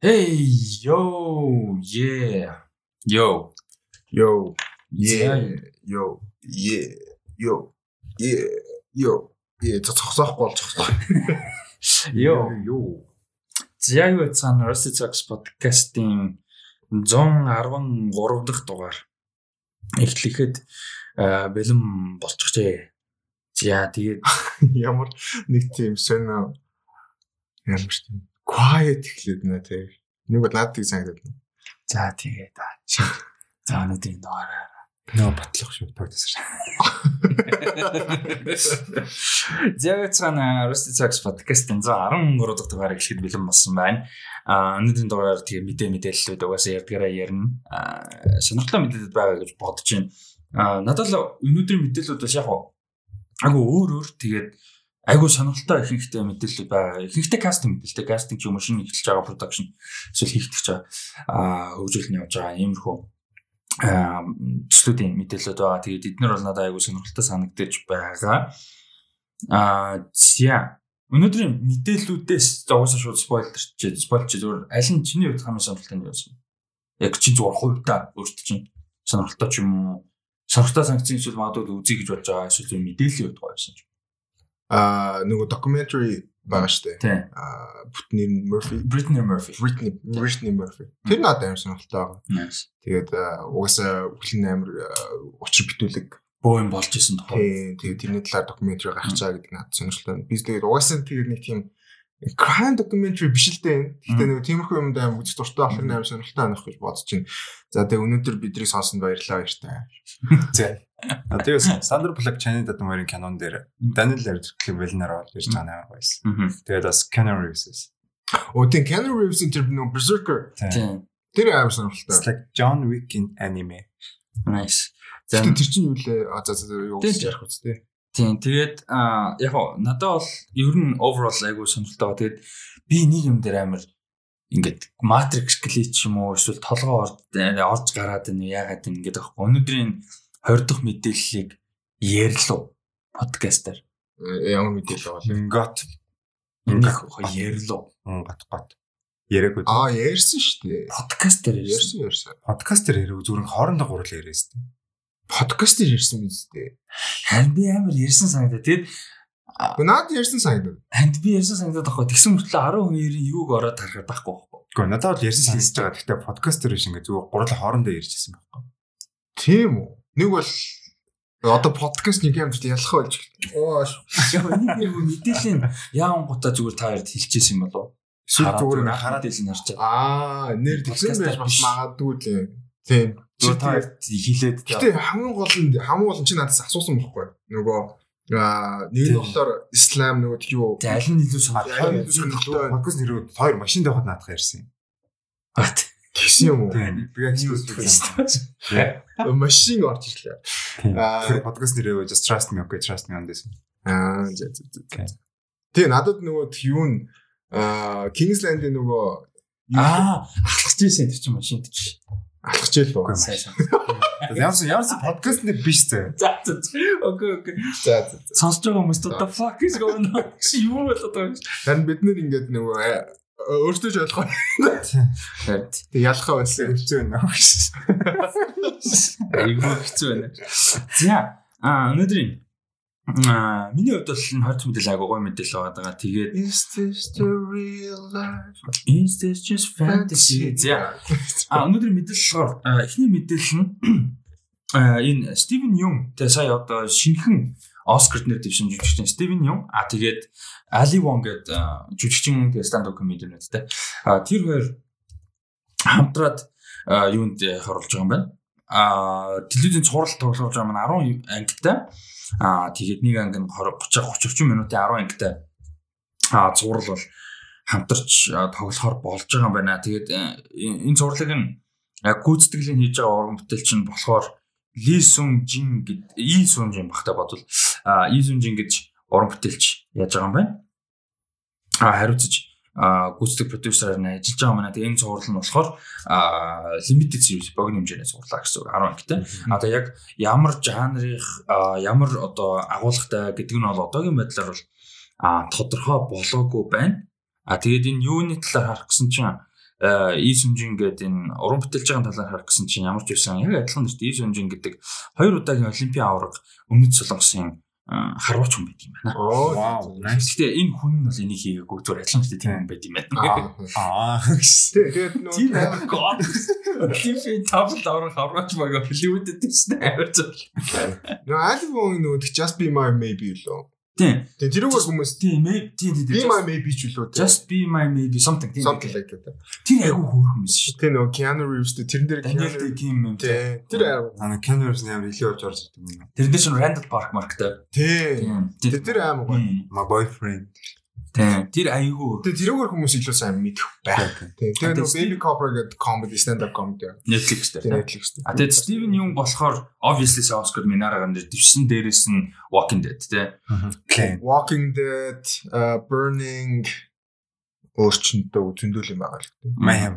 Hey, yo, yeah, yo, Yo, Yeah. yo, yeah, yo, yeah, yo, yeah. Байгаа. yo. Yo. За юу цаана Rusty Talks podcast-ийн 113 дахь дугаар эхлэхэд бэлэн болчихжээ. За тэгээд Ямар нэг тийм сонио ямар ч тийм quiet эхлээд нэ тий. Нэг бол надад тийг санагдаад. байна. за тэгээд за өнөөдрийн дугаараа Нөө батлах шүү юу цаана Rusty Talks podcast-ийн 113 дахь дугаар эхлэхэд бэлэн болсон байна. Аа өнөөдрийн дугаараар тэгээ мэдээ мэдээллүүд угаасаа ярьдгаараа ярина. Аа сонирхолтой мэдээлэл байгаа гэж бодож байна. Аа надад л өнөөдрийн мэдээллүүд бас яг айгу өөр өөр тэгээд айгу сонирхолтой ихэнхтэй мэдээлэл байгаа. Ихэнхтэй кастинг мэдээлэлтэй кастинг ч юм уу шинэ эхэлж байгаа production эсвэл хийгдэж байгаа аа хөгжүүлэлт нь явж байгаа иймэрхүү аа төслүүдийн мэдээлэлүүд байгаа. Тэгээд эдгээр бол надад айгу сонирхолтой санагдаж байгаа. Аа зя өнөөдрийн мэдээллүүдээс угаасаа шууд спойлерч спойлч зүгээр аль нь чиний хувьд хамгийн сонирхолтой нь вэ? Яг чи зүгээр хувьдаа өөртөө чинь сонирхолтой ч юм уу сонирхолтой санкцын эсвэл магадгүй үзье гэж болж байгаа эсвэл мэдээллийн хувьд гоё байсан ч. Аа нөгөө documentary байгаа штэ. Аа бүтний Murphy, Brittany Murphy. Britney, Britney Murphy. Тэр надад амар сонирхолтой байгаа. Тэгээд аа, угаасаа бүхэн амар учир битүүлэг Боо юм болж исэн. Тийм тэгээд тэрний талаар докюментари гаргачаа гэдэг надад сонирхолтой. Би тэгээд угаасаа тэгээд нэг тийм crime documentary биш л дээ. Гэхдээ нэг тиймэрхүү юмд аим үзэх дуртай болох нь аим сонирхолтой байх гэж бодож байна. За тэгээд өнөөдөр бидний сонсонд баярлалаа баяртай. За. Тэгээд Сандер Блак Чанин Датмарын кинон дээр Даниэл Радклифф Велнер бол ирж байгаа амар байсан. Тэгээд бас Canon Reeves. Оо тийм Keanu Reeves тэр нөгөө Berserker Тийм. тэр аим It's сонирхолтой. like John Wick in anime. Nice. За тэр чинь юу лээ? А за за юу ярих үст те. Тийм. Тэгээд яг гоо надад бол ер нь overall айгу сонирхолтой байгаа. Тэгээд би нэг юм дээр амар ингээд matrix glitch юм уу эсвэл толгоо орд орж гараад байна яагаад юм ингээд аахгүй. Өнөөдрийн 20 дахь мэдээллийг ярьлуу подкастаар. Э, Ямар мэдээлэл вэ? Got Энийг ярьлуу. гот гот. Яриаг үү. Аа ярьсан шүү дээ. Подкастаар ярьсан. Ярьсан ярьсан. Подкастер яриаг зүгээр хоорондоо гурлаа яриасан. Подкаст дээр ярьсан биз дээ. Харин би амар ярьсан санагдаа. Тэгээд Гэхдээ наад ярьсан санагдав. танд би ярьсан санагдаад байхгүй. Тэгсэн мөртлөө 12-ийн юуг ороод харахад байхгүй байхгүй. Гэхдээ надад бол ярьсан сонсож байгаа. Гэхдээ подкастер биш ингээд зүгээр гурлаа хоорондоо ярьжсэн байхгүй. Тийм үү? Нэг бол одоо подкаст нэг юм чинь ялах болж. Оо Яг нэг нэг мэдээллийн яан гутаа зүгээр та хоёрд хэлчихсэн юм болов уу? Эсвэл зүгээр хараад хараад мэдээлэл харж байгаа. Аа, нэр тэгсэн байж бас магадгүй л юм. Тийм. Чи та хоёрд хэлээд Гэтэ хамгийн гол нь хамгийн гол нь чи надаас асуусан байхгүй. Нөгөө аа нэг нь болохоор ислам нөгөө юу За аль нь илүү Аль сонирхолтой нь илүү сонирхолтой вэ? подкаст нэр хоёр машин тавихад наадах ярьсан. бат. Тэгсэн юм уу? Би яг Э, Машин орж ирлээ. Аа. Тэр подкаст нэрээ just trust me okay trust me on this. Аа, за за за. Тэгээ надад нөгөө юу н аа Kingsland-ийн нөгөө Аа, алхаж ирсэн тэр чинь машин тийч. алхаж ийл үү? Сайн сайн. Ямарс ямарс подкаст нэр биш зэ. За за. Окей окей. За за. Сонсож байгаа хүмүүс what the fuck is going on? Чи юу болоод байгаа юм? Харин бид нэр ингээд нөгөө өөртөө ч ойлгоо. Тэг ялхаа байсан. Хэцүү байна. Айгуу хэцүү байна. За, аа өнөөдрийн аа миний хувьд бол энэ хорт мэдээлэл агай гой мэдээлэл байгаа. Тэгээд Is this the real life? is this just fantasy? За, А өнөөдрийн мэдээлэл болохоор эхний мэдээлэл нь энэ Стивен Юм тэгээ сая одоо шинэхэн Оскарт нэр дэвшин жүжигчин Стивен Юм а тэгээд Али Вон гэдэг жүжигчин тэгээ stand up comedian-тэй а тэр хоёр хамтраад а, юунд харуулж байгаа юм байна. А телевизийн цуврал тоглож байгаа маань 10 ангитай. А тэгээд нэг анги нь 20 30 30 минутын 10 ангитай. А цуврал бол хамтарч тоглохоор болж байгаа юм байна. Тэгээд э, энэ зурлыг нь гүйцэтгэлийн хийж байгаа уран бүтээлч нь болохоор Ли Сун Жин гэд И Сун Жин багтаа бодвол а И Сун Жин гэж уран бүтээлч яаж байгаа юм байна. А хариуцаж а гүйцэтгэх продюсераар нь ажиллаж байгаа юм байна. Тэгээд энэ зурлал нь болохоор limited series богино хэмжээний зурлаа гэсэн үг 10 ангитай. А тэгээ яг ямар жанрын ямар одоо агуулгатай гэдэг нь бол одоогийн байдлаар бол тодорхой болоогүй байна. А тэгээд энэ юуны талаар харах гэсэн чинь И сүнжин гэдэг энэ уран бүтээлж байгаа талаар харах гэсэн чинь ямар ч байсан яг адилхан нэрт И сүнжин гэдэг хоёр удаагийн олимпийн аварга өмнөд солонгосын харваач хүн байт юм байна. Вау. Гэхдээ энэ хүн нь бол энийг хийгээгүй зүгээр дээ тийм хүн байт юм байна. Аа. Тэгээд Тийм нөө амар god. Олимпийн тавл аврах харваач мага Холливуудад тийм амар зөв. нөө альбом нөө Just Be My Maybe лөө. Тийм. Тэгээд тэрүүгээр хүмүүс Тийм ээ тийм тийм. Be My Maybe ч үлээ. Just be my maybe something тийм. something like that. Тэр айгүй хөөрхөн юм шүү. Тэгээ нөө Keanu Reeves тэрэн дээр Keanu Kim юм. Тэ. Тэр аа. Ана Canvas нээр илүү явж орж ирдэг юм. Тэр дээр чинь Randall Park марктай. Тийм. Тэр тэр аим гоё. My boyfriend. Тэр айгүй Тэгээ тэрүүгээр хүмүүс илүү сайн мэдэх байх. Тэ. Тэгээ нөө Baby Cobra гэдэг comedy stand up comedy. Netflix дээр. Netflix дээр. А тэгээд Steven Yeun болохоор obviously Oscar Minara ганд дэвсэн дээрээс нь Walking Dead тий. Walking Dead, uh, Burning өөрчөндөө зөндөл юм байгаа л. Mayhem.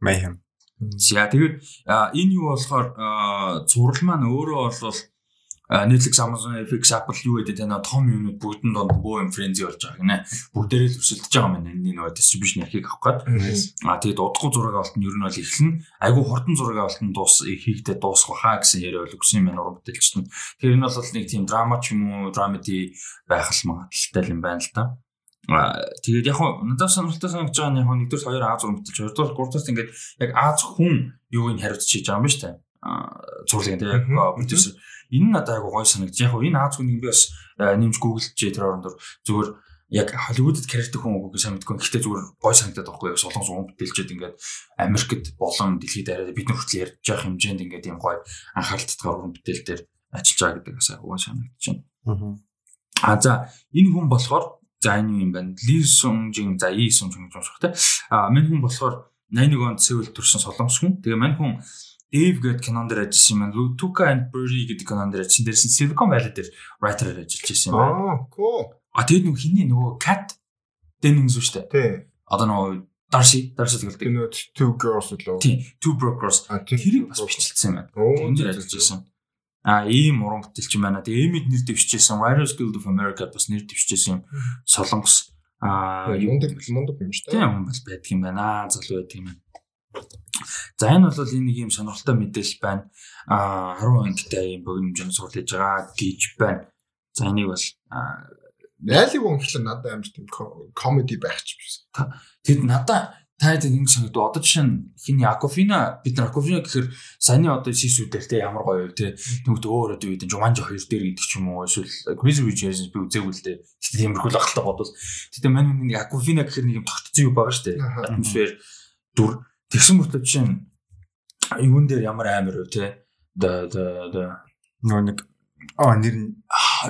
Mayhem. За тэгээд энэ юу болохоор зураг маань өөрөө бол Netflix, Amazon, FX, Apple юу гэдэг тань том юмнууд бүгдэн донд бөө юм френзи болж байгаа гинэ. Бүгдээрээ л өсөлдөж байгаа маань энэ нөгөө distribution ярихыг авах гээд. А тэгээд удахгүй зураг авалт нь ер нь бол эхлэн айгүй хурдан зураг авалт нь дуус хийгдээ дуусах хаа гэсэн яриа өгсөн юм байна уран бүтээлчт нь. Тэр энэ бол нэг тийм драма ч юм уу, драмеди байх л магадaltaй юм байна л да. А тэгээд яг хоо надад сонирхолтой санагдаж байгаа нь яг нэгдүгээр хоёр Аз уран бүтээлч, хоёрдугаар гуравдугаар ингээд яг Аз хүн юуг нь хариуцж хийж байгаа юм ба штэ. А зурлаг энэ яг продюсер энэ надад айгу гой санагдаж. Яг энэ Аз хүнийг би бас а, нэмж гуглж тэр орондор зүгээр яг Холливуудад карьертэй хүн үгүй сайн мэдгүй. Гэхдээ зүгээр гой санагдаад байхгүй яг солонгос уран бүтээлчд ингээд Америкт болон дэлхийд арай бид нар хүртэл ярьж байгаа хэмжээнд ингээд юм гой анхаарал татгаар уран бүтээл дээр ажиллаж байгаа гэдэг бас гой санагдаж байна. А за энэ хүн болохоор за энэ юм байна? Ли Сунжин за И Сунжин гэж унших те. А мань хүн болохоор 81 онд Сеул төрсэн солонгос хүн. Тэгээ мань хүн Dave гэдэг кинон дээр ажилласан юм байна. Tuka and Berry гэдэг кинон дээр ажилласан. Дээрс нь Silicon Valley дээр writer-аар ажиллаж байсан юм байна. Аа, cool. А тэгээд нөгөө хиний нөгөө Cat Dennings үү штэ. Тэ. Одоо нөгөө Darcy, Darcy гэдэг. Нөө two girls лөө. Тийм, Two Brokers. Тэрийг бас бичлсэн юм байна. Энд дээр ажиллаж байсан. А ийм уран бүтээлч юм байна. Тэгээ Emmy нэр дэвшижсэн Writers Guild of America бас нэр дэвшижсэн юм. Солонгос а юу Мундаг мундаг юм шүү дээ. тийм хүн бол байдаг юм байна. Залуу байдаг юм байна. За энэ бол энэ нэг юм сонирхолтой мэдээлэл байна. А 10 ангитай юм богино сурал хийж байгаа гэж байна. За энийг бол а, Найли вон гэхэл надад амар тийм comedy байх ч юм. Тэгэд надаа таад ингэ санагдав. Одоо жишээ нь хиний Акофина бид нар Акофина гэхээр саяны одоо сисүүдээр те ямар гоё юу те тэмүүд өөр одоо үед Жуманжи хоёр дээр гэдэг ч юм уу эсвэл Crazy Rich Asians би үзээгүй л те. Тэгтээ тиймэрхүү л ахaltaа бодвол. Тэгтээ мань нэг Акофина гэхээр нэг юм тогтцсон юу байгаа штэ. Атмосфер дүр тэгсэн мөртөө жишээ нь юун дээр ямар амар вэ те. Да да да. Нөгөө нэг аа нэр нь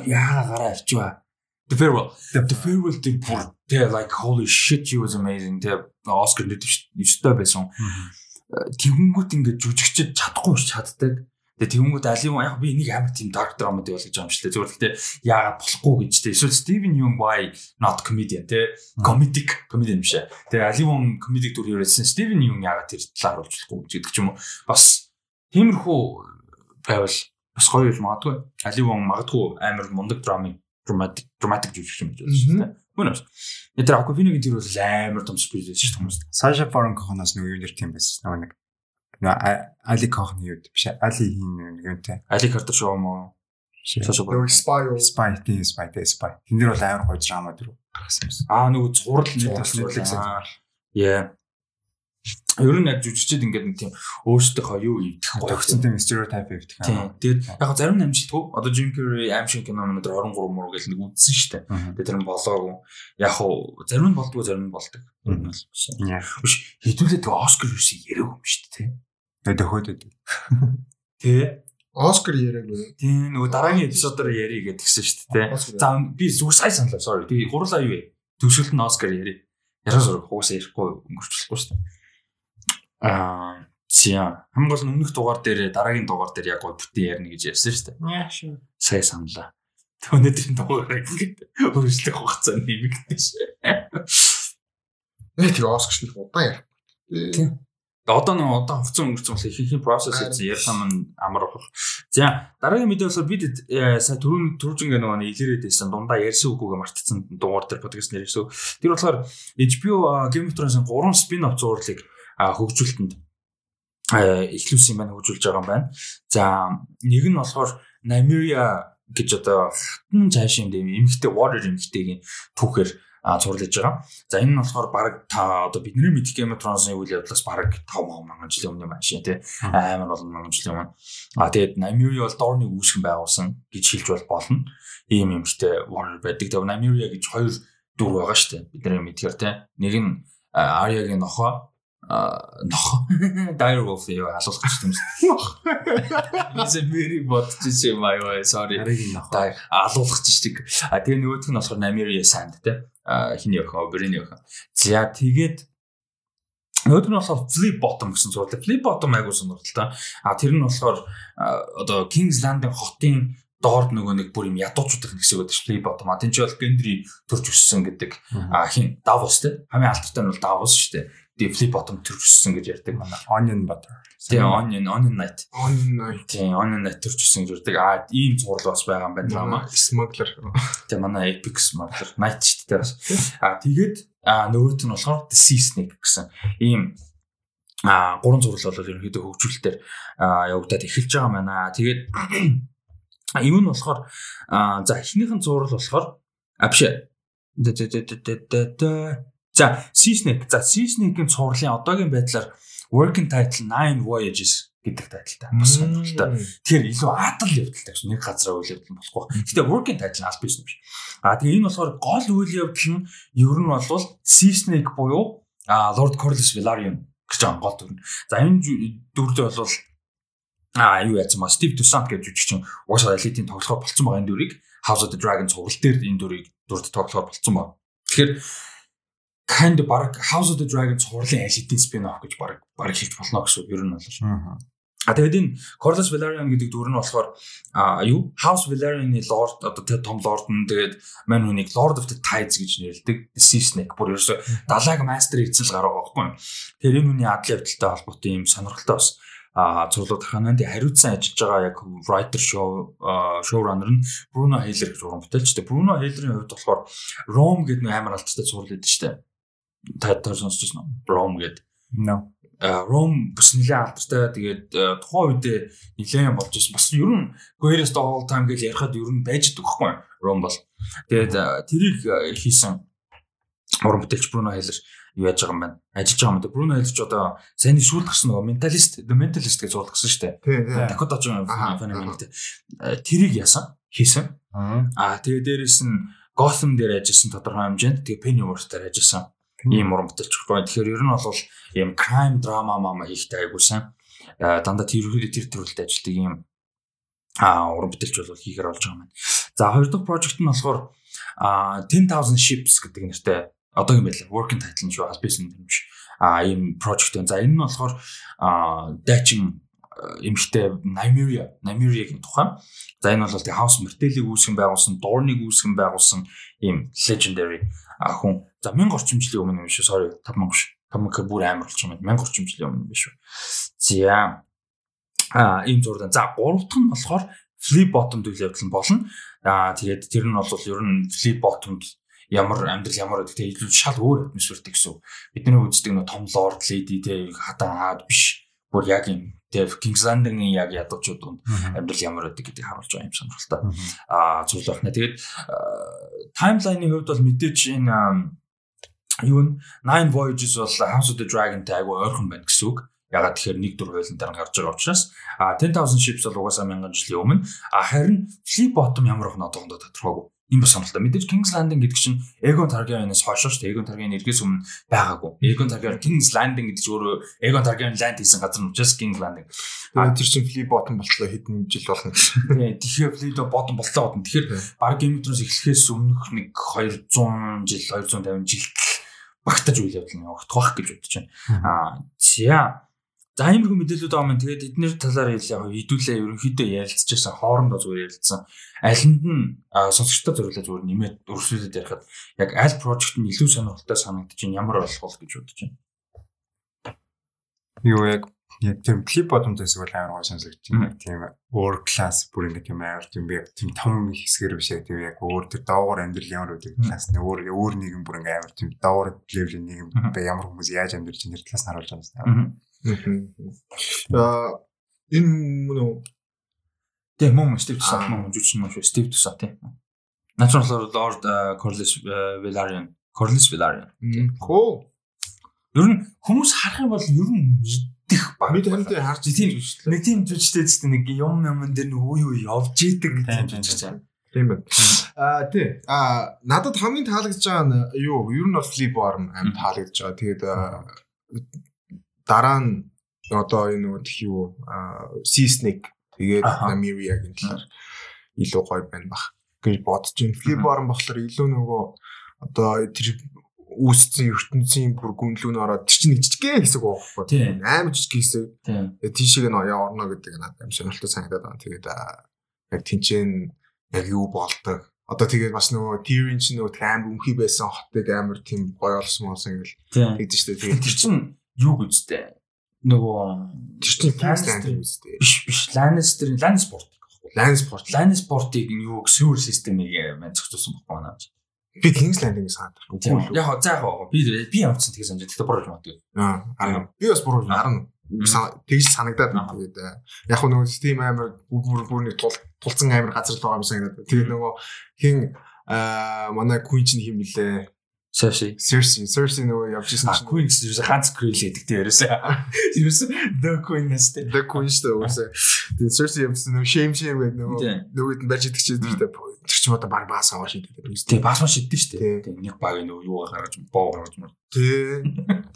яа гараа авчгаа. The Farewell. The Farewell тийм бүр тэгээ like holy shit she was amazing. Тэгээ Оскар нэвтрч өстой байсан. Тэнгүүт ингээд жүжигчд чадахгүй ш чаддаг. Тэгээ тэнгүүт алив яг би энийг амар тийм dark drama дээ болгож байгаа юм шүү дээ. Зүгээр гэхдээ яагаад болохгүй гэж дээ. Эсвэл Steven Yeun why not comedian те comedic comedian биш ээ. Тэгээ аливон comedic дүр ерөөсөн Steven Yeun яагаад тэр талаар гэж гэдэг ч юм уу. Бас тиймэрхүү байвал бас гоё юм магадгүй. Аливон магадгүй амар мундаг драма dramatic dramatic жүжигч юм гэж байна шүү дээ. Мөн үү? Тэр Aquafina-гийн тэр бол амар том спирит шүү дээ. Саша Барон Кохоноос нөгөө юм нэр тийм байсан. Нэг Али Кохны юу биш Али хин нэг юмтэй. Али Картер шоу. Саша Нөгөө spy уу? Spy тийм Spy тийм Spy. Тэн дээр бол амар гоё драма дөрөв гаргасан юм. Аа нөгөө зурал нийтлэг зураг. Яа. Ер нь яг жүжигчд ингээд нэг тийм өөрсдийнхөө юу идэх Тогтсон тийм стереотип өвдөх. Тийм. Тэгээд яг зарим амжилтгүй. Одоо Jim Carrey аим шиг кино өнөдөр 23 муу гэл нэг үзсэн дээ. Тэгээд тэр нь болоогүй. Яг хуу зарим нь болдгоо зарим нь болдог. Нь бол биш. Хэдүүлээ тэг Оскар юусэн яриаг юм шүү дээ. Тэгээд төхөөд Тэ. Оскар яриаггүй. Тийм нөгөө дараагийн эпизодоор ярий гэдгсэн шүү дээ. За би зүг сая саналаа. Sorry. Тэгээ гурлаа юу вэ? Төвшөлт нь Оскар яри. Яраа зураг хугасаа ярихгүй өнгөрчлөхгүй шүү дээ. Аа Зя хамгийн гол нь өмнөх дугаар дээр дараагийн дугаар дээр яг гоо бүтэн ярина гэж ярьсан шүү дээ. Яа шүү. Сая саналаа. Өнөөдрийн дугаараа ингээд өөрчлөх хугацаа нэмэгдэж шээ. Нэг тэр Оскар шиг удаан ярих. Тийм. Одоо нэг одоо хугацаа өнгөрсөн болохоор их их процесс хийсэн ярих юм амар авах. За дараагийн мэдээ болохоор бид э, сая түрүүн түржингээ нөгөө нэг илэрээд байсан дундаа ярьсан үгүйгээ мартцсан дугаар дээр подкаст нэрсэн. Тэр болохоор HBO Game of Thrones-ын 3 спин-офф зурлыг хөгжүүлэлтэнд эхлүүлсэн юм байна хөгжүүлж байгаа юм байна. За нэг нь болохоор Nymeria гэж одоо хатан цааш юм дэм эмхтэй warrior эмхтэйгийн түүхээр зурлаж байгаа. За энэ нь болохоор баг та одоо бидний of Thrones-ын үйл явдлаас баг 5 мянган жилийн өмнө шээ тий. Амар олон мянган жилийн өмнө. А тэгээд Nymeria бол Dorne-ыг үүсгэн байгуулсан гэж хэлж бол болно. Ийм юмштэй warrior байдаг. Тэгээд Nymeria гэж хоёр дүр байгаа шүү дээ. Бидний мэдгээр тий. Нэг нь Arya-гийн нохоо нох dire wolf яа асуулгач юм. Is a very bot чи my way sorry. Нох. Алуулгач штик. А тэгээ нөгөөх нь болохоор Nymeria Sand те. Хиний охин, Oberyn охин. За тэгээд Нөгөөх нь болохоор flip bottom гэсэн зурлаа. Flip bottom айгуу сонирхолтой. А тэр нь болохоор одоо Kings Landing хотын доор нөгөө нэг бүр юм ядуучуудах нэгсэг байдаг. Flip bottom. А тэн чи бол Gendry төрж өссөн гэдэг. А хин Davos те. Хамгийн алдартай нь бол Davos шүү дээ flip bottom төрчихсөн гэж ярьдаг манай onion butter. Тийм onion onion night. Onion night. Тийм onion night төрчихсөн гэж ярьдаг. Аа ийм зурлал бас байгаа юм байна драма. Smuggler. Тийм манай epic smuggler night ч гэдэг бас. Аа тэгээд аа нөгөөт нь болохоор the sea snake гэсэн ийм а гурван зурлал бол ерөнхийдөө хөгжүүлэлтээр явагдаад эхэлж байгаа юм байна. Тэгээд юм нь болохоор за эхнийхэн зурал болохоор а биш За, Seasnake. За, Seasnake-ийн цувралын одоогийн байдлаар working title 9 voyages гэдэг тайлтай. Бас сонирхолтой. Тэгэхээр илүү адал явдалтай гэсэн нэг газараа үйл явдал болохгүй. Гэтэ working title аль биш юм биш. А тэгээ энэ болохоор гол үйл явдал нь ер нь бол Seasnake буюу Lord Corlys Velaryon гэж байгаа гол дүр. За энэ дүрдээ бол а юу яасан маа Steve Dusant гэж жүжигчин уусаа элитийн тоглохоор болцсон байгаа энэ дүрийг House of the Dragon цуврал дээр энэ дүрийг дүрд тоглохоор болцсон байна. Тэгэхээр kind баг House of the Dragon цувралын алидийн спин офф гэж баг баг хэлж болно гэсэн ер нь бол. А тэгээд энэ Corlys Velaryon гэдэг дүр нь болохоор а юу House Velaryon-ы Lord одоо тэр том Lord нь тэгээд мань хүнийг Lord of the Tides гэж нэрлэдэг. Sea Snake бүр ерөөсө далайг мастер эзэл гараа байхгүй. Тэгэхээр энэ хүний адал явдалтай холбоотой юм сонирхолтой бас а цуглууд хананд хариуцсан ажиллаж байгаа яг writer show showrunner нь Bruno Heiler гэж уран бүтээлчтэй. Bruno Heiler-ийн хувьд болохоор Rome гэдэг нэг амар алттай цуврал байдаг шүү дээ та та сонсож байна. Rome гэдэг. No. Ром бас нэлээд алдартай. Тэгээд тухайн үедээ нэлээд болж байсан. Бас ер нь of all time гэж ярихад ер нь байж байгаа байхгүй Ром бол. Тэгээд тэрийг хийсэн уран бүтээлч Бруно Хайлер юу яаж байгаа юм байна. Ажиллаж байгаа юм да. Бруно Хайлер ч одоо сайн сүүл гарсан нөгөө менталист, the mentalist гэж зуул гарсан шүү дээ. Dakota Johnson феномен гэдэг. Тэрийг яасан? Хийсэн. Аа тэгээд дээрэс нь Gotham дээр ажилласан тодорхой хэмжээнд тэгээд Pennyworth дээр ажилласан ийм уран бүтээлч байхгүй. Тэгэхээр ер нь бол ийм crime drama мама хийхтэй айгуусан. Дандаа тэр тэр төрөлд ажилладаг ийм а уран бүтээлч бол хийхээр болж байгаа юм. За хоёр дахь project нь болохоор 10000 ships гэдэг нэртэй одоогийн байдлаар working title нь шүү албасэн юм биш. А ийм project байна. За энэ нь болохоор дайчин эмхтэй Nymeria, Nymeria-гийн тухай. За энэ бол тэг House Martell-ийг үүсгэн байгуулсан, Dorne-ыг үүсгэн байгуулсан ийм legendary хүн. За 1000 орчим жилийн өмнө юм шүү. Sorry 5000 ш. 5000 бүр амар болчих юм. 1000 орчим жилийн өмнө биш үү. За а ийм зурдан. За гурав дахь нь болохоор flip bottom үйл явдал нь болно. Аа тэгээд тэр нь бол ер нь flip bottom ямар амьдрал ямар гэдэг те илүү шал өөр атмосфертэй гэсэн. Бидний үздэг нөө том lord lady те хатан хаад биш. Бүр яг юм тэг Kings Landing-ийн яг ядуучууд донд амьдрал ямар байдаг гэдгийг харуулж байгаа юм сонирхолтой. Аа зүйл байна. Тэгээд таймлайны хувьд бол мэдээч энэ юу н Nine Voyages бол House of the Dragon-тай айгүй ойрхон байна гэсэн үг. Ягаад тэгэхээр нэг дүр хуулийн дараа гарч байгаа учраас а 10000 ships бол угаасаа 1000 жилийн өмнө а харин Flip Bottom ямар их одоохондоо тодорхойгүй юм бас сонирхолтой. Мэдээж King's Landing гэдэг чинь Aegon Targaryen-ээс хойш шүү дээ. Aegon Targaryen эргээс өмнө байгаагүй. Aegon Targaryen King's Landing гэдэг чинь өөрөө Aegon Targaryen land хийсэн газар нь just King's Landing. А тэр чинь Flea Bottom болтлоо хэдэн жил болно гэсэн. Тийм. Тэгэхээр Flea Bottom болтлоо бодно. Тэгэхээр баг Game of Thrones эхлэхээс өмнөх нэг 200 жил 250 жил багтаж үйл явдал нь явагдах байх гэж бодож байна. Аа за За ийм их мэдээлүүд байгаа юм. Тэгээд эдгээр талаар яг хэдүүлээ ерөнхийдөө ярилцчихсан хоорондоо зүгээр ярилцсан. Алинд нь сонсогчтой зориулаад зүгээр нэмээд өрсөлдөд ярихад яг аль прожект нь илүү сонирхолтой санагдаж байна ямар болох вэ гэж бодож байна. юу яг яг тийм клип бодомт хэсэг бол амар гоо. Яг тийм өөр класс бүр ингэ тийм амар тийм би яг тийм том хэсгэр биш яг тийм яг өөр тэр доогоор амьдрал ямар үүдэг класс нэг өөр өөр нэгэн бүр ингэ амар тийм доогоор левлийн нэгэн бай ямар хүмүүс яаж амьдарч энэ класс нь харуулж байна. Аа энэ үү Тийм мөн Стив Туса мөн жүжигч мөн шүү Стив Туса тийм. Natural Lord Corliss Velaryon. Corliss Velaryon. Хөө Ер нь хүмүүс харах юм бол ер нь мэдэх баг. бид хамтдаа харж Тийм. идэж шүү дээ. Нэг тийм жүжигчтэй ч нэг юм юм дээр нэг үе үе явж идэг Тийм, жүжигч. Тийм байна. Аа тий. Аа надад хамгийн таалагдж байгаа нь юу? Ер нь бол Flip Arm аим таалагдж байгаа. Тэгээд аа, дараа нь одоо энэ нөгөө тх юу Sea Snake тэгээд. Namiria-гийн талаар илүү гоё байна бах гэж бодож байна. Flip Arm болохоор илүү нөгөө одоо тэр үүсцэн ертөнцийн бүр гүнлүүн ороод тэр чинь нэг жижигхэн хэсэг байхгүй. Амар жижиг хэсэг. Тийм. Тэгээ тийшээ нь ояа орно гэдэг надад юм сонирхолтой санагдаад байна. Тэгээд яг тэнцэн яг юу болдог. Одоо тэгээд бас нөгөө Tyrion ч нөгөө амар өмхий байсан хотыг амар тийм гоё олсон болсон Тийм. тэгдэж штэ. Тэгээд тэр чинь юу гэжтэй? Нөгөө тэр чинь Lannister- үстэй. биш биш Lannister Lannisport. Lannisport. Lannisport-ыг юу sewer system-ийг маань зохицуулсан байхгүй наа. Би King's Landing-ийг санаад байна. Яг за яг би би ч тэгээс амжиж тэгтээ буруу юм аа. Би бас буруу харна. Сан- Тэгж санагдаад байна. Тэгээд аа, яг нөгөө тийм амар бүр бүр нэг тул тулцсан амар газар л байгаа юм санагдаад. Тэгээд нөгөө хин аа манай Queen чинь хим блэ? Cersei. Cersei, Cersei нөгөө явж исэн чинь Queen гэсэн чинь ганц Queen л гэдэг тийм ерөөсөө. Ерөөсөө The Queen нэстэй. The Queen шүү дээ. Тэгээд Cersei явсан нөгөө shame shame гэдэг нөгөө Тийм. нөгөөд нь барьж идэх чинь тэр чинь одоо баг баас аваа шийдээд байна. Тийм бас маш идэж штэ. Тийм. Тийм нэг баг нөгөө юу гаргаж боо гаргаж мөр. Тэ.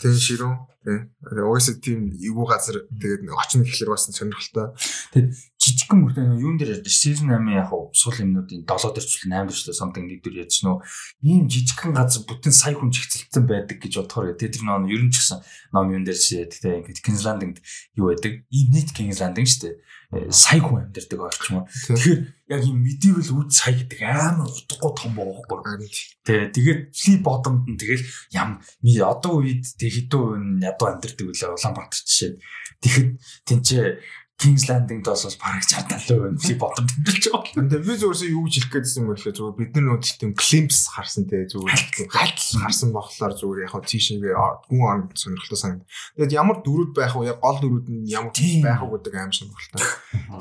Тэ ширүүн. Тэ. Уусаа тийм эвгүй газар тэгээд нэг очно гэхэлэр бас сонирхолтой. Жижигхэн мөртөө юун дээр ярьдаг? Season 8 яг хав сул юмнуудын 7 дээрчлэн 8 дээрчлэн something нэг дээр ярьж нөө ийм жижигхэн газар бүтэн сая хүн жигцэлтэн байдаг гэж бодохоор тэр нөгөө ер нь ч гэсэн ном юун дээр чи тэгтээ ингээд Landing юу байдаг? Нийт Landing шүү дээ. Э, сая хүн амьдардаг орчмоо Тэ. тэгэхээр яг ийм medieval үд сая гэдэг амар утгагүй том боохгүй Харин Тэгээ тэгээд flip bottom-д нь тэгэл ям одоо үед тэг хэдэн үн ядуу амьдэрдэг үлээ Улаанбаатар жишээ. Тэгэхэд тэнцээ Kings Landing-д бол бараг 60 70% flip bottom тэмдэглэж байгаа. Тэгээ би зөвөөсөө юу гэж хэлэх гээдсэн юм бэ гэхэлээ зүгээр бид нар нөө тийм glimpse харсан те зүгээр хальт харсан болохоор зүгээр яг тийшээ гүн орн сонирхолтой санагд. Тэгээд ямар дөрүүд байх вэ? Яг гол дөрүүд нь ямар байх вэ гэдэг аим сонирхолтой.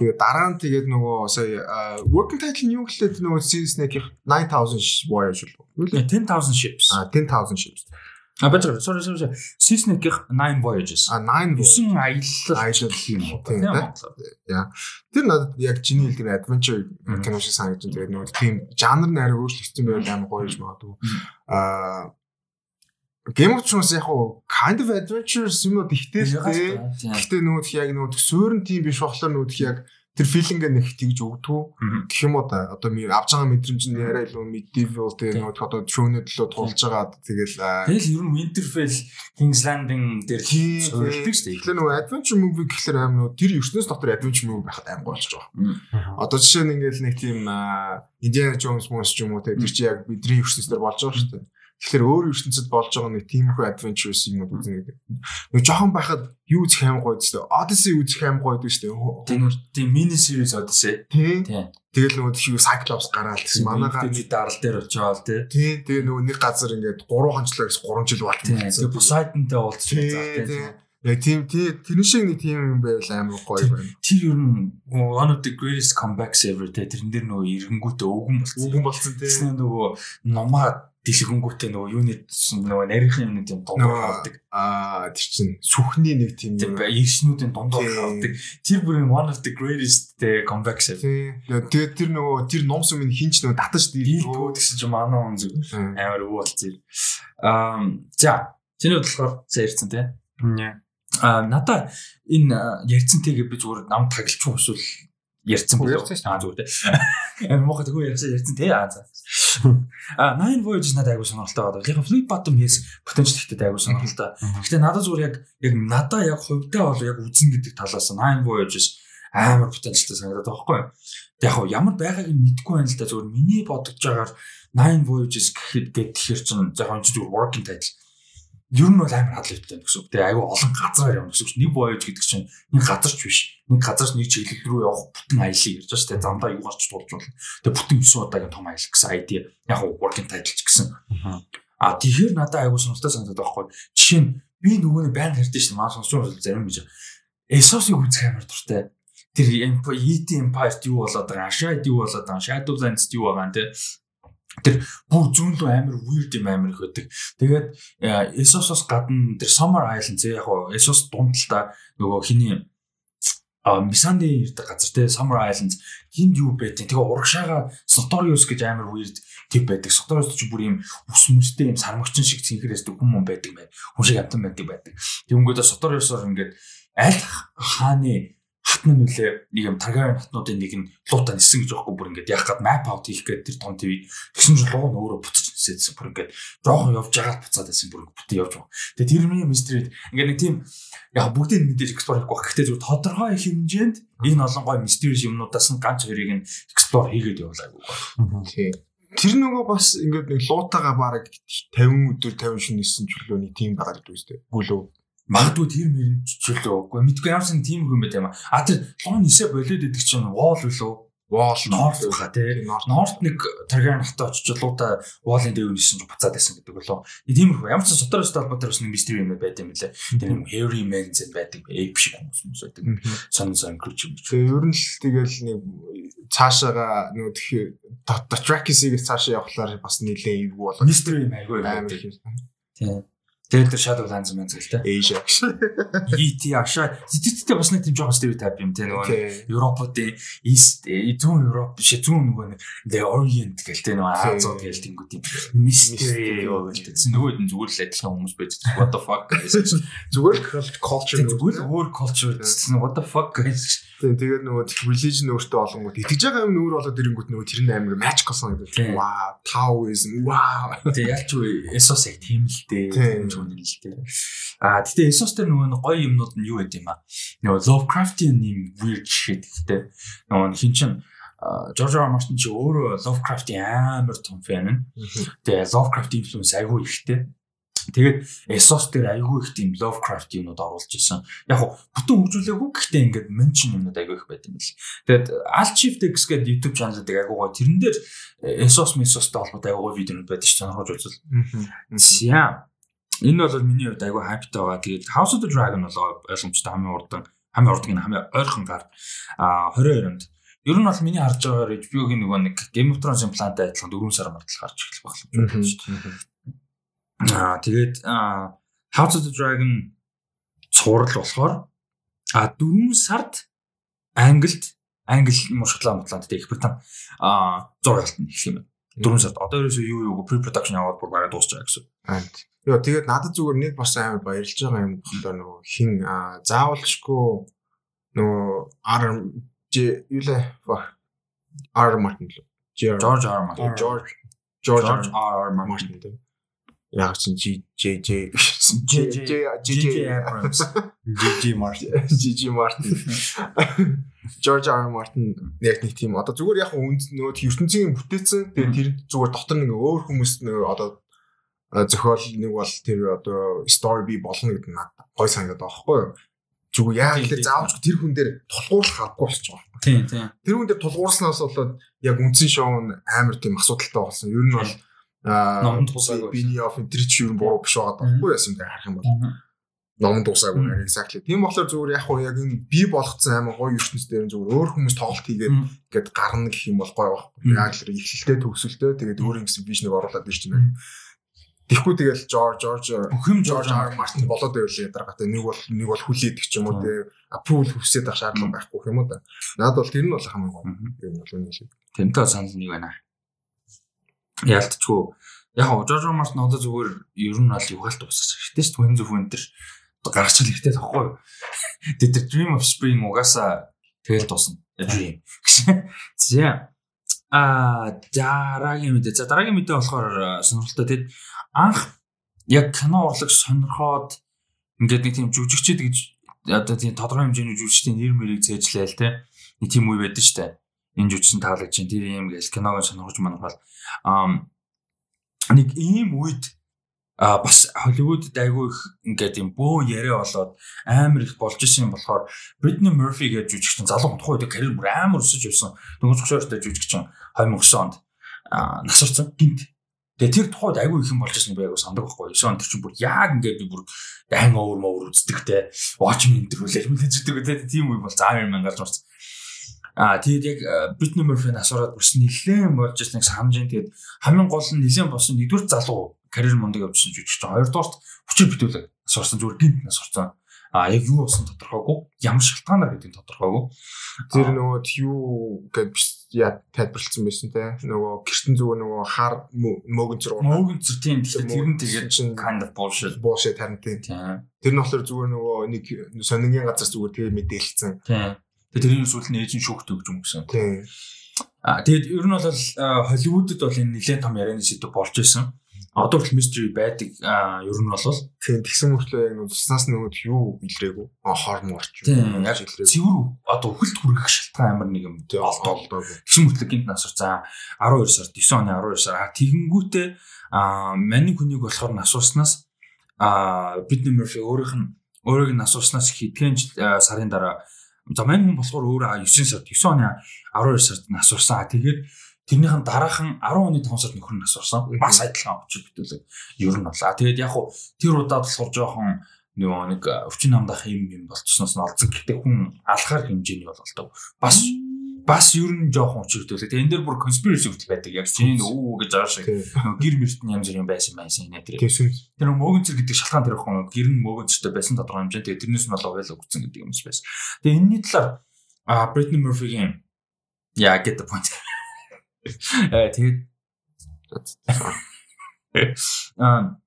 Тэгээд дараа нь тэгээд нөгөө сая а, working title нь юу гэхэлээ нөгөө Snake-ийн 9000 voyage лээ? 10000 ships. А 10000 ships. А бач sorry sorry. Season-ийн 9 voyages. А 9 voyage. 9 аялал Аялал юм уу? тийм, да? Тэр надад яг чиний хэлдэг adventure кино шиг санагдаж байна. Тэгээд нөгөө тийм жанр нь арай өөрчлөгдсөн байвал амар гоё юм магадгүй. Аа Game of Thrones яг уу kind of adventure юмуд ихтэй л дээ. Тийм. Гэхдээ нөгөө яг нөгөө суурин тийм биш болохоор нөгөө яг тэр филингээ нэг тэгж өгдгүү. Гэх юм уу да одоо авч байгаа мэдрэмж нь арай илүү medieval тэгээ тх одоо throne төлөө тулж байгаа тэгэл Тэгэл ер нь Winterfell Kings Landing дээр суурилдаг шүү дээ. Тэгэхээр нөгөө adventure movie гэхэлэр аим нөгөө тэр ертөнцийн дотор adventure movie байхад аим болж байгаа. Одоо жишээ нь ингээл нэг тийм Indiana Jones мөн ч юм уу те тэр чи яг бидний ертөнцийн болж байгаа шүү дээ. Тэгэхээр өөр ертөнцид болж байгаа нэг тиймэрхүү adventures юмуд үзнэ гэдэг. Нөгөө жоохон байхад юу үзэх аим гоё дээ. Odyssey үзэх аим гоё дээ шүү Тийм дээ. тийм mini series Odyssey. Тийм. Тэгэл нөгөө тийм Cyclops гараал гэсэн манайхаа Манайхаа дарал дээр болж байгаа л тий. Тийм. Тэгээ нөгөө нэг газар ингээд 3 хончлоо гэсэн 3 жил болт. Тэгээ Poseidonтэй уулзч Тийм. Яг тийм тийм тэр шиг нэг тийм юм байвал амар гоё байна. Тэр ер нь one of the greatest comebacks ever те тэрэн дээр нөгөө ирэнгүүтээ өвгөн болсон. Үгэн болсон тийм. Тэснэ нөгөө номаа дэлгэнгүүтээ нөгөө юуны нөгөө нарийнхан юмны тийм дундуур хавдаг. аа тэр чин сүхний нэг тийм юм. иршнүүдийн дундуур хавдаг. Тэр бүр one of the greatest те comebacks. Тэгээд тэр нөгөө тэр ном сум минь хинч нөгөө татаж Дийл дийлгөө. гэсэн чинь манай хүн зүг амар өвөө болчих. Аа за чиний бодлохоор сайн ярьсан те. Нэ. А надаа энэ ярьцэнтэйгээ би зүгээр нам таглчих уу эсвэл ярьсан болов Ярьсан шүү аа зүгээр те. Амар мохот хөө ярьсан ярьсан те. Аа за. А nine voyages надад айгуу сонирхолтой байдаг яг flip bottom yes potential ихтэй айгуу сонирхолтой. Гэхдээ надад зүгээр яг яг надаа яг хувьдаа бол яг үзэн гэдэг талаас нь nine voyages амар потенциалтай санагдаад байгаа байхгүй яг ямар байгааг нь мэдэхгүй байна л да. Зүгээр миний бодож байгаагаар nine voyages гэхэд гэхэд тэгэхээр чинь яг энэ зүгээр working title ер нь бол амар хадлавтай гэсэн үг. Тэгээ айгүй олон газар явна гэсэн үг. Нэг боёж гэдэг чинь нэг газарч биш. Нэг газарч нэг чиглэл рүү явах бүтэн аялал ярьж байгаа шүү дээ. Замдаа юу гарч тулж болно. Тэгээ бүтэн 9 удаагийн том аялал гэсэн ID яг working title ч гэсэн. А тэгэхээр надад айгүй сонирхолтой санагдаад байхгүй. Жишээ нь би нөгөө нэг байн хард шүү дээ. Маа байгаа зарим гэж. Эсосыг үзэх амар дуртай. Тэр ET Empire юу болоод байгаа, Ashad юу болоод байгаа, Shadowlands юу байгаа нэ тэр бүр зүүнлөө амар weird юм амар их байдаг. Тэгээд Esos-оос гадна тэр Summer Island зэ яг гоо Esos дунд л та нөгөө хиний а Мисанди ирдэг газар те Summer Island хинд юу байдیں۔ Тэгээ урагшаага Sotorius гэж амар weird тип байдаг. Sotorius ч бүр юм ус мүстэй юм сармагчин шиг цэнхэрээсдэг хүмүүс байдаг бай. Хүн шиг амтан байдаг байдаг. Тэнгүүдээ Sotorius-оор ингээд аль хааны хатны нүлээ нэг юм Targaryen хатнуудын нэг нь луута нисэн гэж байхгүй бүр ингээд яг гад map out хийх гээд тэр том TV тэгсэн чинь луу нь өөрөө буцаж нисээдсэн бүр ингээд жоохон явж байгаа буцаад байсан бүр бүтэн явж байгаа. Тэгээ тэрний мистерид ингээд нэг тийм яг бүгдийг мэдээж explore хийхгүй. Гэхдээ зөв тодорхой хэмжээнд энэ олон гой mysterious юмнуудаас нь ганц хоёрыг нь explore хийгээд явуулаагүй. Тий. Тэр нөгөө бас ингээд нэг луутаага бараг 50 өдөр 50 шөнө нисэн ч үлөө нэг тийм байгаа гэдэг үстэй. Гүлөө магадгүй тэр мэрэмжчлээ үгүй мэдгүй ямарсан тийм юм байт юм а тэр лон нисэ болоод идэг чинь wall үлээ wall north хаа тий north. Нэг тарган хата очиж луута wall-ын дэв нисэн буцаад байсан гэдэг болоо тийм их ямар ч сотор өстэй холбоотой бас нэг мистери юм байт юм лээ. Тэр юм Harry Manson байдаг ape шиг хүмүүс хүмүүс байдаг. Сон сон крүч юм тэгээ ер нь л тэгэл нэг цаашаага нөгөө тхи Dotrakis-ийг цаашаа явахлаар бас нилээ эвгүй болоо мистери юм айгүй амар тийм Тэгээд тэр Shadowlands мэн зэл тэ. Asia. ET Asia. Тэтгэвчтэй бас нэг тийм жоохон стереотип юм тэ нөгөө Европуудын East зүүн Европ биш зүүн нөгөө нэг The Orient гэл тэ нөгөө Азууд гэл тэнгүү тийм mystery юу гэл тэ. Нөгөө нь зүгээр л адилхан хүмүүс байж what the fuck guys. Зүгээр culture зүгээр өөр culture what the fuck guys. Тэгээд нөгөө religion өөртөө олонгууд итгэж байгаа юм нүүр болоод ирэнгүүт нөгөө тэр нь амар magical гэдэг. Wow, Taoism. Wow. Тэгээд ялч Эсос яг тийм л дээ л дээ. Аа гэтээ Esos дээр нөгөө гоё юмнууд нь юу байд юм аа. Нөгөө Lovecraftian юм weird shit гэдэг. Нөгөө хин чин R. R. Martin чи өөрөө Lovecraft-ийн амар том фэн. Тэгээ Lovecraft influence айгүй ихтэй. Тэгээд Esos дээр айгүй их тийм Lovecraft юмуд оруулж исэн. Яг хөө бүтэн хөгжүүлээгүй гэхдээ ингээд mention юмуд айгүй их байт юм л. Тэгээд Archive-X гэдэг YouTube channel-ыг айгүй гоо тэрэн дээр Esos Mesos-тай холбоотой айгүй видеонууд байдаг ч сонирхож үзвэл. Яа. Энэ бол миний хувьд айгүй хайптай байгаа. Тэгээд House of the Dragon бол ойлгомжтой хамгийн урдан, хамгийн урдан нь хамгийн ойрхон гар а 22-нд. Ер нь бол миний харж байгаагаар HBO-гийн нөгөө нэг Game of Thrones импланттай адилхан 4 сар мартал гарч эхлэх байна. Аа тэгээд House of the Dragon цуврал болохоор а 4 сард Англид Англи мушглаа мотлаад тэг Их Британь а зургалт нь эхлэх юм байна. 4 сард. Одоо ерөөсөө юу юу pre production яваад бүр бараг дуусчихаа гэсэн. Аа Йоо тэгээд надад зүгээр нэг бас амар баярлж байгаа юм бохоо нөгөө хин заавалчгүй нөгөө R юу лээ? R Martin л George. R Martin. George. George R Martin яг чинь G J J. J J. J. Abrams. GG Martin. GG Martin. George R. Martin яг нэг тийм одоо зүгээр яг нөгөө ертөнцийн бүтээсэн. Тэгээд тэр зүгээр дотор нэг өөр хүмүүс нөгөө одоо зохиол нэг бол тэр одоо story би болно гэдэг нь надад гой санагдаад байгаа байхгүй юу. Зүгээр яг л заавч тэр хүн дээр тулгуурлах албагүй болчих жоох. Тийм тийм. Тэр хүн дээр тулгуурснаас болоод яг үндсэн шоу нь амар тийм асуудалтай болсон. Ер нь бол номон тусаагүй. Биний оф тэр чи нь буруу биш байгаа байхгүй яасан дээр харах юм бол номон дуусаагүй нэр exactly. Тийм болохоор зүгээр яг хуу яг энэ би болгоцсон амар гоё ертөнц дээр зүгээр өөр хүмүүс тоглолт хийгээд гээд гарна гэх юм бол гоё байхгүй. Яг л эхлэлтэй төгсөлтөө тэгээд өөр юм гэсэн вижныг оруулаад ирж байна. Тэгэхгүй тэгэл Жорж Жорж бүх юм Жорж R Martin болоод байвал ядаргатай нэг бол нэг бол хүлээдэг ч юм уу те approval хүсээд байх шаардлага байхгүй юм уу да. Наад бол тэр нь бол хамгийн гол юм бол үнэ шиг. Тэмтэй санал нэг байна. Яалтчгүй яг R Martin одоо зүгээр ер нь бол югаалт усаж хэрэгтэй шүү дээ. Хүн зөв хүн тэр гаргач л ихтэй тахгүй. Тэр Dream of Spring угаасаа тэгэл тусна. Dream. За А дараагийн мэдээ. За дараагийн мэдээ болохоор сонирхолтой тэгэд анх яг кино урлагч сонирхоод ингээд нэг тийм жүжигчд гэж одоо тийм тодорхой хэмжээний жүжигчдийн нэр мэрийг цээжлээл те нэг тийм үе байдаг штэ энэ жүжигчин таалагдж чинь тэр юм гээл киног сонирхож манархал аа нэг ийм үед а бас Холливуудд айгүй их ингээд юм бөө яриа болоод амар их болж исэн юм болохоор Britney Murphy гэж жүжигчин залуу тухайн үед карьер бүр амар өсөж явсан. Дөнгөж 30 ортой жүжигчин 2009 онд насурсан гинт. Тэгээ тэр тухайд айгүй их юм болж исэн айгүй сандаг байхгүй. 9 онд чинь бүр яг ингээд би бүр айн овер мовер үздэг те. Watchmen энэ төрүүлээ мэдчихдэг те. Тийм үе бол заавар мянгаалж марсан. А тэгээд яг Britney Murphy насураад бас нэлээд болж ирсэн санаж. Тэгээд хамгийн гол нь нэлээд болсон нэгдүгээр залуу карьер мундаг явуулсан жүжигч. Хоёрдугаарт хүчээр битүүлэг сурсан зүгээр гинт нас сурсан. А яг юу болсон тодорхойгүй. Ямар шалтгаанаар гэдэг нь тодорхойгүй. Тэр нөгөө юу гэж яа тайлбарлсан байсан те. Нөгөө гэртэн зүгээр нөгөө хар мөгөнцөр мөгөнцөр тийм тэгэхээр тэр нь тэгээд kind of bullshit bullshit харин тийм. Тэр нь болохоор зүгээр нөгөө нэг сонингийн газар зүгээр тэгээ мэдээлсэн. Тийм. Тэгээд тэрний сүүл нь нь шүүхт өгч юм гэсэн. Тийм. А тэгээд ер нь бол Холливуудд бол энэ нэлээд том ярианы сэдв болж исэн одоо хүртэл mystery байдаг аа ер нь бол. Тийм тэгсэн мөртлөө яг нэг туснаас нөгөөд юу илрээгүй? А хорморч юм яг цэвэр одоо хөлт хүрэх шалтгаан амар нэг юм олдоо тэгсэн мөртлөө гинт насар за 12 сард 9 оны 12 сар. А тэгэнгүүтээ маний хүнийг болохоор насууснаас а бидний Murphy өөрийнх нь өөрийг насууснаас хэдхэн сарын дараа за мань хүн болохоор өөрөө 9 сард 9 оны 12 сард насурсан тэгээд Тэрнийхэн дараахан 10 оны 5 сард нөхөр нь асуусан. Бас адилхан очиж битүүлэг. Ер нь болоо. Тэгээд яг хуу тэр удаад болохоор жоохон нөгөө нэг өвчин намдах юм юм болцсноос нь олцсон. Гэтэ хүн алхаар хэмжээний бол болдог. Бас бас ер нь жоохон учирдүүлээ. Тэгээ энэ дэр бүр conspiracy хүртэл байдаг. Яг чиний өө гэж байгаа шиг гэр мөрт нь янз бүр юм байсан байсан нэ тэр. Тэр мөөгөнцөр гэдэг шалтгаан тэр ихэн гэр нь мөөгөнцөртэй байсан тодорхой хэмжээ. Тэгээ тэрнээс нь бол ойл өгсөн гэдэг юм шиг байсан. Тэгээ энэний талаар а Britney Murphy-гийн Yeah, get the point. Э тэгээд аа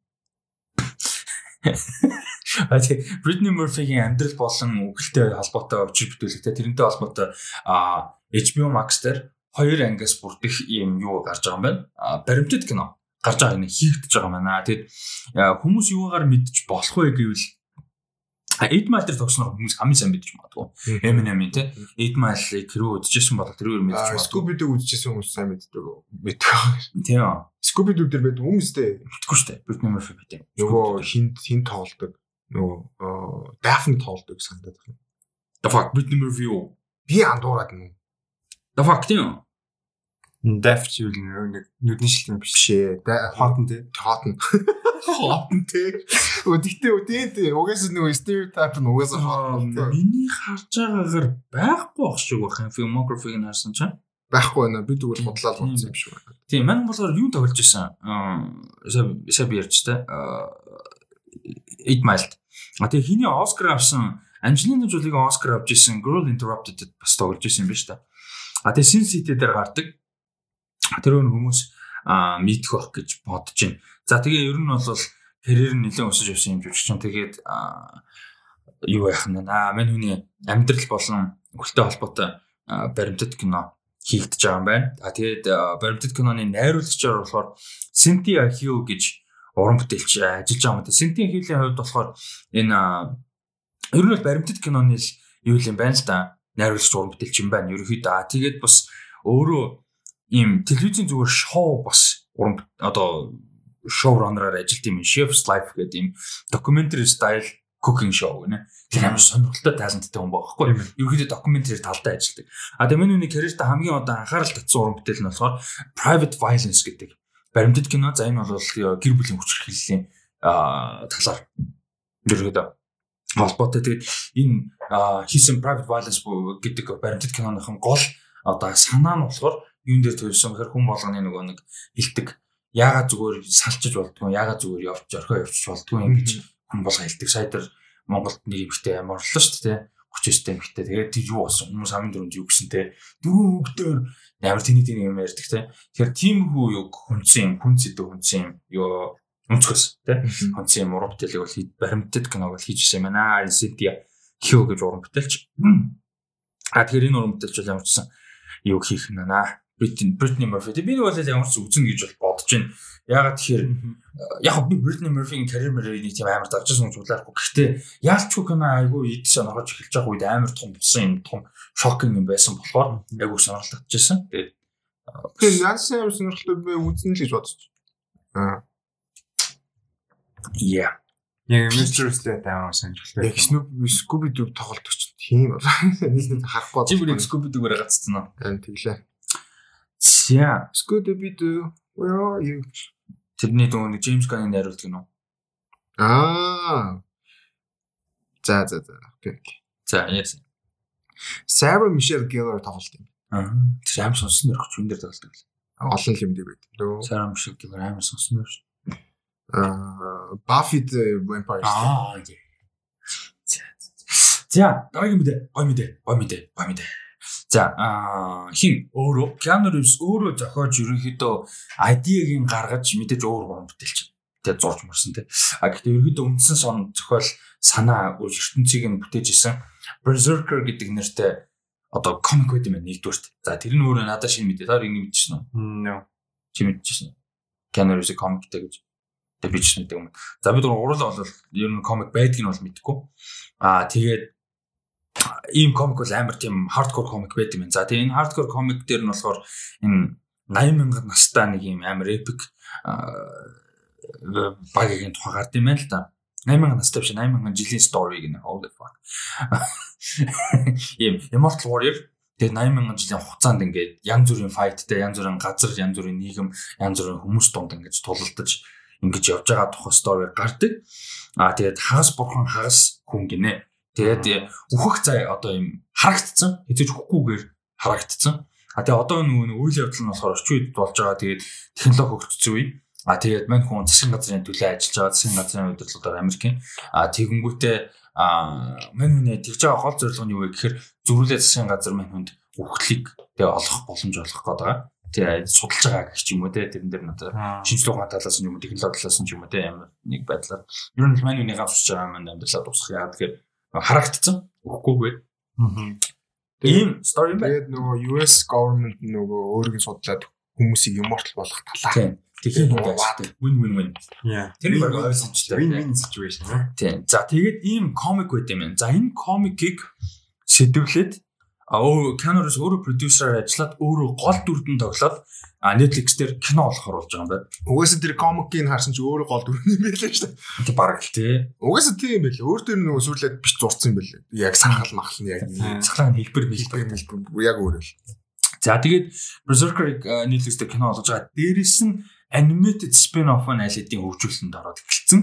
А тий Britney Murphy-гийн амьдрал болон үгэлтэй холбоотой өчир бүтээлэгтэй тэрнтэй холбоотой а HBO Max дээр хоёр ангиас бүрдэх ийм юу гарч байгаа юм байна. А баримтат кино гарч байгаа юм хийгдэж байгаа юм байна. Тэгэд хүмүүс юугаар мэдчих болох вэ гэвэл Эд майл дээр тогсноор хүмүүс хамгийн сайн мэдчих магадгүй. Eminem-ийн те. Эд майл тэрөө үдчихсэн бол тэрөө мэдчих магадгүй. Scooby-Doo үдчихсэн хүмүүс сайн мэддэг. Мэддэг. Тийм. Scooby-Doo дээр байдаг хүмүүс дээ. Мэдгүй шүү дээ. Britney Murphy юм. Нөгөө хин хин тоглодог. Нөгөө Daphne тоглодог санагдаад байна. The fuck Britney Murphy юу? Би андуураад нь. The fuck тийм. Daft юу нэг нүдний шилтэн биш ээ. Hot нь Hot. Хот тий. Өдөртөө үдээ тий. Угаас нөгөө стереотип нь угаас хот. Миний харж байгаагаар байхгүй ах шиг байх юм. Filmography-г харсан чинь байхгүй байна. Би тэгвэл бодлоо бодсон юм шиг байна. Тийм, мань болохоор юу тоглож исэн? Аа, сая би ярьж та. Аа, 8 Mile. А тэгээ хиний Оскар авсан Анжелина Жолиг Оскар авч исэн Girl Interrupted бас тоглож исэн юм байна шүү дээ. А тэгээ Sin City дээр гардаг. Тэр өн хүмүүс аа мэдэх байх гэж бодож байна. За тэгээ ер нь бол карьер нь нэлээд өсөж явсан юм жүжигч чинь тэгээд юу яах нь аа мань хүний амьдрал болон өлтэй холбоотой баримтат кино хийгдэж байгаа юм байна. А тэгээд баримтат киноны найруулагчаар болохоор Cynthia Hugh гэж уран бүтээлч ажиллаж байгаа юм. Cynthia Hugh-ийн хувьд болохоор энэ ер нь бол баримтат киноны юу юм байна л да. Найруулагч уран бүтээлч юм байна. Ерөнхийдөө а тэгээд бас өөрөө ийм телевизийн зүгээр шоу бас уран одоо шоураннераар ажилт юм Chef's Life гэдэг юм documentary style cooking show гэнэ. Тэр амар сонирхолтой таланттай хүн байхгүй. Ерөнхийдөө documentary талдаа ажилладаг. А тэгээ миний карьерт хамгийн одоо анхаарал татсан уран бүтээл нь болохоор Private Violence гэдэг. Баримтат кино за энэ бол гэр бүлийн хүчирхийллийн талаар ерөнхийдөө холбоотой. Тэгээд энэ хийсэн Private Violence гэдэг баримтат киноныхон гол одоо санаа нь болохоор юун дээр төлсөн гэхээр хүн болгоны нөгөө нэг хилдэг яагаад зүгээр салчиж болдгоо яагаад зүгээр явж орхоо явчих болдгоо юм гэж хүн болго хэлдэг. Сая дээр Монголд нэг ихтэй ямар орлоо шүү дээ. 39-тэй ихтэй. Тэгээд тийм юу болсон хүмүүс хамгийн дөрөнд юу гэсэн те. Дөрөв өгдөр ямар тэний тэний юм ярьдаг те. Тэгэхээр тийм хүү юу хүнсэн юм, хүн зэдв хүнсэн юм. Ёо өнцгөөс те. Хүнсэн юм уран бүтээлийг бол баримтат киног бол хийж ирсэн аа. Синтия Кё гэж уран бүтээлч. А тэгэхээр энэ уран бүтээлч бол ямар ч сан юу хийх юм аа Britney Murphy. Би нэг бол ямар ч үзнэ гэж бол бодож байна. Ягаад тэгэхээр яг би Britney Murphy-гийн карьер мөрийг тийм амар давжсан гэж бодлоогүй. Гэхдээ яалчгүй кино айгүй идс сонирхож эхэлж байгаа үед амар том болсон юм том шокинг юм байсан болохоор айгүй сонирхолтой. Тэгээд тэгээд наасан амар сонирхолтой би үзнэ л гэж бодож. Аа. Yeah. Яг. Slate амар сонирхолтой. Яг Scooby Doo тоглолтч тийм бол нэг харахгүй. Чи бүр Scooby Doo-гээр гацсан уу? байна тэглээ. За. Scooby Doo where are you? Тэрний дөө нэг James Gunn-ы найруулдаг нь. Аа. За за за. Окей. За, yes. Sarah Michelle Gellar тоглолт юм. Аа. Тэр амар сонсон нэр өгч юм дээр тоглолдог. Олон юм дээр. Лөө. Sarah Michelle Gellar амар сонсон нэр. Аа Buffy the Vampire Slayer. Аа. окей. За. Дараагийн мэдээ. Гой мэдээ. Гой мэдээ. Гой мэдээ. За, аа хин өөрөө Keanu Reeves өөрөө зохиож ерөнхийдөө ID-гийн гаргаж мэдээж өөр гурван бүтээлч тэгээ зурж марсан тий. А гэхдээ ерөнхийдөө үндсэн сон зохиол санаа ертөнцийг нь бүтээж исэн Berserker гэдэг нэртэй одоо комик байт юм нэгдүгürt. За тэр нь өөрөө надад шинэ мэдээ. Та энийг мэдчихсэн үү? Нөө. Чи мэдчихсэн? Keanu Reeves комиктэй гэж. Тэг би ч мэддэг юм. За бид гурал бол ер нь комик байдгийг нь бол мэдэхгүй. Аа тэгээд ийм комик бол амар тийм хардкор комик байт юм. За тэгээ энэ хардкор комик дээр нь болохоор энэ 80 мянган настай нэг ийм амар эпик багийн тухай гард юм байна л да. 80 мянган настай биш 80 мянган жилийн story гэнэ. Holy fuck. Ийм Immortal Warrior тэгээ 80 мянган жилийн хугацаанд ингээд янз бүрийн файттай, янз бүрийн газар, янз бүрийн нийгэм, янз бүрийн хүмүүс донд ингээд тулалдаж ингэж явж байгаа тухай story гардаг. Аа тэгээд хагас бурхан хагас хүн гинэ. Тэгээд үхэх цай одоо юм харагдцсан. Хэзээ ч үхэхгүйгээр харагдцсан. А тэгээ одоо нөгөө үйл явдал нь болохоор орчин үед болж байгаа. Тэгээд технологи хөгжсөн үе. А тэгээд мань хүн засгийн газрын төлөө ажиллаж байгаа засгийн газрын удирдлагуудаар Америкийн а тэгэнгүүтээ а мань хүнээ тэгж байгаа гол зорилго нь юу вэ гэхээр зөврүүлээ засгийн газар мань хүнд үхлийг тэгээ олох боломж олох гээд байгаа. Тэгээ судалж байгаа гэх юм уу те тэрэн дээр надад шинжлэх ухааны талаас нь юм уу технологи талаас нь юм уу те ямар нэг байдлаар ер нь мань хүний ганц усж байгаа маань амьдралаа дуусгах яа тэгэхээр харагдцсан үхгүйгээ. Ийм story байна. Тэгээд нөгөө US government нөгөө өөрийг нь судлаад хүмүүсийг immortal болгох талаа. Тийм. Тэгэхээр нөгөө win win win. Тэр ойлгосон ч Win win situation. Тийм. За тэгээд ийм комик байт юм. За энэ комикийг сэдвлээд а өөр Canon-оос өөрөө продюсераар ажиллаад өөрөө гол дүрдэн тоглоод а Netflix дээр кино олох оруулж байгаа юм байна. Угаасаа тэр комикийг харсан чи өөрөө гол дүр юм байлаа шүү дээ. Тэг бараг л тий. Угаасаа тийм байл. Өөр дээр нөгөө сүрлээд биш зурцсан юм байлээ. Яг санхал махал нь яг Цахлаа хэлбэр хэлбэр хэлбэр. яг өөр л. За тэгээд Berserker-ыг Netflix дээр кино олгож байгаа. Дээрээс нь animated spin-off нь аль хэдийн хөгжүүлэлтэнд ороод эхэлсэн.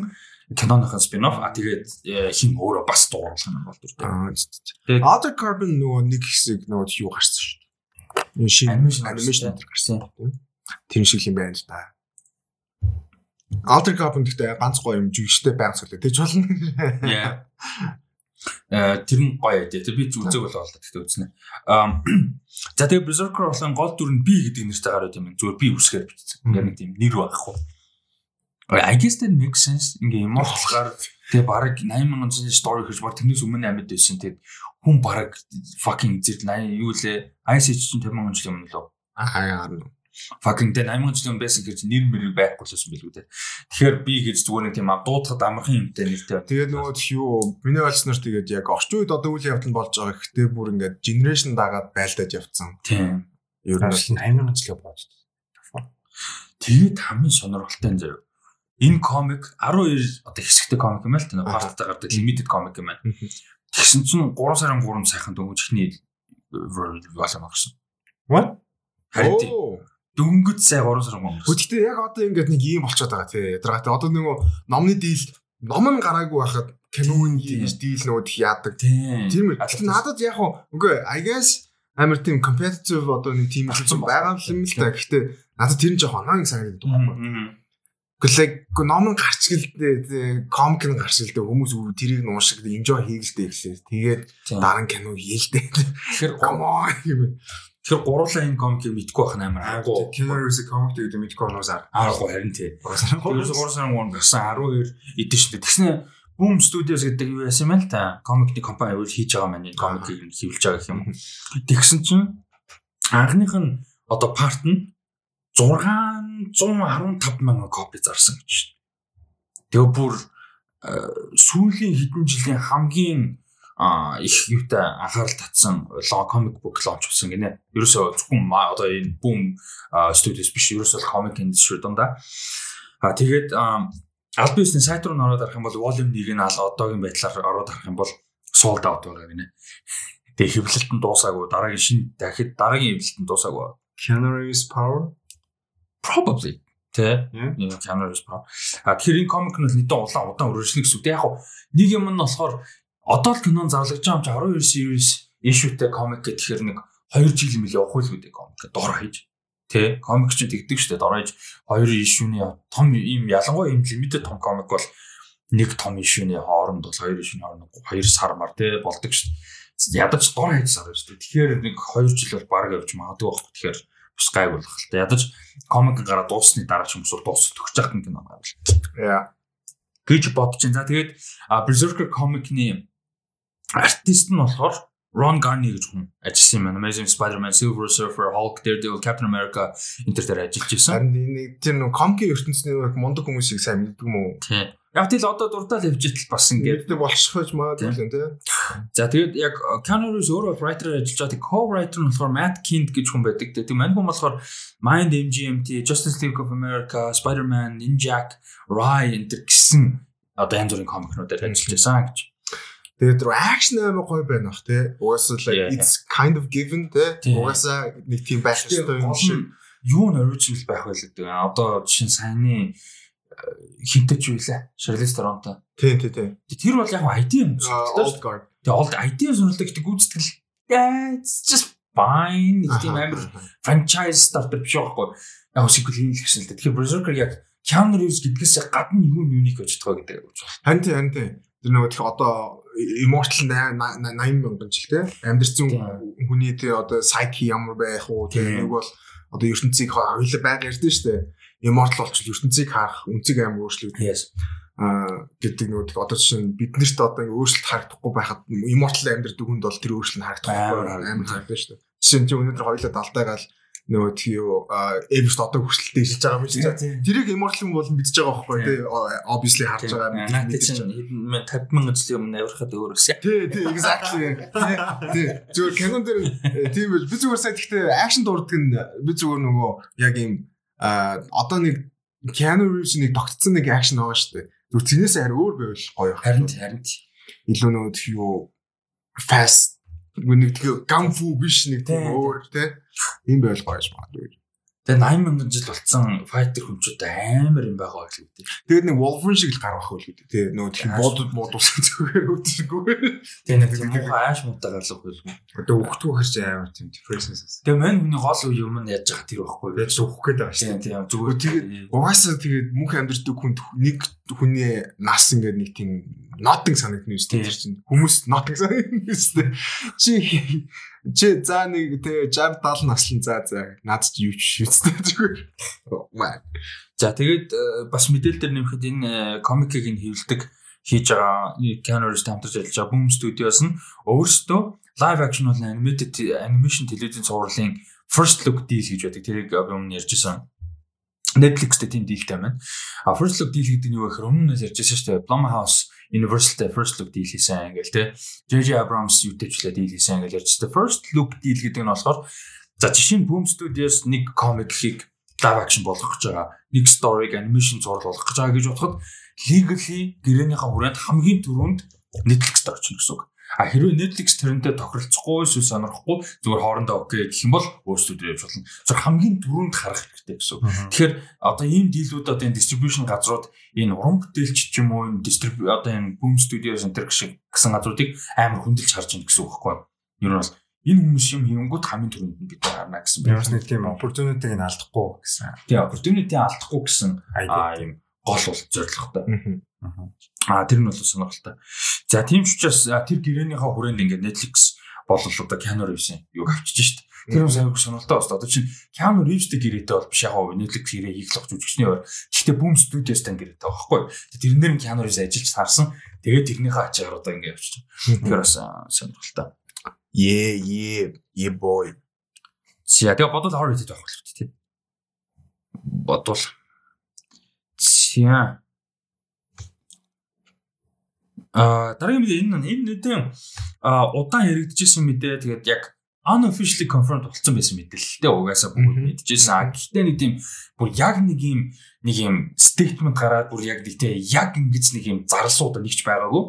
Киноныхон spin-off а тэгээд хин өөрөө бас дууруулах юм бол дүр. Тэгээд- Other Carbon нөгөө нэг хэсэг нөгөө юу гарсан шүү дээ. Энэ шинэ Animation animation гарсан. Тэр шиг юм байна л да. Alter Carbon гэхдээ ганц гоё юм жүжигчтэй байнг солио. Тэгж болно. Яа. Э тэр нь гоё дээ. Тэр би ч үзег болоо л гэхдээ үзнэ. Аа за тэгээ Berserker болон гол дүр нь би гэдэг нэртэй гараад юм. Зүгээр би үсгээр бичсэн. Ингээ нэг тийм нэр байхгүй. I guess that makes sense. Ингээ immortal-гаар тэгээ бараг 80 мянган жилийн story гэж баг тэрнээс өмнө амьд байсан. Тэгээд хүн бараг fucking зэрэг 80 юу лээ. Ice Age чинь 50 мянган жилийн өмнө лөө. Аа яа. fucking тэ 80 жилийн өмнө байсан гэж нэр мэр байхгүй л байсан билүү дээ. Тэгэхээр би гэж зүгээр нэг тийм дуудахад амархан юмтай нэртэй. Тэгээд нөгөө юу миний ойлсноор тэгээд яг орчин үед одоо үйл явдал болж байгаа. Гэхдээ бүр ингээд generation дагаад байлдаад явцсан. Тийм. Ер нь Бас 8000 жилээ боож. Тэгээд хамгийн сонирхолтой нь заяа. Энэ комик 12 одоо хэсэгтэй комик юм аа л тэ парттай гардаг limited комик юм байна. Тэгсэн чинь 3 сарын 3 сайхан дөнгөжхний волюм авсан. What? Харин дөнгөж сая 3 сарын 3. Гэхдээ яг одоо ингээд нэг юм болчиход байгаа тий. Ядаргатай одоо нөгөө номны дийл ном нь гараагүй байхад киноны Тийм. дийл нөгөө их яадаг. Тийм. Үү. Гэхдээ надад яг үгүй I guess амар тийм competitive одоо нэг Болцсон юм байгаа юм л та. Гэхдээ надад тэр нь жоох оногийн санагддаг байхгүй. Мгм. Гэхдээ ном гарч гэлдээ комик нь гарч гэлдээ хүмүүс үү тэрийг нь уушиг enjoy хийгэлдээ гэхлээр тэгээд дараа нь кино хийлдээ. Тэгэхээр on юм. тэгэхээр гурлаа энэ комикийг мэдгүй байх нь амар аргагүй. Киноэрс комик гэдэг мэдгүй оноосаар. Аргагүй харин тий. 3 сарын 3 гарсан 12 эдэн шүү дээ. Тэгснэ Boom Studios гэдэг юу яасан юм л та. Комикны компани үйл хийж байгаа маань энэ комикийг нь хэвлэж байгаа гэх юм. Тэгсэн чинь анхных нь одоо парт нь 615 мянган копи зарсан гэж дээ. Тэгээ бүр э, сүүлийн хэдэн жилийн хамгийн их юутай анхаарал татсан ло комик бук лонч болсон гинэ. Ерөөсөө зөвхөн одоо энэ boom студиос биш ерөөсөө комик индастри дундаа. А тэгээд аль биесний сайт руу ороод арах юм бол volume 1-ийг нь одоогийн байдлаар ороод арах юм бол sold out байгаа гинэ. Тэгээ хэвлэлт нь дуусаагүй дараагийн шинэ дахид дараагийн хэвлэлт нь дуусаагүй. Keanu Reeves Power Probably Тэ. Keanu Reeves Power. А тэгэхээр энэ комик нь нийтэн улаан удаан үргэлжлэнэ гэсэн үг. Яг хав нэг юм нь болохоор одоо л кинон зарлаж байгаа юм чи 12 series issue-тэй комик гэхээр нэг 2 жил юм л явах үйл үү комик дор хийж. Тэ. Комик ч тэгдэг дээ. Дор хийж 2 issue-ний том ийм ялангуяа ийм limited том комик бол нэг том issue-ний хооронд бол 2 issue-ний хооронд 2 сар мар тэ болдог дээ. Ядаж дор хийж сар дээ. Тэгэхээр нэг 2 жил бол баг явж магадгүй байхгүй. Тэгэхээр бас гайг болох л та. Ядаж комик гараад дуусны дараа ч юм уу дуус төгсөж нэг кино байвал Яа. гэж бодож байна. За тэгээд Berserker comic-ны артист нь болохоор Ron Garney гэж хүн ажилласан юм байна. Amazing Spider-Man, Silver Surfer, Hulk, Daredevil, Captain America энэ төр дээр ажиллаж исэн. Харин энэ тэр нэг комки ертөнцийн нэг мундаг хүмүүсийг сайн мэддэг юм уу? Тийм. Яг тэгэл одоо дурдаад явж итэл бас ингээд. Мэддэг болчихож магадгүй л дээ. За тэгээд яг Keanu Reeves өөрөө writer ажиллаж байгаа. Тэгээд co-writer нь болохоор Matt Kindt гэж хүн байдаг. Тэгээд мань хүн болохоор Mind MGMT, Justice League of America, Spider-Man, Ninjak, Rai энэ гэсэн одоо янз бүрийн комикнуудаар ажиллаж байсан гэж. Тэгээд тэр акшн амар гоё байна бах те. Угаасаа like it's kind of given те. Тийм. Угаасаа нэг тийм байх хэрэгтэй юм шиг. нь юу н original байх вэ гэдэг. Одоо жишээ нь саяны лээ? Charlize Theron та. Тийм тийм тийм. Тэр бол яг ID юм. Old guard. Тэгээ олд ID сонирхолтой гэдэг гүйцэтгэл it's just fine. Нэг тийм амар franchise starter биш байхгүй. Яг sequel хийх гэсэн л дээ. Тэгэхээр Berserker яг Keanu Reeves гэдгээс гадна юу юуник гэж байгаа гэдэг юм. Харин тийм харин тийм. Тэр нөгөө těch одоо immortal 80 мянган жил те. Амьдэрсэн Тийм. хүний тий одоо psyche ямар байх уу. Тийм. Нэг бол одоо ертөнцийг хоёулаа байг ярьдэн штэ. Immortal болчихвол ертөнцийг харах үнцэг амар өөрчлөгдөн. Аа гэдэг těch одоо чинь бид нарт одоо ингээ өөрчлөлт харагдахгүй байхад immortal амьдэрдэг хүнд бол тэр өөрчлөлт харагдахгүй Амар харагдана. харагдана штэ. Жишээ нь чи өнөөдөр хоёулаа далдаагаал нөгөө тий юу Эверст одоо хүрсэлтэй ижиж байгаа юм чинь. Тэрийг immortal юм бол мэдчихэж байгаа байхгүй тий. Obviously харж байгаа байгаа. хэдэн 50 мянган жилийн өмнө авирахад өөр өсөй. Тий, тий, exactly. Тий. Зүгээр Canon дээр э, тийм биш. Би зүгээр сая гэхдээ акшн дурдаг нь би зүгээр нөгөө яг юм а одоо нэг Keanu Reeves нэг тогтцсон нэг акшн байгаа шүү дээ. Зүгээр тэрнээс арай өөр байвал гоё. Харин харин илүү нөгөө юу fast нэг тэг ганфу биш нэг тийм Тий, өөр тий. Ийм байвал гоё юм байна. Тэгээ 80 мянган жил болцсон файтер хүмчүүд амар юм байгаа байх л үү. Тэгээд нэг Wolverine шиг л гарах байх үү тий. Нөгөө тэг Ааш. бодод бодус зүгээр үүдэргүй. Тэгээ нэг тийм муухай ааш муутай гарлах байлгүй. Одоо өгтгөө хэрч амар тийм differences. Тэгээ мань хүний гол юм нь яаж байгаа тэр байхгүй. Яаж өгөх гээд байгаа шүү Тийм тийм зүгээр Тэгээд угаасаа тэгээд мөнх амьдэрдэг хүнд нэг хүний нас ингээд нэг тийм nothing санагдна шүү дээ. Чинь хүмүүс nothing санагдна шүү дээ. Чи чи за нэг тэгээ 60 70 наслан за за над чи юу ч шийдтэй зүгээр. Маа. За тэгээд э, бас мэдээлэл дээр нэмэхэд энэ э, комикийг нь хэвлдэг хийж байгаа Reeves хамтарч ажиллаж байгаа Boom Studios нь өөрсдөө live action болон animated animation телевизийн цувралын first look deal гэж байдаг. Тэрийг өмнө ярьжсэн. Netflix-тэй тийм дийлтэй байна. А first look deal гэдэг нь юу вэ гэхээр өмнө нь ярьжсэн шүү дээ. Blumhouse Universal-тэй first look deal хийсэн ингээл те. JJ Abrams юутэйчлээ deal хийсэн ингээл ярьжсэн. First look deal гэдэг нь болохоор за жишээ нь Boom Studios нэг комикийг live action болгох гэж байгаа. Нэг story-г animation зурлал болгох гэж байгаа гэж бодоход legally гэрээнийхээ хүрээнд хамгийн түрүүнд Netflix дээр очих гэсэн үг. А хэрвээ Netflix тэрнтэй тохиролцохгүй эсвэл сонирхгүй зүгээр хоорондоо окей гэх юм бол өөрсдөө явж болно. Зөв хамгийн түрүүнд харах хэрэгтэй гэсэн. Тэгэхээр одоо ийм дийлүүд одоо энэ distribution газрууд энэ уран бүтээлч ч юм уу энэ distrib одоо энэ Boom Studios Center шиг гэсэн газруудыг амар хөндлөж харж байна гэсэн үг байхгүй юу? Ер нь бол энэ хүмүүс юм хийнгүүт хамгийн түрүүнд нь бид харна гэсэн нэг тийм opportunity-г нь алдахгүй гэсэн. Тэгээ opportunity алдахгүй гэсэн аа ийм гол бол зорилготой. Мгм. Аа тэр нь бол сонирхолтой. За тийм ч учраас тэр гэрээнийхээ хүрээнд ингээд Netflix болол одоо Keanu Reeves-ийн юг авчиж шít. Тэр юм сайн сонирхолтой байна. Одоо чинь Keanu Reeves-тэй гэрээтэй бол биш яг гоо Netflix гэрээ хийх л жүжигчний өөр. Гэхдээ Boom Studios-тай гэрээтэй байхгүй. Тэрэн дээр нь Keanu Reeves ажиллаж таарсан. Тэгээд тэрнийхээ ачаар одоо ингээд авчиж. Тэгэхээр бас сонирхолтой. Yeah, yeah, yeah boy. За тэгээ бодвол horror хийх байх болов тий. Бодвол. За. А дараагийн мэдээ энэ энэ а удаан яригдчихсэн мэдээ тэгээд яг unofficially confirmed болсон байсан мэдээлэлтэй угаасаа бүгд мэдчихсэн. А гэхдээ нэг тийм бүр яг нэг юм нэг юм statement гараад бүр яг нэг тийм яг ингэж нэг юм зарлсууд нэгч байгаагүй.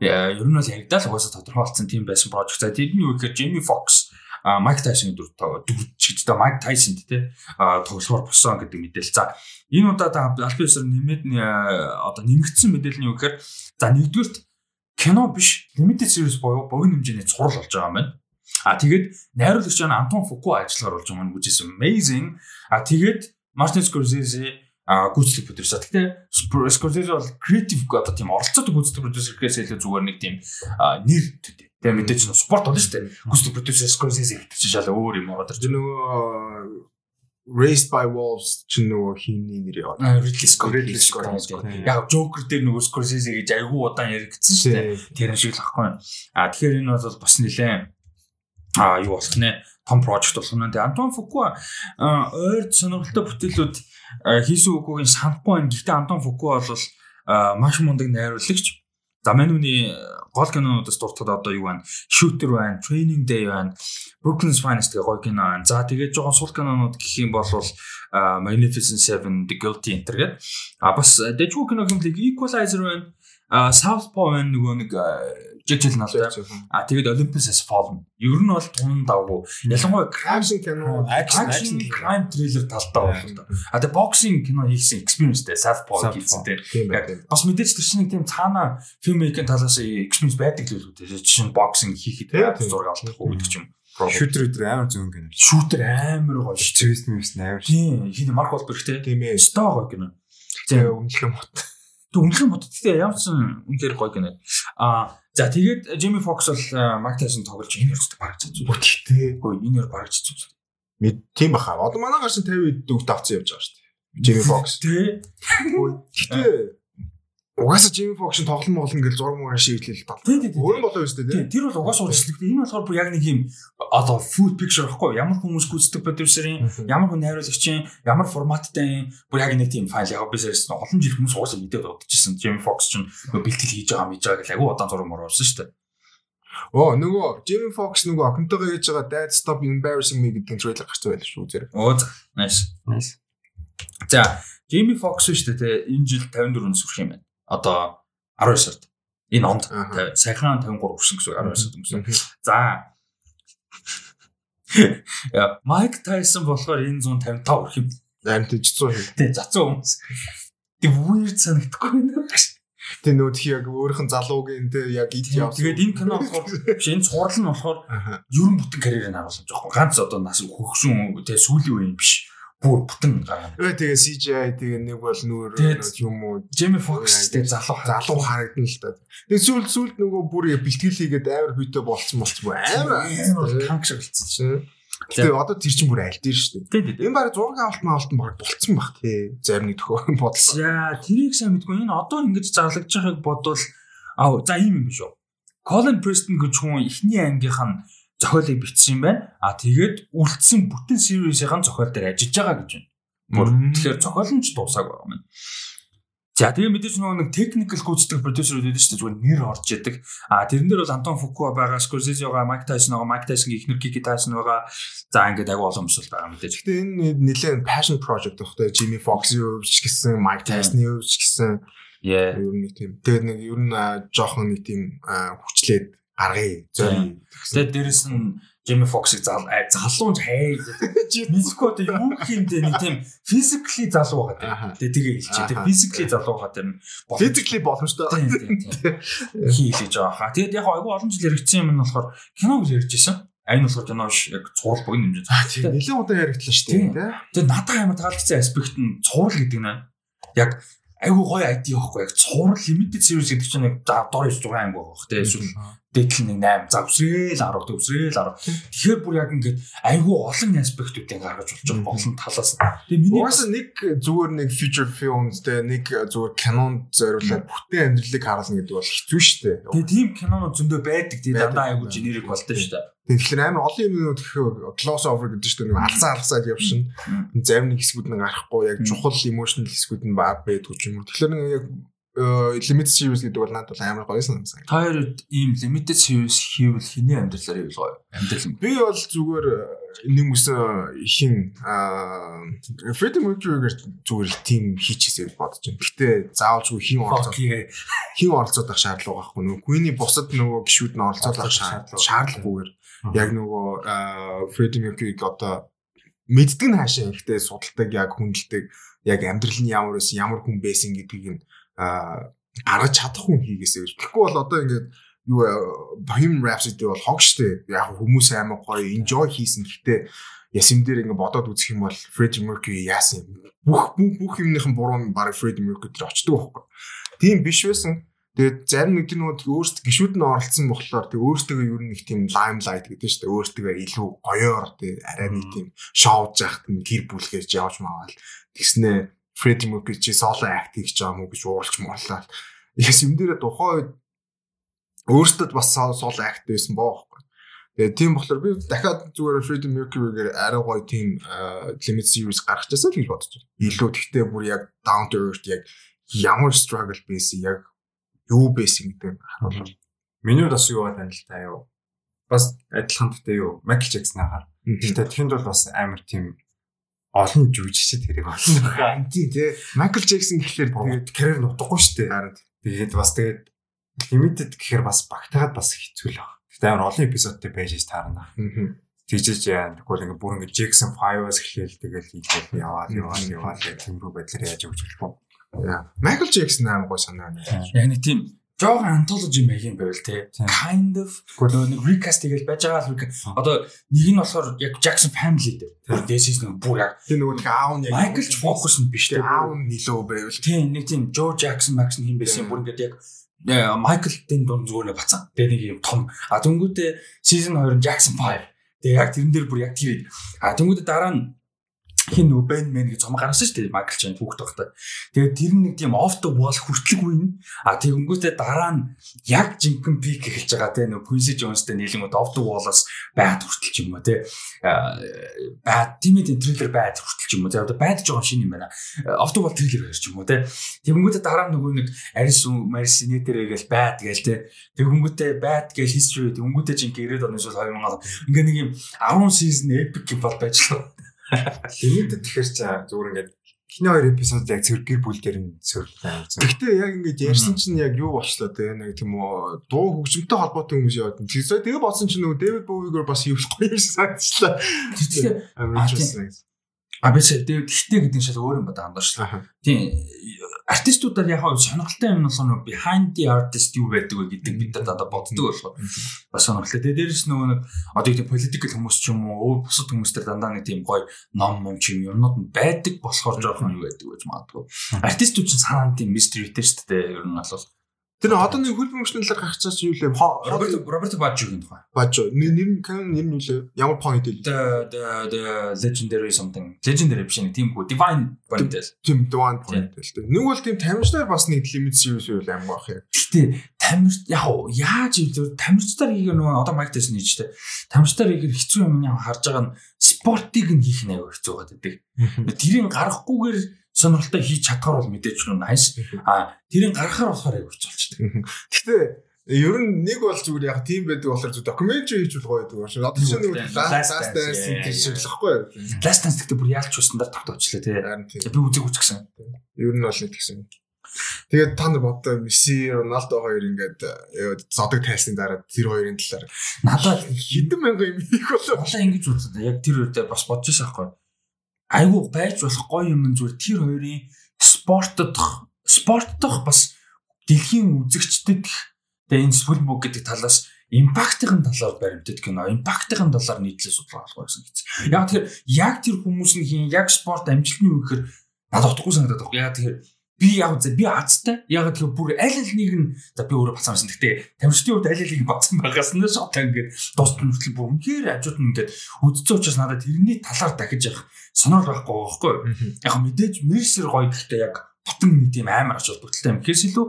Э, ер нь бол яригдал угаасаа тодорхой болсон тийм байсан project. За тэрний юу гэхээр Jamie Foxx Майк Тайсон дүр дүрч гэдэг Майк Тайсон тий тоглохоор босон гэдэг мэдээлэл. За энэ удаад Альбиусаар нэмээд одоо нэмэгдсэн мэдээлэл нь юу гэхээр за нэгдүгürt кино биш limited series боيو богино хэмжээний цуврал болж байгаа юм байна. А тэгээд найруулагч нь Антон Фуку ажиллагаар болж байгаа which is amazing. А тэгээд Мартин Скорсезе а гүйцэтгэх продюсер. Гэхдээ Скорсезе бол creative одоо тийм оролцоотой гүйцэтгэх продюсер гэхээс илүү зүгээр нэг тийм нэр төдий Тэгээ мэдээж нь спорт болно шүү дээ. Гүсти продюсер Scorsese гэдэг чинь шал өөр юм байгаа дэр. Нөгөө Raised by Wolves ч нөгөө химний нэр яваад. Ridley Scott. Ridley Scott. Яг Joker дээр нөгөө Scorsese гэж айгүй удаан яригдсан шүү дээ. Тэр шиг л ахгүй. А тэгэхээр энэ бол бас нэлээд а юу болох нэ том project болох нь. Тэгээ Антон Фукуа ойрд сонирхолтой бүтээлүүд хийсэн үгүйг санахгүй байна. Гэхдээ Антон Фукуа бол маш мундаг найруулагч За мань үний гол кинонуудаас дуртахад одоо юу байна? Shooter байна, Training Day байна, Brooklyn's Finest гэх гоё кино байна. За тэгээд жоохон сул кинонууд гэх юм бол Magnificent Seven, The Guilty Enter гэдэг. А бас Deadpool кино хэмлэг Equalizer байна. Southpaw байна нөгөө нэг жижиг налтай. А тэгээд Olympus has fallen. Ер нь бол тун давгүй. Ялангуяа action кино, action crime thriller талдаа бол. А тэгээд boxing кино хийсэн experienceтэй Southpaw хийсэн тийм. Бас мэдээж тэр чинь тийм цаана filmmaking талаас experience байдаг л үү. Жишээ нь boxing хийхэд зураг авах гэдэг ч юм. Шүтер өдр амар зүүн гэнэ. Шүтер амар гоё. Твист мис амар. Тийм. Хин Марк Волберг. Тийм ээ. Стоо гоё гэнэ. Тэгээ үнэлэх юм бот. Бот. Тэгээ ямар ч үнээр гоё гэнэ. А За тэгээд Jimmy Fox бол Mark Tyson тоглож энэ ёстой бараг цэцүү. Үгүй Үгүй энэ ёр бараг цэцүү. Мэд тийм баха. Одоо манай гарсан 50 дүүгт авцсан явж байгаа шүү дээ. Jimmy Fox. Тэ. Гэхдээ угаасаа Jimmy Fox-ын тоглоом болно гэж зураг тал. Тий, тий, тий. Өөр болоо шүү дээ. Тэр бол угаасаа урьдчилдаг. Энэ болохоор бүр яг нэг юм одоо food picture байхгүй ямар хүмүүс гүйцэтгэх продюсерийн ямар хүн найруулагчийн ямар форматтай бүр яг нэг тийм файл яг би сэрсэн олон жил хүмүүс угаасаа мэдээд удажсэн. Jimmy Fox ч бэлтгэл хийж байгаа мэж байгаа гэх агуу удаан зураг муур урсан шүү дээ. Оо нөгөө Jimmy Fox нөгөө охинтойгоо хийж байгаа Dad Stop Embarrassing Me гэдэг трейлер гарч байл шүү зэрэг. Оо за. Nice. Nice. За, Jimmy Fox шүү дээ энэ жил 54-өөс хүрэх юм байна одоо 12 сард энэ онд сайхан 53 хүрсэн гэсэн 12 сард өнгөрсөн. За Майк Тайсон болохоор энэ 155 хүрэх юм. Амт 100 шүү. Тэ, зацсан хүмүүс. Тэг weird санагдахгүй байна. Тэ нөө тхи яг өөрийнх нь залуугийн тэ яг ид явсан. Тэгээд энэ кино болохоор биш энэ цуврал нь болохоор ерөн бүтэн карьерийг харуулсан жоохон. Ганц одоо нас хөгшин тэ сүүлийн үеийн биш бүр бүтэн гаргана. Өө тэгээ CGI тэгээ нэг бол нүүр юм уу Jamie Foxx тэгээ залуу залуу харагдана л та. Тэгээ сүүл сүүлд нөгөө бүр бэлтгэл хийгээд амар хүйтэй болцсон болцсон амар танк шиг болцсон чинь. Тэгээ одоо тэр чинь бүр аль дээр шүү дээ. Энэ баг зураг авалт маалтан баг болцсон баг тий. Зарим нэг төхөө бодлоо. За тэрийг сайн мэдгүй энэ одоо ингэж зарлагдж байгааг бодвол аа за ийм юм биш үү. Colin Preston гэж хүн ихний ангийнх нь зохиолыг бичсэн юм байна. А тэгээд үлдсэн бүтэн series-ийн зохиол дээр ажиллаж байгаа гэж байна. Тэгэхээр зохиол нь ч дуусааг байгаа юм. За тэгээ мэдээж нөгөө нэг technical гүйцэтгэх продюсерүүд байдаг шүү дээ зүгээр нэр орж яадаг. А тэрэн дээр бол Антон Фукуа байгаа, Scorsese байгаа, Mike Tyson байгаа, Mike Tyson-гийн эхнэр Kiki Tyson байгаа. За ингээд агай хүмүүс байгаа мэдээж. Гэтэ энэ нэлээд passion project багтай Jimmy Fox-ийн өвч гэсэн, Mike Tyson-ийн өвч гэсэн. Яа. Ер нь нэг тийм. Тэгээд нэг ер нь жоохон нэг тийм хүчлээд гаргая. Зорь. Тэгээд дээрэс нь Jimmy Fox-ыг залуун хайж мэдгүй одоо юу хиймдээ нэг тийм physically залуу байгаа тийм. Тэгээ хэлж тийм physically залуу байгаа тийм. Physically боломжтой. Хийлээж байгаа хаа. Тэгээд яг айгүй олон жил яригдсан юм нь болохоор кино гэж ярьжсэн. Айн болохоор кино ш яг цуврал богино хэмжээ. Тийм. Нэлээд удаа яригдлаа шүү дээ. Тэгээд надад амар таалагдсан аспект нь цуврал гэдэг нь яг айгүй гоё ID байхгүй яг цуврал limited series гэдэг чинь яг дор 6 анги байх тийм эсвэл дээдл нэг 8 за өсрөөл 10 өсрөөл 10 тэгэхээр бүр яг ингээд айгүй олон аспектуудыг гаргаж болж байгаа олон талаас тэгээ миний бас нэг зүгээр нэг feature films тэ нэг зүгээр кинонд зориулаад бүтэн амьдралыг харуулна гэдэг бол хэцүү шүү дээ. Тэгээ тийм кинонууд зөндөө байдаг. Тэгээ дандаа айгүй generic болтой шүү дээ. Тэгэхээр амар олон юмнууд гэх close over гэдэг чинь нэг алсаа алсаад явшин. Зарим нэг хэсгүүд нь гарахгүй яг чухал emotional хэсгүүд нь баад байдгүй юм. Тэгэхээр яг limited series гэдэг бол надад бол амар гоё санагдсан. Та хоёрод ийм limited series хийвэл хиний амьдралаар юу гоё амьдрал юм. Би бол зүгээр нэг үсэн хин Freddie Mercury-гээр зүгээр тим хийчихсэй бодож байна. Гэтэ заавалжгүй хин оролцоод хин оролцоод ах шаардлага байхгүй. Нөгөө Queen-ий бусад нөгөө гişүүд нь оролцоод ах шаардлагагүйгээр яг нөгөө Freddie Mercury-г одоо мэддэг нь хаашаа ихтэй судалдаг яг хүндэлдэг яг амьдрал нь ямар байсан ямар хүн байсан гэдгийг нь гаргаж чадах хүн хийгээсэй гэж. Тэгэхгүй бол одоо ингээд юу Bohemian Rhapsody бол хог штэ. Яг хүмүүс амар гоё enjoy хийсэн. Гэхдээ ясим дээр ингээд бодоод үзэх юм бол Freddie Mercury яасан юм. Бүх бүх юмныхан буруу нь баг Freddie Mercury дээр очдөг байхгүй. Тийм биш байсан. Тэгээд зарим нэг тийм нөгөө өөрсдөө гişүүд нь оролцсон болохоор тэг өөрсдөө ер нь нэг тийм limelight гэдэг нь шүү дээ. Өөрсдөө илүү гоёор тэг арай нэг тийм шоуж яхад нь гэр бүлгээж явж маавал тэгснэ Freddie Mercury чи соло акт хийж байгаа мó гэж уурлж муурлаа. Яс юм дээр тухайн үед өөртөө бас соло акт байсан боо байхгүй. Тэгээ тийм болохоор би дахиад зүгээр Freddie Mercury-гээр арай гоё тийм limit series гаргах гэсэн л бодож байна. Илүү тэгтээ бүр яг down to earth яг ямар struggle байсан яг юу байсан гэдэг нь харуулж. Миний бас юу байна л та юу. Бас адилхан гэдэг юу Michael Jackson-аар. Гэхдээ тэнд бол бас амар тийм олон жүжигчд хэрэг болсон байна. Тийм тий. Майкл Джексон гэхлээр тэгээд карьер нутахгүй шүү дээ. Харин тэгээд бас тэгээд limited гэхээр бас багтаад бас хэцүү л байна. Тэгтээ амар олон эпизодтэй байж таарна. Тийжэж яа тэгвэл ингээ бүр ингээ Jackson 5-аас эхлээл тэгэл хийлээ яваад яваад яваад тиймэрхүү байдлаар яаж өгч болох вэ? Майкл Джексон аим гоо санаа. Яг нэг тийм жоохон антологи маяг юм байвал те. Kind of. Нөгөө нэг recast тэгэл байж байгаа л одоо нэг нь болохоор яг Jackson family дээр. Дээшээс нэг бүр яг тийм нөгөө нэг аав нь яг Michael ч focus нь биш те аав нь нилөө байвал. Тийм нэг тийм Joe Jackson Max хин байсан бүр ингээд яг Michael дэн дунд зүгээр нэг бацаа тэгээ нэг юм том. А дөнгөдөө season 2 Jackson 5 тэгээ яг тэрэн дээр бүр яг тэр. А дөнгөдөө дараа нь хин нөгөө бэн мэн гэж цомог гаргасан шүү дээ Майкл Чен хүүхд тогтой. Тэгээд тэр нэг тийм off the wall хүртэлгүй нь. А тэгэнгүүтээ дараа нь яг жинхэнэ пик эхэлж байгаа те нөгөө Quincy Jones-тэй нийлэнгүүд off the wall-аас байд хүртэлч юм уу те. Байд тиймээ трейлер байд хүртэлч юм уу те. Одоо байд жоохон шин юм байна. Off the wall трейлер гарч юм уу те. Тэгэнгүүтээ дараа нөгөө нэг Aris Maris нэтэрээ гээл байд гээл те. Тэгэнгүүтээ байд гээл history тэгэнгүүтээ жинхэнэ 90-ад оны шууд 2000 ингээ нэг юм 10 season epic юм бол байж л Лимит тэгэхээр ч зүгээр ингээд Хиний хоёр эпизод яг зэрэг гэр бүл дээр нь байсан. Гэхдээ яг ингэж ярьсан чинь яг юу болчлоо те нэг тийм үү дуу хөгжимтэй холбоотой хүмүүс яваад. Тэгээ тэгээ бодсон чинь нөгөө Дэвид Бовигоор бас хийхгүй юм шиг санагдлаа. Тэгээ А би тэгээд гэхдээ гэдэг нь шал өөр юм ба даамдаачлаа. Тийм артистуудаар яг сонирхолтой юм болохоор behind the artist юу байдаг вэ гэдэг бид надад боддог болохоор бас сонирхолтой. Тэгээд дээрэс нөгөө нэг одоо тийм political хүмүүс ч юм уу бусад хүмүүс төр дандаа нэг тийм гоё ном юм юмнууд нь байдаг болохоор жоохон юу байдаг гэж магадгүй. Артистууд ч санаанд тийм mysteryтэй шүү дээ. Ер нь бол Тэр одоо нэг хөл бөмбөглөлөөр гарах чаас юу лээ? Роберт Роберт Бажжогийн тухай. Бажжо. Нэр нь канон нэр нь юу лээ? Ямар point вэ? The the legendary something. Legendary биш нэг тийм хүү divine point л. Тийм divine point л дээ. Нэг бол тийм тамирчдаар бас нэг limit series үйл аим байх юм. Гэтэ тамирч яг яаж ийм тамирчдаар хийх нөгөө одоо майк дэсэн хийж тээ. Тамирчдаар хийх хэцүү юм яа харж байгаа нь спортыг нь хийх нэг хэцүү байдаг. Тэрийг гарахгүйгээр сонирхолтой хийж чадхаар бол мэдээж нь nice. А тэрийг гаргахаар болохоор аяг урч болчихдог. Гэхдээ ер нь нэг бол зүгээр яг тийм байдаг болохоор зөв докюментари хийж болох байдаг шүү. Одоо чинь нэг last dance тийм шиг л хэвгүй. Last dance гэдэг бүр яалч стандарт тогтоочлаа тий. Би үзег үз гэсэн. Ер нь бол нэг гэсэн. Тэгээд та нар боддоо Месси, Роналдо хоёр ингээд зодог тайлсны дараа тэр хоёрын талаар надад хэдэн мянган юм хийх болоо. Улаан ингэж үздэг. Яг тэр үедээ бас бодож байсан байхгүй айгүй байж болох гоё юм зүгээр тэр хоёрын спортод спорттох бас дэлхийн үзэгчдэд тэгээ энэ спортбук гэдэг талаас импактын талаар баримтат кино импактын талаар нийтлээ судлаа болох байсан гэж. Яг тэр яг тэр хүмүүс нь хийн яг спорт амжилтны үг гэхээр надад утгагүй санагдаад байна. Яг тэр би яг за би азтай яг тэр бүр аль аль нэг нь за би өөрөө бацсан. Гэхдээ тамирчдын хувьд аль алийг бацсан байгаас нь шот ингээд дуустал нүртэл бүр үнээр ажууд нь ингээд үдцэн учраас надад тэрний талаар дахиж явах сонор байхгүй байхгүй. Яг мэдээж мерсер гоё гэхдээ яг бүтэн нэг тийм амар ач холбогдолтой юм. Гэхээс илүү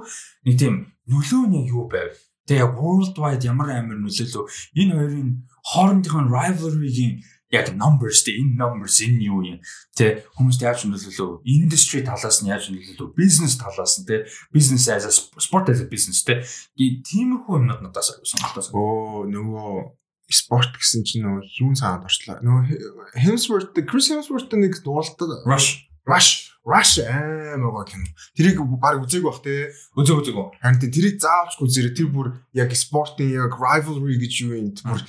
нэг тийм нөлөө нь юу байв. Тэгээ world wide ямар амар нөлөөлөө энэ хоёрын хоорондынхон rivalry-гийн яг numbers тэ энэ numbers энэ юу юм? Тэ хүмүүст яаж нөлөөлөө industry талаас нь яаж нөлөөлөө business талаас нь тэ business as a sport as a business тэ тиймэрхүү юмнууд надаас сонголтоос оо нөгөө спорт гэсэн чинь нөгөө юун цаанд орчлоо? Нөгөө Hemsworth Chris Hemsworth нэг дуулдаг rush. Rush rush амар гоо кино. Тэрийг баг үзег бах те. Үзег үзег харин тэрийг заавчгүй зэрэг тэр бүр яг спортын яг rivalry гэж юу юм? Бүр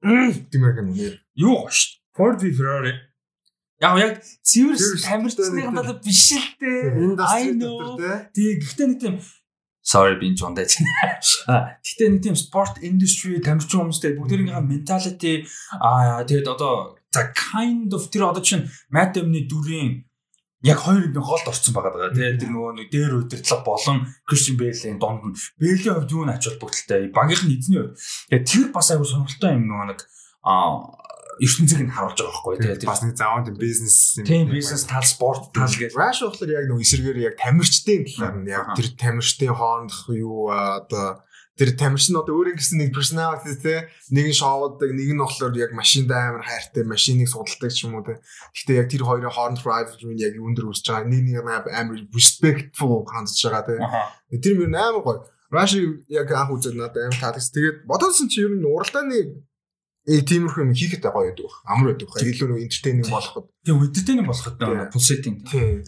тиймэр кино нэр юу гош Ford Ferrari Яг яг цэвэр тамирчны надад биш л дээ. Индастри дотор. Тэгээ гэхдээ нэг тийм sorry би жондаж. А гэхдээ нэг тийм спорт индастри тамирчин хүмүүстэй бүгдээрийнхээ mentality аа тэгээд одоо за kind of тэр одоо чинь Matt Damon-ы дүрийн яг хоёр юм голд орсон байгаа. Даа тий тэр нөгөө нэг дээр удирдлага болон Christian Bale-ийн донд нь Bale-ийн хувьд юу н ач холбогдолтой багийнх нь эзний хувьд. Тэр бас айгу сонирхолтой юм нөгөө нэг а ертөнцийг нь харуулж байгаа байхгүй. Тий бас нэг заавал бизнес тийм бизнес тал спорт тал гэж Rush болохоор яг нөгөө эсэргээр яг тамирчдын талаар нь яг тэр тамирчдын хоорондох юу одоо тэр тамирчин одоо өөрөө гэсэн нэг personality те нэг нь шоудаг нэг нь болохоор яг машинд амар хайртай машиныг судалдаг ч юм уу те. Гэхдээ яг тэр хоёрын хооронд rivalry яг юун дээр үүсэж байгаа. Нэг нэг амар respectful хандж байгаа те. Тэр мөр амар гоё. Rush яг анх үзээд надад амар таалагдсан. Тэгээд бодоодсэн чи ер нь уралдааны Э тиймэрхүү юм хийхэд гоё байдаг. Амар байдаг. Илүү нэг entertaining болоход. Тэгээ entertaining болоход pulsating.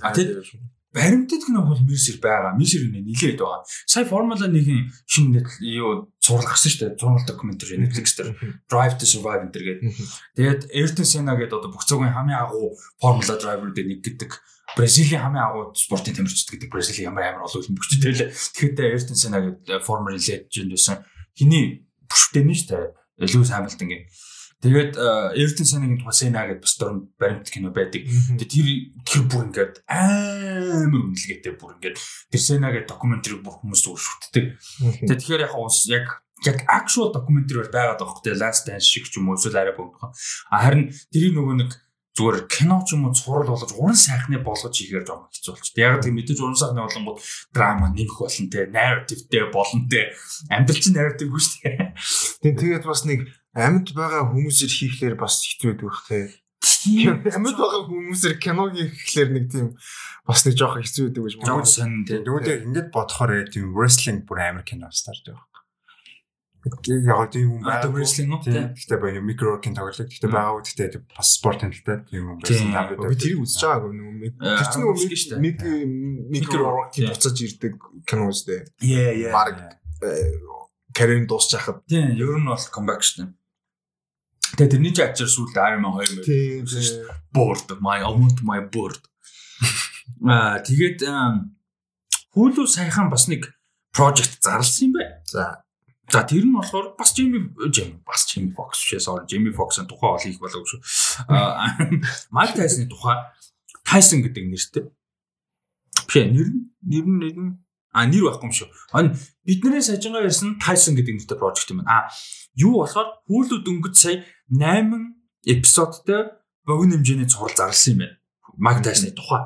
А тэгээд баримтат кино бол Mercer байгаа. Mercer нэ нилээд байгаа. Сая Формула 1-ийн шинэ юу зурлаг гарсан шүү дээ. Зурмал докюментари Netflix дээр Drive to Survive энэ гэдэг. Тэгээд Ayrton Senna гэдэг одоо бүх цагийн хамгийн агуу Формула драйверүүд нэг гэдэг Бразилийн хамгийн агуу спортын тамирчид гэдэг Бразилийн ямар амар олон хөлбөмбөгчтэй лээ. Тэгэхээр Ayrton Senna гэдэг Formula Legend байсан. Хиний бүштэй нь шүү дээ Льюис Хамилтонгийн. Тэгээд Эвертон Сенагийн тухай Сена гэдэг бас дөрөв баримт кино байдаг. Тэгээд тэр тэр бүр ингээд амар үнэлгээтэй бүр ингээд тэр Сена гэдэг докюментари бүр хүмүүс зүгээр шүтдэг. Тэгээд тэгэхээр яг ус яг яг actual documentary бол байгаад байгаа хөөхтэй Last Dance шиг ч юм уу эсвэл арай богдох. Харин тэрийг нөгөө нэг зүгээр кино ч юм уу цуврал болгож уран сайхны болгож ихээр жоо хэцүү болчих. Яг тийм мэдээж уран сайхны болонгууд драма нэмэх болно те, narrative-тэй болно те. Амьдрал чинь narrative шүү дээ. Тийм тэгээд бас нэг амьд байгаа хүмүүсээр хийхлээр бас хэцүү байдаг те. Амьд байгаа хүмүүсээр кино хийхлээр нэг тийм бас нэг жоох хэцүү байдаг гэж бодож сонь те. Тэгвэл ингэж бодохоор тийм wrestling бүр амар кино старж байгаа яг тийм юм байна. Wrestling уу? Гэхдээ баяа микрокин тоглолт. Гэхдээ байгаа гэхдээ бас спортын талтай тийм юм байсан. Би тэрийг үзэж байгаагүй нэг тэр чинь нэг микрокин буцаж ирдэг кино үстэй. Яа яа. Баг карьер дуусчихад. Тийм, ер нь бол comeback шүү дээ. Тэгээ тэрний ч ачаар сүүлд Iron Man 2 байсан шүү дээ. Board my almost my board. Аа тэгээд Hulu саяхан бас нэг project зарласан юм байна. За За тэр нь болохоор бас Jimmy Jimmy бас Jimmy Fox шээ sorry Jimmy Fox-ын тухай ол хийх болов шүү. Аа Mike Tyson-ы тухай Tyson гэдэг нэртэй. Биш нэр нэр нэр а нэр байхгүй юм шүү. Ань бидний сажингаа ярьсан Tyson гэдэг нэртэй прожект юм байна. А юу болохоор Hulu дөнгөж сая 8 эпизодтой богино хэмжээний цуврал зарласан юм байна. Mike Tyson-ы тухай.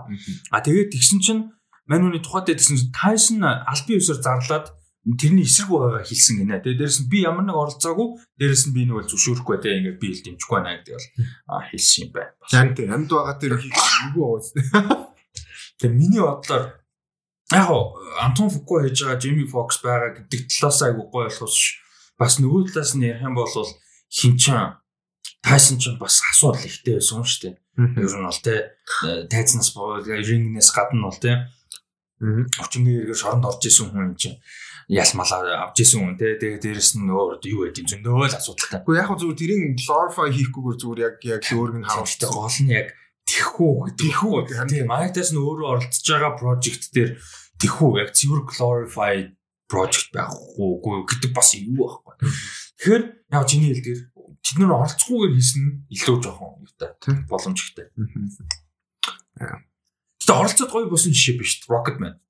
А тэгээд тэгсэн чинь Манууны тухайд тэгсэн Tyson албан ёсоор зарлаад тэрний эсрэг байгаагаа хэлсэн гинэ. Тэгээ дээрэс нь би ямар нэг оролцоогүй, дээрэс нь би нэг бол зөвшөөрөхгүй те ингээд би хэл дэмжихгүй байна гэдэг бол хэлсэн юм байна. Тийм амьд байгаа тэр хийх үгүй байгаа. Тэгээ миний бодлоор яг Антон Фуко хийж байгаа Джейми Фокс байгаа гэдэг талаас айгүй гоё болохос бас нөгөө талаас нь ярих юм бол хинчэн Тайсон ч бас асуудал ихтэй байсан шүү дээ. Ер нь бол те тайзнаас рингнээс гадна бол те Өчигний эргээр шоронд орж исэн хүн юм чинь ялмалаа авч исэн хүн те тэгээ дээрэс нь өөр юу байд юм зөндөө л асуудалтай. Гэхдээ яг зүгээр тэрийг glorify хийхгүйгээр зүгээр яг яг өөрг нь харуултай гол нь яг тэхүү тэхүү тийм Майктаас нь өөрөө оролцож байгаа project дээр тэхүү яг цэвэр glorify project байхгүй гэдэг бас юу байхгүй. Тэгэхээр яг чиний хэл дээр тэд нар оролцохгүйгээр хийсэн илүү жоохон юутай боломжтой. Тэгээ оролцоод гоё болсон жишээ биш Rocketman.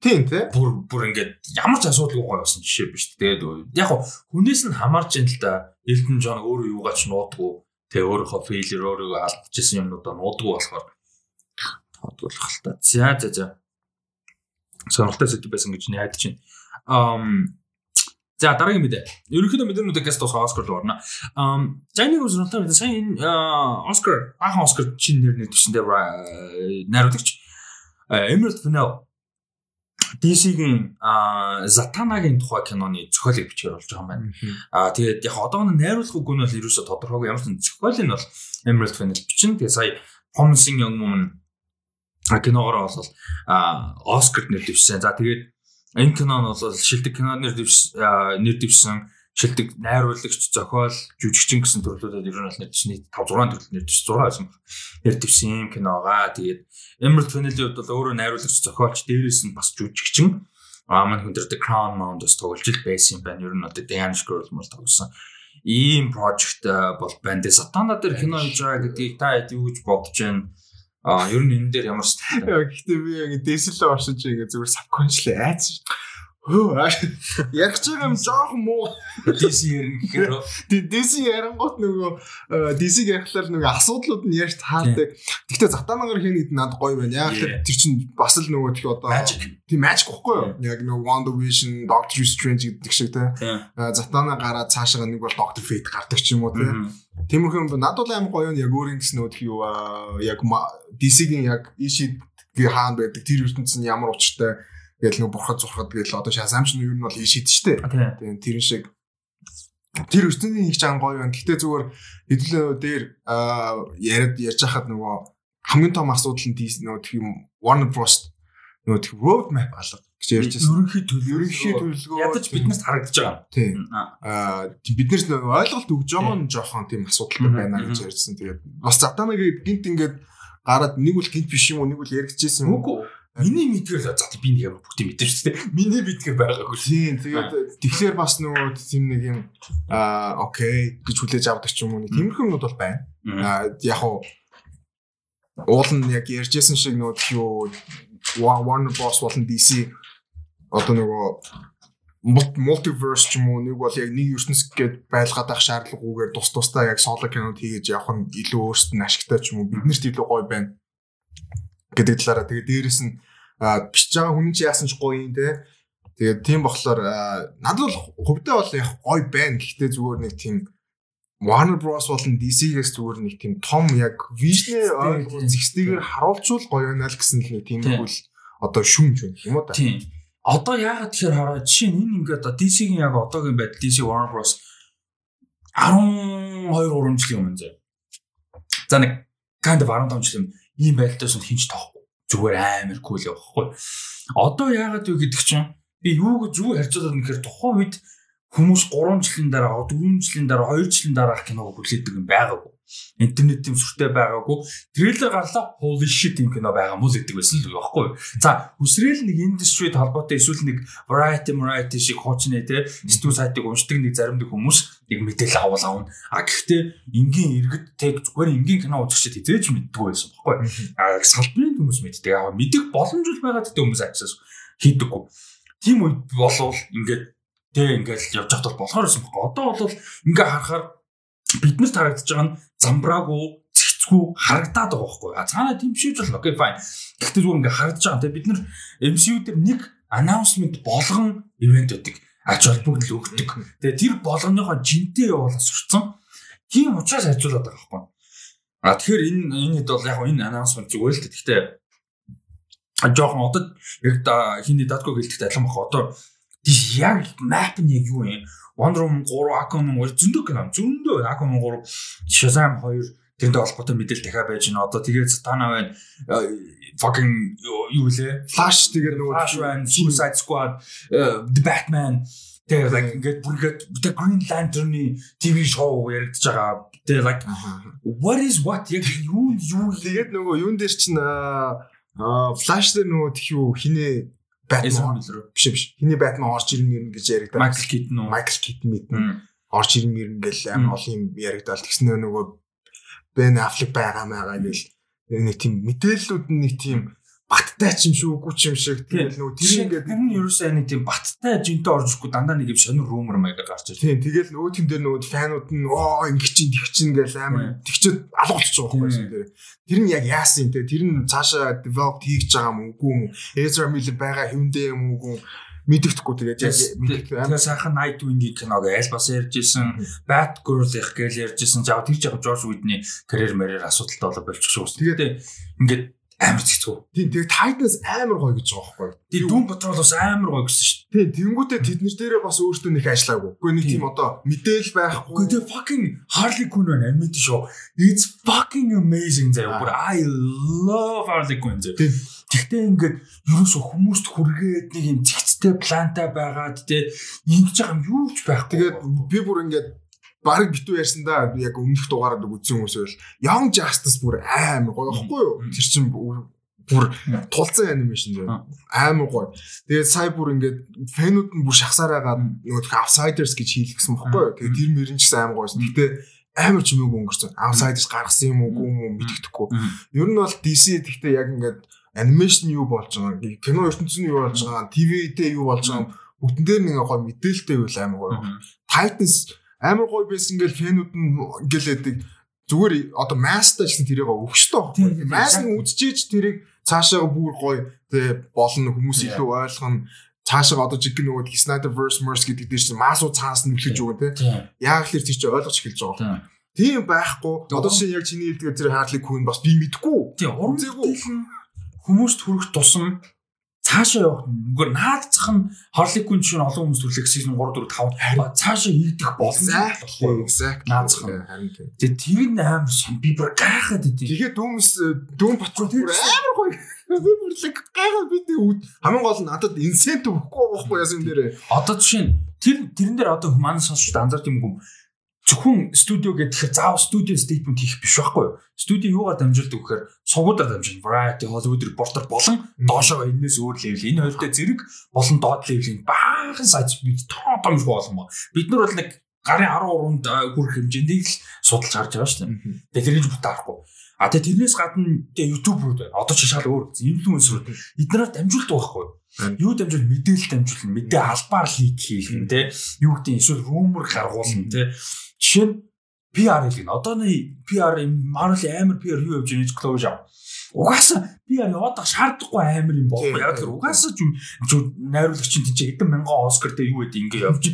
Тийм тий. Бүр бүр ингээд ямар ч асуудалгүй гоё болсон жишээ биш. Тэгээд яг хүнээс нь хамаарч юм л да. Элдэн Джон өөрөө юугаач нуудгүй. Тэгээ өөрийнхөө фейлер өөрийгөө алдчихсан юмнуудаа нуудгүй болохоор тодгойлох л та. За за за. Сонирхолтой зүйл байсан гэж найдаж байна. Ам За дараагийн мэдээ. Ерөнхийдөө мэдээнүүдээ газ тус Оскар руу орно. Ам Жайниг үзрэнтэй мэдээ сайн энэ Оскар баахан Оскар чинь нэр нэгтгэсэндээ найруулагч Emerald Fennell DC-гийн Затанагийн тухай киноны зохиолыг бичгээр болж байгаа юм байна. Аа тэгээд яг одоо нь найруулах үг нь бол ерөөсө тодорхойгүй ямар ч зохиол нь бол Emerald Fennell бичин. Тэгээд сая Promising Young Woman киногоор бол Оскарт нэр дэвшсэн. За тэгээд энэ кино нь бол шилдэг дэвшсэн нэр дэвшсэн шилдэг найруулагч, зохиол, жүжигчин гэсэн төрлүүдэд ер нь бол нэр дэвшний 5 6 төрлөөр нэр дэвш 6 байсан байна. Нэр дэвшсэн юм киногаа тэгээд Emerald Fennell-ийн хувьд бол өөрөө найруулагч, зохиолч, дээрээс нь бас жүжигчин. Аа маань хүн дээр The Crown Mound-ос тоглож ил байсан юм байна. Ер нь одоо Diane Scroll мөр тоглосон. Ийм project бол байна. Тэгээ Сатана дээр кино хийж байгаа гэдгийг та хэд юу гэж бодож байна? Аа ер нь энэ дээр ямар ч Гэхдээ би яг дэсэлээ оршиж ингээ зүгээр subconsciously айц. Яг ч юм жоох муу. DC ярина гэхээр DC ярангуут нөгөө DC ярихлаар нөгөө асуудлууд нь яаж таардаг. Гэхдээ затаанагаар хийгээд надад гоё байна. Яг л тэр чинь бас л нөгөө тийг одоо тийм magic гэхгүй юу? Яг нөгөө Wonder Vision, Doctor Strange гэдэг шиг те. Затаана гараад цаашаа нэг бол Doctor Fate гардаг ч юм уу те. Тиймэрхүү юм надад бол амар гоё нь яг өөрийн гэсэн нөгөө юу яг DC-гийн яг ишид хаанд байдаг тэр ертөнцийн ямар учиртай Тэгэл нэг бурхад зурхад тэгэл одоо шасамч нь юу нь бол ийшээд штэ. Тийм тэрэн шиг тэр ертөнцийн нэг чанга гоё байна. Гэтэ зүгээр хэдүүлээ дээр яриад ярьж хахад нөгөө хамгийн том асуудал нь тийс нөгөө тийм Warner Bros нөгөө тийм road map алга гэж ярьж байсан. Ерөнхий төлөв ерөнхий төлөвлөгөө ядаж биднээс харагдаж байгаа. Тийм. Аа биднээс нөгөө ойлголт өгж байгаа нь жоохон тийм асуудалтай байна гэж ярьсан. Тэгээд бас затанаг гинт ингээд гараад нэг үл гинт биш юм уу нэг үл яригдчихсэн юм уу? Миний мэдгээр за би нэг ямар бүгд мэдэрч тээ. Миний мэдгээр байгаагүй. Тийм. Тэгээд тэгэхээр бас нөгөө тийм нэг юм аа окей гэж хүлээж авдаг ч юм уу. Тиймэрхүү юмуд бол байна. Аа яг уу уул нь яг ярьжсэн шиг нөгөө юу Warner Bros болон DC одоо нөгөө multiverse ч юм уу нэг бол яг нэг ертөнц гээд байлгаад ах шаардлагагүйгээр тус тусдаа яг соло кинод хийж явах нь илүү өөрсдөд нь ашигтай ч юм уу биднэрт илүү гоё байна гэдэг талаараа тэгээ дээрэс нь бичиж байгаа хүн чи яасан ч гоё юм те. Тэгээд тийм болохоор надад бол хувьдаа бол яг гоё байна. Гэхдээ зүгээр нэг тийм Warner Bros болон DC-гээс зүгээр нэг тийм том яг вижнээ зэгстэйгээр харуулчвал гоё байна л гэсэн л нэг тийм хөл одоо шүүмж байна юм уу та. Тийм. Одоо яагаад тэгэхээр хараа жишээ нь энэ ингээд DC-гийн яг одоогийн байдал DC Warner Bros 12 3 жилийн өмнө зэ. За нэг kind of 15 жилийн ийм байдалтаас нь хинч тоохгүй. Зүгээр амар кул явахгүй. Одоо яагаад вэ гэдэг чинь би юу гэж юу юм гэхээр тухайн үед хүмүүс 3 жилийн дараа 4 жилийн дараа 2 жилийн дараах киног хүлээдэг юм байгаагүй интернет юм сүртэй байгаагүй. Трейлер гарлаа holy shit юм кино байгаа мó л гэдэг байсан л байхгүй за хүсрээл нэг индустрид холбоотой эсвэл нэг variety variety шиг хуучны те сэтгүүл сайтыг уншдаг нэг заримдаг хүмүүс нэг мэдээлэл авал авна. А гэхдээ энгийн иргэд тэг зүгээр энгийн кино үзэгчд хизээж мэддэг байсан байхгүй а салбарын хүмүүс мэддэг аа мэдих боломж л байгаа гэдэг хүмүүс access хийдэггүй. Тийм үед болвол ингээд тэг ингээд явж хат бол болохоор юм байна одоо бол ингээ харахаар биднэрт харагдаж байгаа нь замбраагүй зэгцгүй харагдаад байгаа байхгүй. А цаана тийм биш л окей fine. Гэхдээ зүгээр ингээ харагдаж байгаа. Тэгээ бид нар MCU дээр нэг announcement болгон ивент өгдөг. Ач холбогдол өгдөг. Тэгээ тэр болгоныхоо жинтэй явуулаад сурцсан. Тийм учраас хайцуулаад байгаа байхгүй. А тэгэхээр энэ энэ хэд бол яг энэ announcement зүгээр л гэхдээ жоохон одоо яг хиний датко гэлтэхтэй адилхан баг. Одоо тийш яг map нь яг юу юм? Wonder Woman 3, Aquaman 3 зөндөө кино. Зөндөө Aquaman 3, Shazam 2 тэрнтэй холбоотой мэдээлэл дахиад байж байна. Одоо тэгээд Satana байна. Fucking юу лээ? Flash тэгээд нөгөө Flash байна, Suicide Squad, The Batman тэгээд like ингээд бүргээд The Green Lantern-ы TV шоу яригдж байгаа. Тэгээд like what is what яг юу юу тэгээд нөгөө юун дээр чинь Flash дээр нөгөө тхи юу Batman биш биш. Хиний Batman орж ирнэ мэрнэ гэж яригдаа. Michael Keaton уу? Michael Keaton мэднэ. Орж ирнэ мэрнэ гэл амар олон юм яригдаал. Тэгснэ нөгөө Ben Affleck байгаа маягаа гэл нэг тийм мэдээллүүд нэг тийм баттай ч юм шүү үгүй ч юм шиг. Тэгэл нөгөө тэр ингээд тэр нь ерөөсөө нэг тийм баттай жинтэй орж ирэхгүй дандаа нэг юм сонир румер маягаар гарч ирсэн. Тийм тэгэл нөгөө тэн дээр нөгөө фанууд нь оо ингэ чин тэг чин гэл амар тэгчээд алгуулчих жоох байсан тэр. Тэр нь яг яасан те? Тэр нь цаашаа develop хийж байгаа юм үгүй юм. Ezra Miller байгаа хэвэндээ юм үгүй мэддэхгүй тэгээд яг мэддэг Тэгээ сайхан Nightwing-ийн киног аль бас ярьжсэн, Batgirl их гээл ярьжсэн. За тэр жоо George Whedon-ы карьер мэрээр асуудалтай болоо болчих шүү. Тэгээд ингээд амар хэцүү. Тийм тэгээд Titans амар гоё гэж байгаа байхгүй. Тийм Doom Patrol бас амар гоё гэсэн шүү. Тийм тэнгуүтээ тэднэр дээрээ бас өөртөө нэг ажиллаагүй. Үгүй нэг тийм одоо мэдээл байхгүй. Тэгээ fucking Harley Quinn байна animated show. It's fucking amazing заяа. Бүр I love Harley Quinn заяа. Гэхдээ ингээд ерөөсө хүмүүст хүргээд нэг юм зэгцтэй планта байгаад те ингэж байгаа юм юу ч байхгүй. Тэгээд би бүр ингээд баг битүү ярьсандаа яг өмнөх дугаараад үзсэн хүмүүс байл Young Justice бүр амар гоё. Байхгүй юу? Тэр чинь бүр тулцсан анимашн зав амар гоё. Тэгээд сая бүр ингээд фэнүүд нь бүр шахсаар байгаа нөгөө outsiders гэж хийлгэсэн бохгүй юу? Тэгээд тэр мөрөн ч гэсэн амар гоёсэн. Гэтэ амар ч юм уу өнгөрсөн. Outsiders гаргасан юм уу гүм үү мэддэхгүй. Ер нь бол DC гэхдээ яг ингээд анимашн юу болж байгаа, кино ертөнцийн юу болж байгаа, ТV дээр юу болж байгаа бүгдэн дээр нэг гоё мэдээлэлтэй байл амар гоё. Titans амар гоё байсан ингээл фэнүүд нь ингээл яадаг зүгээр одоо мастай гэсэн тэрийг өгчтэй байхгүй. Мас нь үдчихэж тэрийг цаашаа бүр гоё тэ болно хүмүүс илүү ойлгоно цаашаа одоо жиг нөгөө Snyderverse Merce гэдэг дээр чинь масуу цаас нь үлхэж өгөн тэ. Яг л тэр чинь ойлгож эхэлж байгаа. Тийм байхгүй. Одоо шинэ яг чиний хэлдгээр тэр Harley Quinn бас би мэдгүй. Тийм уран зээгүү хүмүүст хүрэх тусам цаашаа явах нүгээр наадцах нь Harley Quinn чинь олон хүмүүс төрлөх season 3 4 5 цаашаа ирдэх боломжтой exact наадцах нь. Тэгээ тэр нь амар сан. Би бүр гайхаад идэв. Тэгээд дүүмс дүүм патрол бүр амар гоё. Би бүр л гайхаад би хамгийн гол нь надад инсент өгөхгүй байхгүй яасан юм дээр. Одоо жишээ нь тэр тэрэн дээр одоо манай сонсогчд анзаарч юм юм зөвхөн студио гэхээр заав студио стейтмент хийх биш байхгүй юу? Студио юугаар дамжуулдаг гэхээр сугуудаар дамжуулна. Variety, Hollywood Reporter болон доошоо энэс өөр левел. Энэ хоёртой зэрэг болон доод левелийн баахан сайж бид тоо томж болгон ба. Бид нар бол нэг гарын 13-нд хүрэх хэмжээндийг л судалж харж байгаа шүү дээ. Тэгээ тэрийг бутаахгүй. А тэгээ тэрнээс гадна тэгээ YouTube руу байна. Одоо ч шал өөр инфлюенсерүүд эднэрээр дамжуулдаг байхгүй юу? Юу дамжуул мэдээлэл дамжуулна, мэдээ албаар лик хийх юм те. Юу гэдэг эсвэл rumor гаргуулна те. Жишээ нь PR хэлгэн. Одооны PR Marvel амар PR юу явж байгаа close аа. Угаасаа PR яваадах шаардахгүй амар юм бохгүй. Яг тэр угаасаа ч найруулагч чинь тийч хэдэн мянган Оскар дээр юу гэдэг ингэ явж.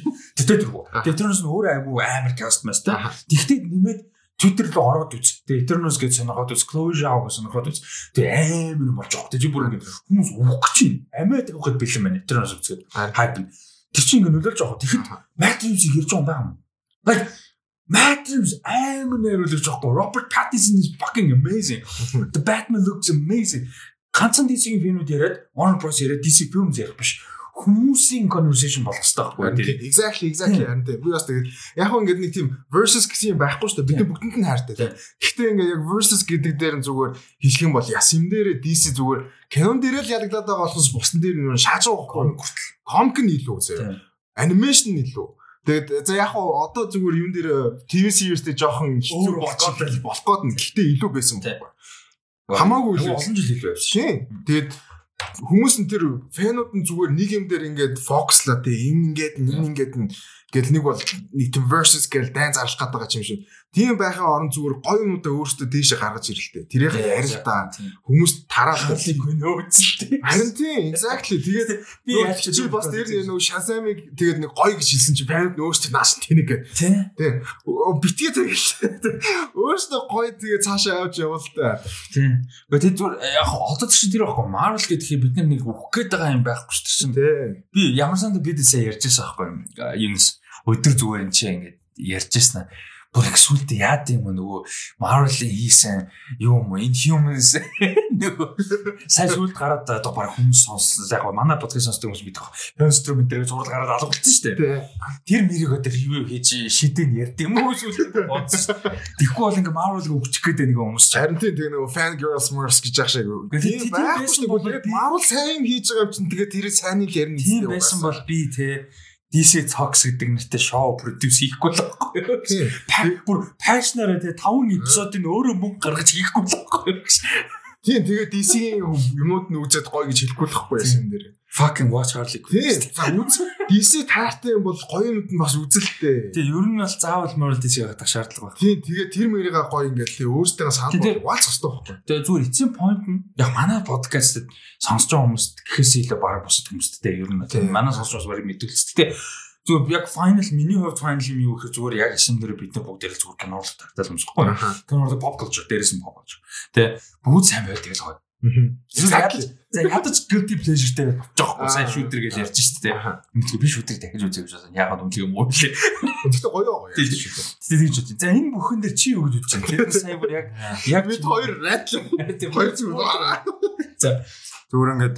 Тэгтээ тэргүй. Тэгээ тэрнээс нь өөр айгүй амар каст мастай. Тэгтээ нэмээд Twitter руу ороод үз. Тэгээ Eternals гэж сонирхоод үз, Closure гэж сонирхоод үз. Тэгээ амар болж байгаа. Тэгээ бүр ингэ хүмүүс уух гэж байна. Амиа тавихад бэлэн байна. Eternals үзгээд хайп. Тэр чинь ингэ нөлөөлж байгаа. Тэгэхэд Reeves ирж байгаа юм байна. Like Matt Reeves амар нэрүүлж байгаа. Robert Pattinson is fucking amazing. The Batman looks amazing. Ганцхан DC-ийн фильмүүд яриад Warner Bros яриад DC films ярих биш. Хүмүүсийн conversation болох хэрэгтэй байхгүй тийм. Exactly exactly. Харин тийм. Би бас тэгээд яг хөө ингээд нэг тийм versus гэсэн юм байхгүй шүү дээ. Бид бүгдэнд нь хайртай тийм. Гэхдээ ингээд яг versus гэдэг дээр нь зүгээр хэлэх юм бол яс юм дээр DC зүгээр кинон дээр л ялагдаад байгаа болохос бусдан дээр нь шааж байгаа байхгүй комик нь илүү зөө анимашн нь илүү Тэгээд за яг хоо одоо зүгээр юун дээр TV series-тэй жоохон хэцүү гээд болох гээд нь гэхдээ илүү байсан байхгүй. Хамаагүй олон жил илүү байсан. Тэгээд хүмүүс нь тэр фэнүүд нь зүгээр нэг юм дээр ингээд фокуслаа те ингээд ингээд гэл нэг бол нэг тийм versus гэл дайн зарлах гээд байгаа юм шиг. Тийм байхаа орон зүгээр гоё юмудаа өөртөө дээшээ гаргаж ирэлтэй. Тэрийг ярил та хүмүүс тараалах нөөцтэй. Харин тийм exactly тэгээд би чи бас тэр нэг шасамиг тэгээд нэг гоё гэж хэлсэн чи фэнд өөртөө нааш тэнэг. Тийм. Битгий тэгээд өөртөө гоё тэгээд цаашаа явж явал та. Тийм. Гэхдээ тэр зүгээр яг одоо чинь тэр байхгүй Marvel гэдгийг бид нар нэг үхэх гээд байгаа юм байхгүй шүү дээ. Би ямар санд бид сая ярьжсэн байхгүй юм. Юунес өдөр зүгээр энэ чи ингээд ярьжсэн бүр их сүлдээ яад юм нөгөө Marvel-ийн хийсэн юм Inhumans нөгөө сайн сүлд гараад одоо баг хүмүүс сонссон яг манай подкаст сонсдог хүмүүс мэдэх. Monster мэдэрэг зураг гараад алгуулсан шүү дээ. Тэр мэрийг өдөр юу хийж шидээн ярьд юм уу сүлд бодсон. Тэгэхгүй бол ингээ Marvel-ыг өгчих гээд нэг хүмүүс. Харин тийм тэгээ нөгөө fan girls merch гэж яах шиг. Тийм байсан бол Marvel сайн хийж байгаа юм чинь тэгээ тэр сайныг ярина. Тийм байсан бол би те DC Talks гэдэг нэртэй шоу продюс хийхгүй л байхгүй. Бүр пашнараа тэгээ 5 эпизодыг өөрөө мөнгө гаргаж хийхгүй л байхгүй. Тийм тэгээ DC-ийн юмуд нь үзээд гоё гэж хэлэхгүй л байхгүй юм дээр. Fucking watch Harley Quinn. За үз. DC таартай юм бол гоё юмд нь бас үзэлтэй. Тэгээ ер нь бол заавал Marvel DC гадах шаардлага байна. Тийм. Тэгээ тэр мэрийга гоё ингээл тий өөртөө санал Тэгээ- бол валцах хэрэгтэй байхгүй. Тэгээ зүгээр эцсийн point нь яг манай подкастт сонсож байгаа хүмүүст гэхээс илүү бараг бусад хүмүүст те ер нь манай сонсож барыг мэдүүлсэн. Гэтэ зүгээр яг final миний хувьд final юм юу гэхээр зүгээр яг эсэн дээр бид нар бүгд л зүгээр кинорлог тагтаал юмсахгүй. Кинорлог pop culture дээрээс нь pop culture. Тэгээ бүгд сайн байгаад тэгэл гоё. Exactly. За ядаж guilty pleasure-тэй жоохгүй сайн шүүдэр гэж ярьж штэ. Аха. Мэдгүй би шүүдэр дахиж үзээгүй шээ. Ягаад үнэлээ юм уу лээ. Гэхдээ гоё гоё. Тэгж шүү. Тэгж шүү. За энэ бүхэн дээр чи юу гэж үзэж байна? Тэр сайн бүр яг яг Бид хоёр райтлаа. тийм Хоёр зүгээр. Зүгээр ингээд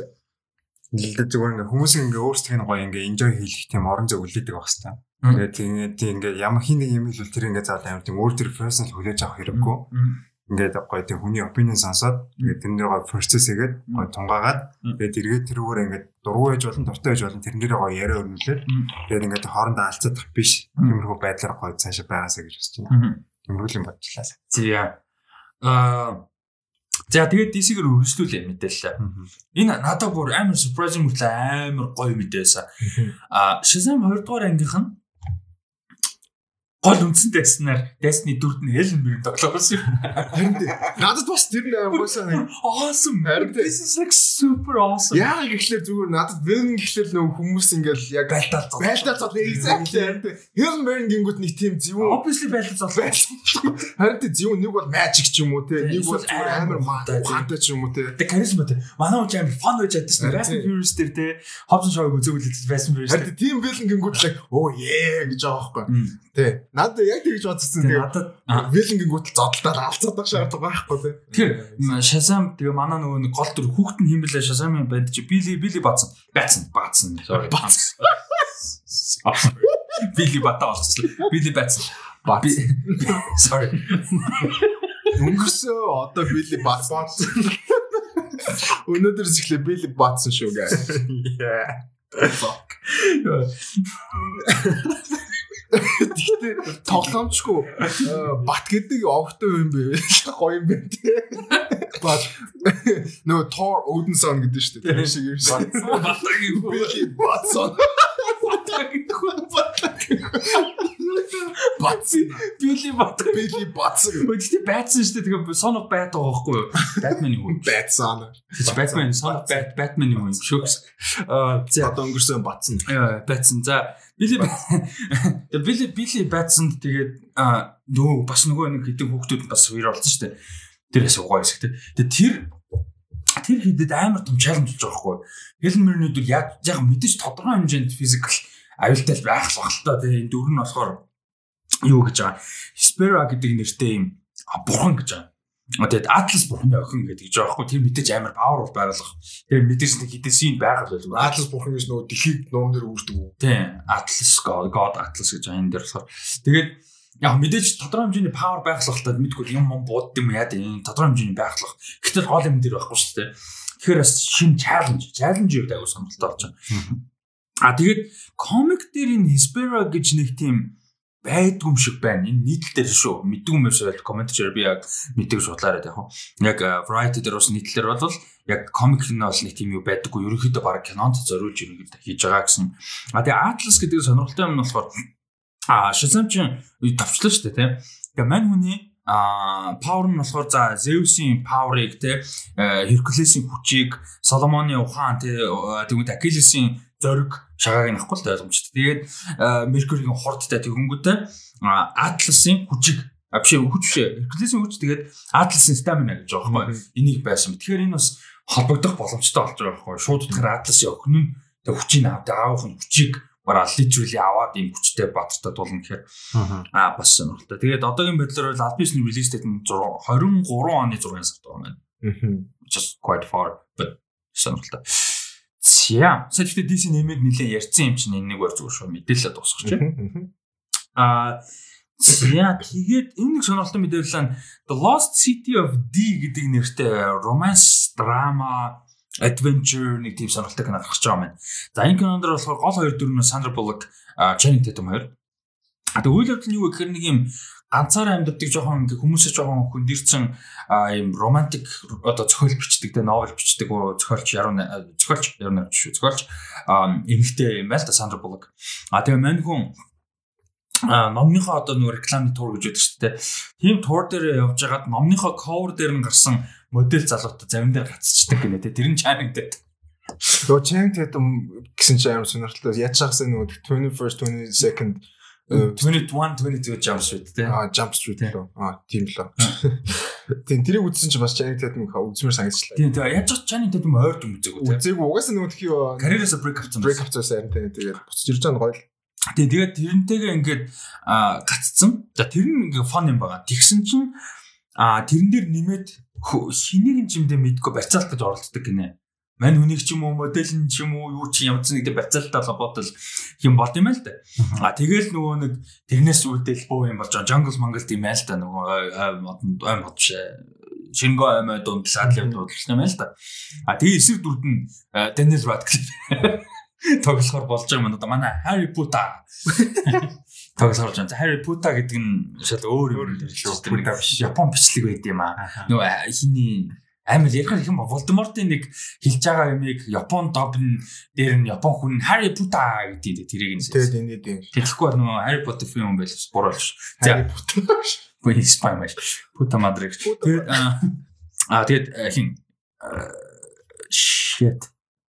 нэлээд зүгээр ингээд хүмүүс ингээд өөрсдөө нь гоё ингээд enjoy хийх тийм орон зай үлдээдэг байх хэвээр. Тэгээд тийм тийм ингээд ямар хин нэг юм хэлвэл тэр ингээд заавал амар тийм өөр төр personal хүлээж авах хэрэггүй. Ингээд гоё тийм хүний opinion сонсоод тэгээд тэр нэр гоё process хийгээд гоё тунгаагаад тэгээд эргээд тэрүүгээр ингээд дургуй байж болон дуртай байж болон тэрнэрээ гоё яриа өрнүүлээд тэгээд ингээд хоорондоо алцах биш. Тиймэрхүү байдлаар гоё цаашаа байгаасаа гэж бодож байна. Тиймэрхүү юм бодлаа. За. Аа За тэгээд DC-гээр үргэлжлүүлээ мэдээлэл. Энэ надад бүр амар surprising мөртлөө амар гоё мэдээсэн. А Shazam 2 дугаар ангийнх нь гол үндсэн дайснаар Destiny 4-д нь Helen Mirren тоглосон юм. Харин. Надад бас тэр амгүйсэн нэг Awesome. This is like super awesome. Яа гэхлээр зүгээр надад вэн гэхлээр нөгөө хүмүүс ингээл яг Байлдаад зов. байлдаа цол exactly харин. Хилн Берн гингүүд нэг тийм зөв Obviously байлдаад зов. харин тий зөв нэг бол magic ч юм уу. Тий, Нэг бол амар маатай ч юм уу тий. Тэг харизматай. Манай хүн амар fun байж чаддаг. Харин Fast and Furious дээр те Hobbs Shaw үзүүлээд Fast and Furious. Харин тийм вэлэн гингүүд л оо yeah гэж байгаа байхгүй. Надад яг тэгж бодсон Тэг тий. надад аа. Вэлэн гингүүд л зодтолтол алцаад байх шаардлага байхгүй тий. Тэр Shazam тэгээ манай нөгөө нэг гол төр хүүхэд нь химбэлээ Shazam-ын банд чи Billy Billy баасан. Баасан. Баасан. Sorry. Баасан. Billy бата болчихлоо. Billy баасан. Бац. Би- Sorry. Өнгөрсөө одоо Билли бац бац. Өнөөдрөөс эхлээ Билли бацсан шүү гээ. Тэгтээ тоглоомчгүй э, бат гэдэг овтой юм бэ? Гоё юм байна тий. Бат нөө Thor Odinson гэдэг шүү дээ. Тэр шиг юм шиг. Батагийн хүү. Билли бацсан. Батагийн хүү. Бацсан. Billy бата. Билли бацсан. Өдөртөө байцсан шүү дээ. Тэгээ son of bat байгаа байхгүй юу? Batman-ийн хүү. Бацсан. Тэгж Batman son of bat Batman юм шүү. Аа за Одоо өнгөрсөн бацсан. Бэтсэн. За, Билли Тэгээ Билли Билли Бэтсэнд тэгээд нөгөө бас нөгөө нэг хэдэн хүүхдүүд бас хоёр болсон шүү дээ. Тэрээс угаа хэсэг тий. Тэгээ тэр тэр хэдэд амар том чаленж болж байгаа хгүй. Хелен Мирнүүд яг яг мэдээж тодорхой хэмжээнд физикал аюултай байх та тий. Энэ дөрөв нь болохоор юу гэж байгаа. Spera гэдэг нэртэй юм бурхан гэж байгаа. Тэгээд Atlas бурханы охин гэдэг гэж байгаа хгүй. Тэр мэдээж амар powerful байгалах. Тэгээд мэдээж нэг хэдэн син байгаль байлгүй. Атлас бурхан гэж нөгөө дэлхийг номнэр үүрдэг үү? Тийм, Atlas God, God Atlas гэж энэ дээр болохоор. Тэгээд яг мэдээж тодорхой хэмжээний power байхлах тал мэдгүй юм юм бууд юм яа тийм тодорхой хэмжээний байхлах. Гэтэл гол юм дээр байхгүй шүү дээ. Тэгэхээр бас шин challenge, challenge юу дайгуу сонирхолтой болж байна. А тэгээд комик дээр энэ Hespera гэж нэг тийм байдгүй юм шиг байна. Энэ нийтлэлээр шүү. Мэдгүй юм шиг байл комент дээр би яг мэддэг судлаарай яг. Яг Variety дээр бас нийтлэлээр бол яг комик нь бол нэг тийм юу байдаггүй. Ерөнхийдөө баг кинонд зориулж ерөнхийдөө хийж байгаа гэсэн. А тэгээ Atlas гэдэг сонирхолтой юм нь болохоор а ч товчлоо шүү дээ тийм. Тэгээ мань хүний а power нь болохоор за Zeus-ийн power-ыг те Hercules-ийн хүчийг Solomon-ы ухаан те тэгвэл Achilles-ийн зориг шагааг нахгүй л ойлгомжтой. Тэгээд Mercury-ийн хурдтай тэгэнгүүтээ Atlas-ийн хүчийг а биш хүч биш Hercules-ийн хүч тэгээд Atlas-ийн stamina гэж байгаа байхгүй. Энийг байсан. Тэгэхээр энэ бас холбогдох боломжтой болж байгаа байхгүй. Шууд утгаар Atlas-ийн охин нь тэг хүчийг авдаг аавах нь хүчийг бараа literally аваад ийм хүчтэй батартай тулна гэхээр аа бас сонирхолтой. Тэгээд одоогийн байдлаар бол Albion release date нь 23 оны 6 сард байгаа юм. Just quite far but сонирхолтой. За, сая гэхдээ DC нэмээд нэлээ ярьсан юм чинь энэ нэг бар зүгээр шүү мэдээлэлээ дуусгах чинь. Аа За тэгээд энэ нэг сонирхолтой мэдээлэл нь The Lost City of D гэдэг нэртэй romance drama adventure нэг тийм сонирхолтой кино гарч байгаа юм байна. За энэ кинонд болохоор гол хоёр дүр нь Sandra Bullock, Channing Tatum хоёр. А тэгээд үйл явдал нь юу вэ гэхээр нэг юм ганцаараа амьддаг жоохон ингээ хүмүүсээ жоохон хүндэрсэн ийм романтик одоо зохиол бичдэг те новел бичдэг зохиолч яруу зохиолч яруу найрагч шүү зохиолч эмэгтэй юм байл та Сандра Буллок. А тэгээ мань хүн номныхоо одоо нөгөө рекламны тур гэж байдаг шүү дээ. Тийм тур дээр явж байгаад номныхоо cover дээр нь гарсан модель залуутай дээр гацчихдаг гинэ те. Тэр нь чанинг дээр. Нөгөө Channing Tatum гэсэн чинь амар сонирхолтой. Яаж чагсаа нөгөө 21st 22nd 21 22 jump street те. Аа jump street лөө. Аа тийм лөө. Тийм тэрийг үзсэн чинь бас Channing Tatum үзмэр санагдчихлаа. Тийм тэгээ яаж ч Channing Tatum ойр дүн үзээгүй те. Үзээгүй угаасаа нөгөө тхий карьераас break авсан. break up цаасан тийм тэгээд буцаж ирж байгаа нь гоё л. Тэгээ тэгээд тэрнтэйгээ ингээд гаццсан. За тэр нь ингээ фон юм байгаа. Тэгсэн чинь а тэрэн дээр нэмээд хэнийг юм дэ мэдгүй барьцаалт гэж оролддог гинэ. Мань хүнийг ч юм уу модель нь ч юм уу юу ч юм нэг барьцаалтаа холбоотой юм болд юм л да. А тэгэл нөгөө нэг тэрнээс үүдэл боо юм болж байгаа. Jungle Mangle тийм байл та нөгөө ой мод шингөө аймаа дунд саадлын дуудлагч юм л да. А тэгээ эсрэг дүрд нь Daniel Radcliffe тоглохоор болж байгаа юм одоо манай Harry Potter тоглохоор болж байгаа. Harry Potter гэдэг нь шал өөр юм шүү. биш. Япон бичлэг байд юм аа. Нөгөө хиний амар ярих юм Волдемортын нэг хэлж байгаа юмыг Япон добн дээр нь Япон хүн Harry Potter гэдэг тэрийг нь тэгээд энэ тийм Тэгэхгүй нөгөө Harry Potter film байл буруулж. Harry Potter Бүй спай маш. Puta madre. Тэгээд аа тэгээд хин shit.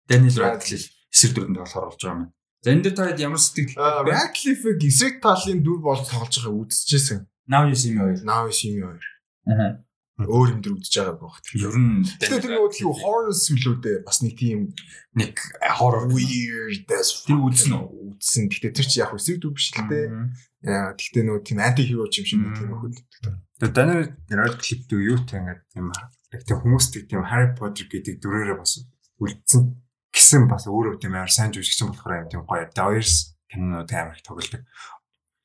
Daniel Radcliffe эсрэг дүрэнд болохоор болж байгаа юм. За энэ дээр та ямар сэтгэл Radcliffe-ийг эсрэг талын дүр болж тоглож байгааг үзчихсэн. Now you see me хоёр. Now you see me хоёр. Аа өөр юм дөр үзэж байгаа байх. Ер нь тэгээд тэр нөгөө тийм horror сүлүүдээ бас нэг тийм нэг horror weird as тэр үзсэн үү? Үзсэн. Гэтэ тэр чи яг үсэг дүр биш л дээ. Яа тэгтээ нөгөө тийм анти хиро юм шиг тийм хөл. Тэгээд Daniel Radcliffe-тэй юутай ингээд тийм яг тийм хүмүүстэй тийм Harry Potter гэдэг дүрээрээ бас үлдсэн гэсэн бас өөрөө тийм амар сайн жүжигчин болохоор юм тийм гоё. Dawes кинонууд амар их тоглодог.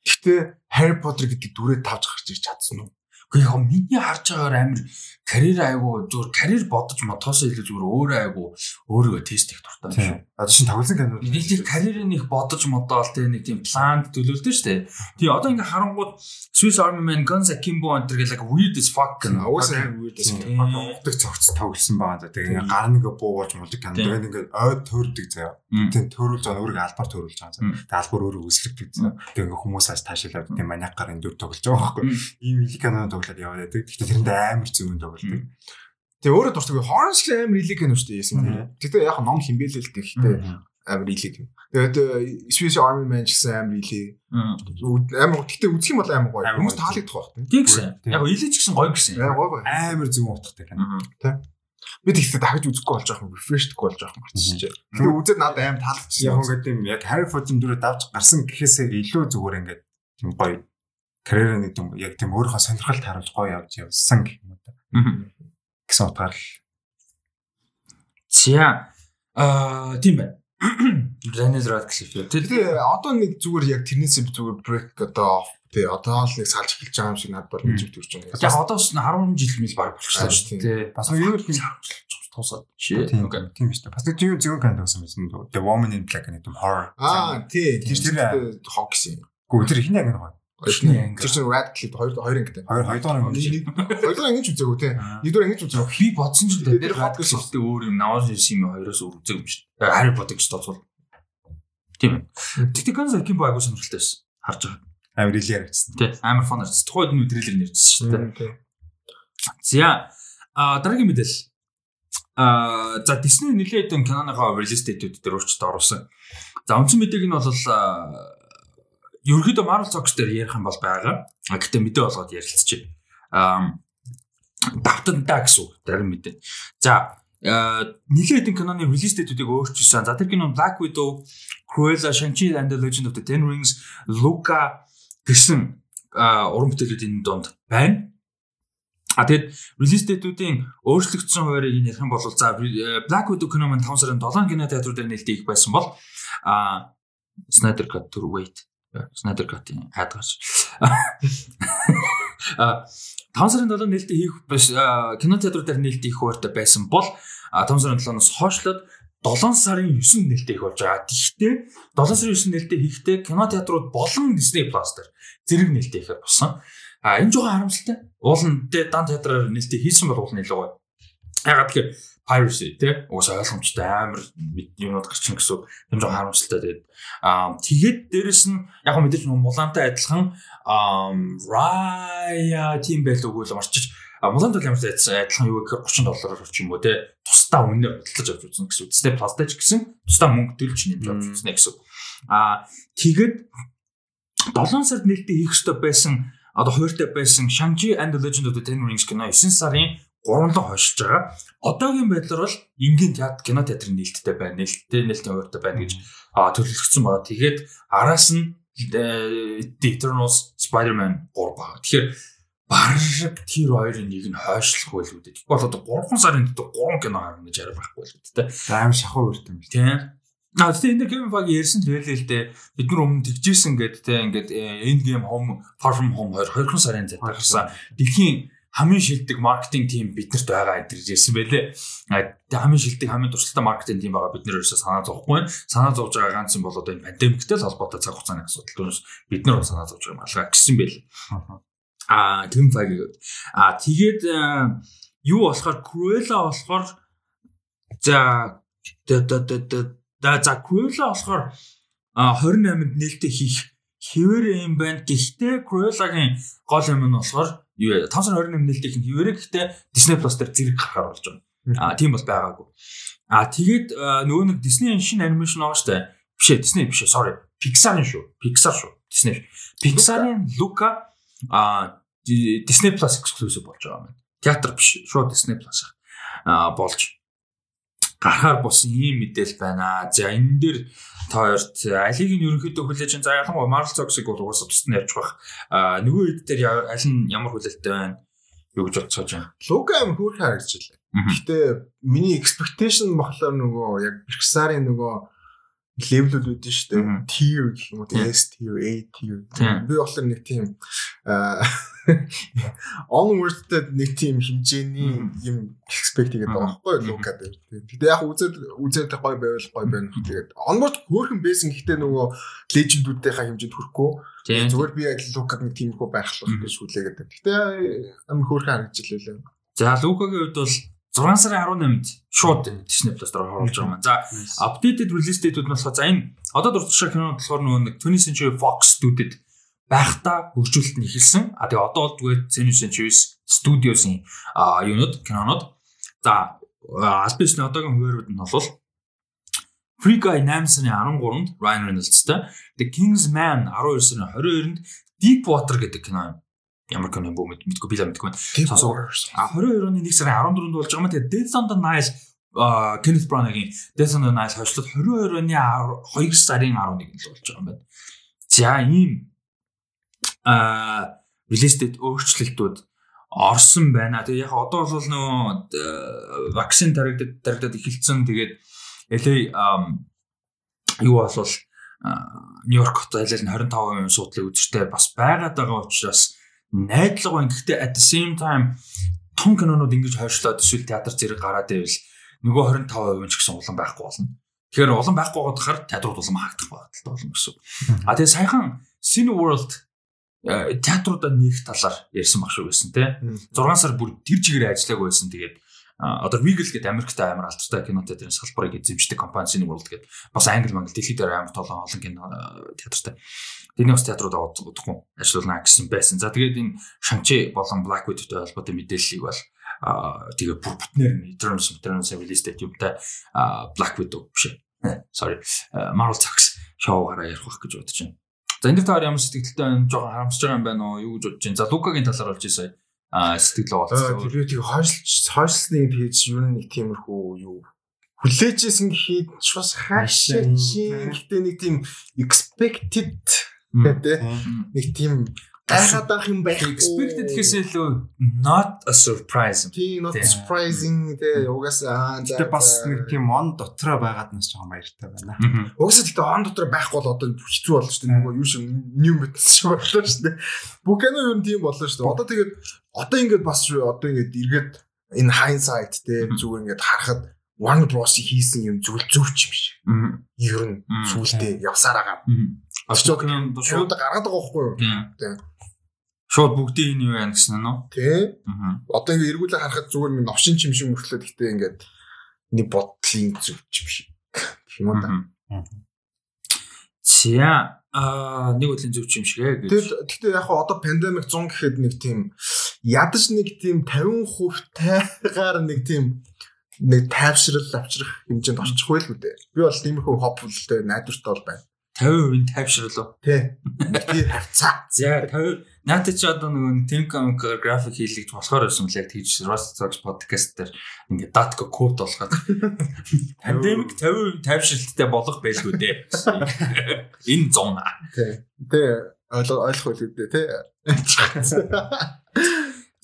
Гэтэ Harry Potter гэдэг дүрээ тавж гарч ирж чадсан уу? Гэхдээ яг миний харж байгаагаар амир карьер айгу зүгээр карьер бодож мотоос илүү зүгээр өөрөө айгу өөрийгөө тест их дуртай юм шүү. Одоо чинь тоглосон кинод нэг тийм карьерийн их бодож модоол те нэг тийм планд төлөвлөдөө шүү дээ. Тий одоо ингээ харангууд Swiss Army Man Guns Akimbo энэ гэх like weird as fuck гэнэ. Уусаа weird as fuck. Угдаг цогц тоглосон байгаа. Тэгээ ингээ гар нэг буу болж мулдаг кинод тэгээ ингээ ойд төрдөг заяа. Тийм төрүүлж байгаа өөрийгөө албаар төрүүлж байгаа. Тэгээ албаар өөрөө үүсгдэг заяа. Тэгээ ингээ хүмүүсээс таашаалаад тийм маниакаар энэ дүр тоглож байгаа байхгүй. Ийм илик кинод тоглоод яваад байдаг. Гэхдээ тэрэнд амар зүүн тоглодог. Тэгээ өөрөө дуртай Horns гэх амар илик кино шүү дээ яасан. Тэгтээ яг ном химбэлээ л гэхдээ амар илик юм. Тэгээд Swiss Army Man гэсэн амар илик. Амар тэгтээ үзэх юм бол амар гоё. Хүмүүс таалагдах байх тийм. Гэсэн. Яг ч гэсэн гоё гэсэн. Амар зүүн утгатай кино. Тийм. Би тэгтээ дахиж үзэхгүй болж байгаа юм. Refresh-дэхгүй болж байгаа юм болчихжээ. Тэгээ үзээд надад амар таалагдчихсан. Яг ингээд юм яг Harry Potter дүрээ давж гарсан гэхээсээ илүү зүгээр ингээд тийм гоё карьераа нэг юм яг тийм өөрийнхөө сонирхолд харуулж гоё явж явсан гэх юм да. Гэсэн утгаар л. За аа тийм байна. Daniel Radcliffe. Тэгээ одоо нэг зүгээр яг тэрнээсээ зүгээр break одоо тий одоо л нэг салж эхэлж байгаа юм шиг надад бол төрж байгаа. Яг одоо ч 10 жил мэл баг болчихлоо шүү дээ. Бас юу юм туусаад чи. Тийм шүү дээ. Бас нэг зөв зөв канд байсан байсан. The Woman in Black гэдэг horror. Аа тий тэр тэр хог гэсэн. Гүү тэр ихний анги нэг Тэр чинь Radcliffe хоёр хоёр ангитай. Хоёр хоёр дахь анги. Хоёр дахь ангиж үзээгүй те. Нэгдүгээр ангиж үзээгүй. Би бодсон ч тэр Radcliffe-тэй өөр юм наваас юм хоёроос өөр үзээгүй юм шүү. Harry Potter гэж тооцвол. Тийм ээ. Тэгтээ Guns Akimbo агуу сонирхолтой байсан. Харж байгаа. Амар ил яригдсан. Тий. Амар фон харсан. Тухайд нь трейлер нэрчсэн шүү дээ. За а дараагийн мэдээлэл. А за Disney нэлээд хэдэн киноныхоо release date-үүд дээр өөрчлөлт оруулсан. За үндсэн мэдээг нь бол ерөөхдөө Marvel Zombies дээр ярих юм бол байгаа. А гэтээ мэдээ болгоод ярилцчих. Аа давтантаа гэсэн үг зарим мэдээ. За нэлээд хэдэн киноны release date-үүдийг өөрчилсөн. За тэр кино Black Widow, Cruella, Shang-Chi and the Legend of the Ten Rings, Luca гэсэн уран бүтээлүүд энэ донд байна. А тэгэд release date-үүдийн өөрчлөгдсөн хуваарийг ярих юм бол за Black Widow кино маань 5 сарын 7 кино театрууд дээр нээлттэй их байсан бол а Snyder Cut төр wait Snyder Cut-ийн хаад гарч. А 5 сарын 7 нээлттэй хийх кино театруудаар нээлттэй хийх хуваартай байсан бол 5 сарын 7-оос хойшлоод 7 сарын 9 нээлттэй их болж байгаа. Гэхдээ 7 сарын 9 нээлттэй хийхдээ кино театрууд болон Disney Plus дээр зэрэг нээлттэй ихээр болсон. А энэ жоохон харамсалтай. Уул нь тэ дан театраар нээлттэй хийсэн бол уул нь илүү гоё. Ягаад тэгэхээр piracy тий уусаа ойлгомжтой амар юмуд гарчин гэсэн юм жоо харамсалтай тэгээд аа тэгээд дээрэс нь яг мэдээж мулаантай адилхан Raya тийм байлгүй л орчиж мулаантай ямар ч адилхан юу гэхээр 30 доллараар орчих юм уу тий тусдаа үнээр хөдөлж авч үзэн гэсэн Plus-тай ч гэсэн тусдаа мөнгө төлж нэмж авч үзнэ гэсэн аа тэгээд 7 сард нээлттэй хийх ёстой байсан одоо хууртай байсан Shang-Chi and the Legend of the Ten Rings кино 9 сарын 3-нд хойшилж байгаа. Одоогийн байдлаар бол энгийн театр кино театрын нээлттэй байна. Нээлттэй нээлттэй хууртай байна гэж төлөвлөгдсөн байгаа. Тэгээд араас нь The Eternals Spider-Man 3 байгаа. Тэгэхээр бараг тэр хоёрын нэг нь хойшлох байлгүй дээ. Тэгвэл одоо 3 сарын дотор 3 кино гарна гэж арай байхгүй байлгүй дээ. Аим шахуу үрт юм. Тийм. Аа тийм энэ Kevin Feige ярьсан л байлээ л дээ. Бид нар өмнө тэгжсэн гэдэг те ингээд End Game Home Far From Home 2 2 сарын зэт гарсан. Дэлхийн хамгийн шилдэг маркетинг тим биднэрт байгаа гэж ярьсан байлээ. Тэгээ хамгийн шилдэг хамгийн туршлагатай маркетинг тим байгаа бид нэр ерөөсөө санаа зовхгүй. Санаа зовж байгаа ганц юм бол одоо энэ пандемиктэй холбоотой цаг хугацааны асуудал түүнээс бид нар санаа зовж байгаа юм алгаа гэсэн байлээ. Аа Tim Feige. Аа тэгээд юу болохоор Cruella болохоор за за за Cruella болохоор 28-нд нээлттэй хийх хэвээр юм байна. Гэхдээ Cruella-гийн гол юм нь болохоор юу 5 сарын 28 нээлттэй их хэвээрээ гэхдээ Disney Plus дээр зэрэг гарахаар болж байна. Аа тийм бол байгаагүй. Аа тэгээд нөгөө нэг Disney-ийн шинэ анимашн байгаа штэ. Биш ээ Disney биш ээ sorry. Pixar-ын шүү. Pixar шүү. Disney. Pixar-ын Luca аа Disney Plus exclusive болж байгаа юм. Театр биш. Шууд Disney Plus аа болж гарахаар болсон ийм мэдээл байна. За энэ дээр та хоёрт алиг нь ерөнхийдөө хүлээж чинь за ялангуяа Marvel Toxic бол угаасаа тусдаа ярьж байх. А нөгөө хэд дээр аль нь ямар хүлээлттэй байна? Юу гэж бодсоож байна? Лука аим хөөрхөн харагдчихлаа. Гэхдээ миний expectation болохоор нөгөө яг Pixar-ын нөгөө левелүүд үүдэн шүү дээ. Tier гэх юм уу, S tier, A tier. Би болохоор нэг тийм onward-тэй нэг тийм хэмжээний юм expect хийгээд байгаа байхгүй юу Лука дээр. Тэгтээ яг үзээд үзээд гой байвал гой байна. Тэгээд onward хөөрхөн байсан гэхдээ нөгөө legend-үүдийнхаа хэмжээнд хүрэхгүй. Зүгээр би Лукаг нэг тиймэрхүү байхлах гэж хүлээгээд. Тэгтээ амар хөөрхөн харагдчихлээ. За Лукагийн хувьд бол 6 сарын 18-нд шууд Disney Plus дээр оруулж байгаа юм. За updated release date-үүд нь болохоор за энэ одоо дурдчихсан кино болохоор нөгөө нэг 20th Century Fox студид байхдаа хөгжүүлэлт нь эхэлсэн. А тэгээ одоо бол зүгээр Zenus Centuries Studios-ийн юунууд кинонууд. За альбисны одоогийн хуваарууд нь бол Free Guy 8 сарын 13-нд Ryan Reynolds-тай The King's Man 12 сарын 22-нд Deep Water гэдэг кино юм. Ямар кино бүү мэдгүй би л мэдгүй байна. А 22 оны 1 сарын 14-нд болж байгаа юм. Тэгээ Death on the Nile Kenneth Branagh-ийн Death on the Nile хойшлол 22 оны 2 сарын 11-нд л болж байгаа юм байна. За ийм а release date өөрчлөлтүүд орсон байна. Тэгээ яг одоо бол нөгөө вакцин таригдад таригдад эхэлсэн. Тэгээд LA юу болвол Нью-Йорк хот айлал нь 25% суудлын үзэртэй бас байгаад байгаа учраас найдлага байна. Гэхдээ at the same time том кинонууд ингэж хойшлоод эсвэл театр зэрэг гараад ивэл нөгөө 25% ч гэсэн улам байхгүй болно. Тэгэхээр улам байхгүй байгаа дахаар театрууд улам хаагдах багталтай болно гэсэн. А тэгээ саяхан Cine World Э, театруудаа нэг талаар ярьсан баг шүү гэсэн тий. 6 сар бүр тэр чигээр ажиллааг байсан. Тэгээд одоо Regal гэдэг Америкт амар алдартай кино театрын салбарыг эзэмшдэг компани Cine World гэдэг бас англи мангал дэлхийд амар толон олон кино театртай. Тэрний бас театрууд удахгүй ажиллана гэсэн байсан. За тэгээд энэ Shang-Chi болон Black Widow-тэй холбоотой мэдээллийг бол тэгээ бүр бүтнээр нь Eternals Eternals release date юмтай Black Widow биш ээ. Sorry. Marvel Talks шоугаараа ярих байх гэж бодож байна. За энэ дээр та ямар сэтгэлдээ байна? Жохон харамсаж байгаа юм байна уу? Юу гэж бодож байна? За Лукагийн талаар болж ирсэн. Аа сэтгэл болцсон. Тэр үеийг хойшлж хойшлсныг тэгж юу нэг тиймэрхүү юу? Хүлээжсэн гэхэд бас хаашаа чи гэтээ нэг тийм expected гэдэг. Нэг тийм гайхаад байх юм байх. Expected гэхээсээ илүү not a surprise. Тийм not surprising тэгээ угаасаа тэгээ бас нэг тийм он дотроо байгаад нас жоохон баяртай байна. Угаасаа тэгээ он дотроо байхгүй бол одоо хэцүү болно шүү дээ. Нөгөө юу шиг new metals шиг боллоо шүү дээ. Бүх кино юу тийм боллоо шүү дээ. Одоо тэгээд одоо ингээд бас одоо ингээд эргээд энэ hindsight тэгээ зүгээр ингээд харахад Warner Bros хийсэн юм зүйл зөв ч юм шиг. Ер нь сүултээ явсаар Joker Шууд гаргаад байгаа байхгүй юу? Тийм. Тийм. Шууд бүгдийн энэ юу яа гэсэн нь үү? Аа. Одоо ингээ эргүүлээ харахад зүгээр нэг новшин чим шиг мөртлөө гэхдээ ингээд нэг бодлын. Гэх юм уу да. За аа нэг үлийн зөв юм шиг ээ гэж. Тэгэл гэхдээ яг хаа одоо пандемик 100 гэхэд нэг тийм ядаж нэг тийм 50% тайгаар нэг тийм нэг тайвшрал авчрах хэмжээнд орчих байл үү дээ. Би бол тиймэрхүү хопфултэй найдвартай бол байна. 50% тайвшруулав. Тэ. Нэг тийм хавцаа. За 50 надад чи одоо нөгөө Team Comic график хийлгэж болохоор байсан л яг тийж Rust Talks podcast дээр ингээд датка код болгоод пандемик 50% тайвшралттай болох байлгүй дээ. Энэ 100 аа. Тэ. Тэ ойлгох үү тэ.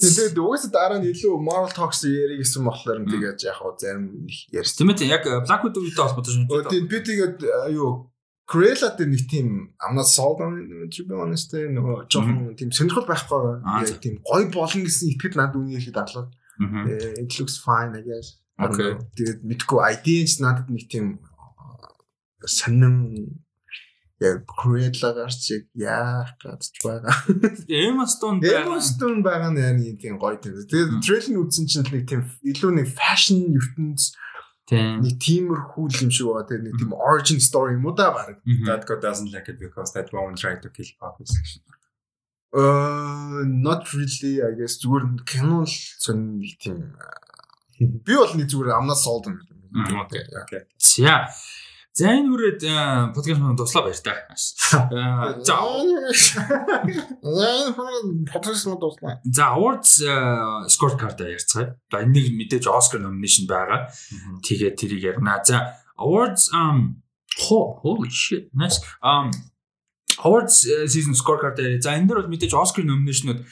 Тэгээд угаасаа дараа нь илүү Marvel Talks ярих гэсэн болохоор нь тэгээд яг хаа зарим их ярьсан. Тийм ээ яг Black Widow-тэй холбоотой шүү. Тэгээд би тэгээд юу Cruella дээр нэг тийм амнаа sold on to be honest нөгөө жоохон тийм сонирхол байхгүй яг тийм гоё болно гэсэн итгэл над үний ихэд дадлаа. Мгм. It looks fine I guess. Know. Тэгээд мэдгүй ID ч надад нэг тийм а, сонин яг Cruella гарч яг яах гэж байгаа. Emma Stone Emma Stone байгаа нь яг тийм гоё тийм. Тэгээд трейлер нь үзсэн чинь нэг тийм илүү нэг fashion ертөнц. Нэг тиймэрхүү юм шиг байгаа. Тэгээд нэг тийм origin story юм уу да баг. That God doesn't like it because that woman tried to kill puppies. Uh not really I guess зүгээр кино л сонь тийм э, би бол нэг зүгээр амнаа солдон. Мгм. Окей. Okay. За. За энэ хүрээд подкаст маань дуслаа баяр та. Аа, За Подкаст мод дуслаа. За awards scorecard ярьцгаая. За энэ нэг мэдээж Oscar nomination байгаа. Тэгээд тэрийг ярина. За awards um ho- holy shit nice um awards season scorecard дээр за энэ дээр бол мэдээж Oscar nomination-ууд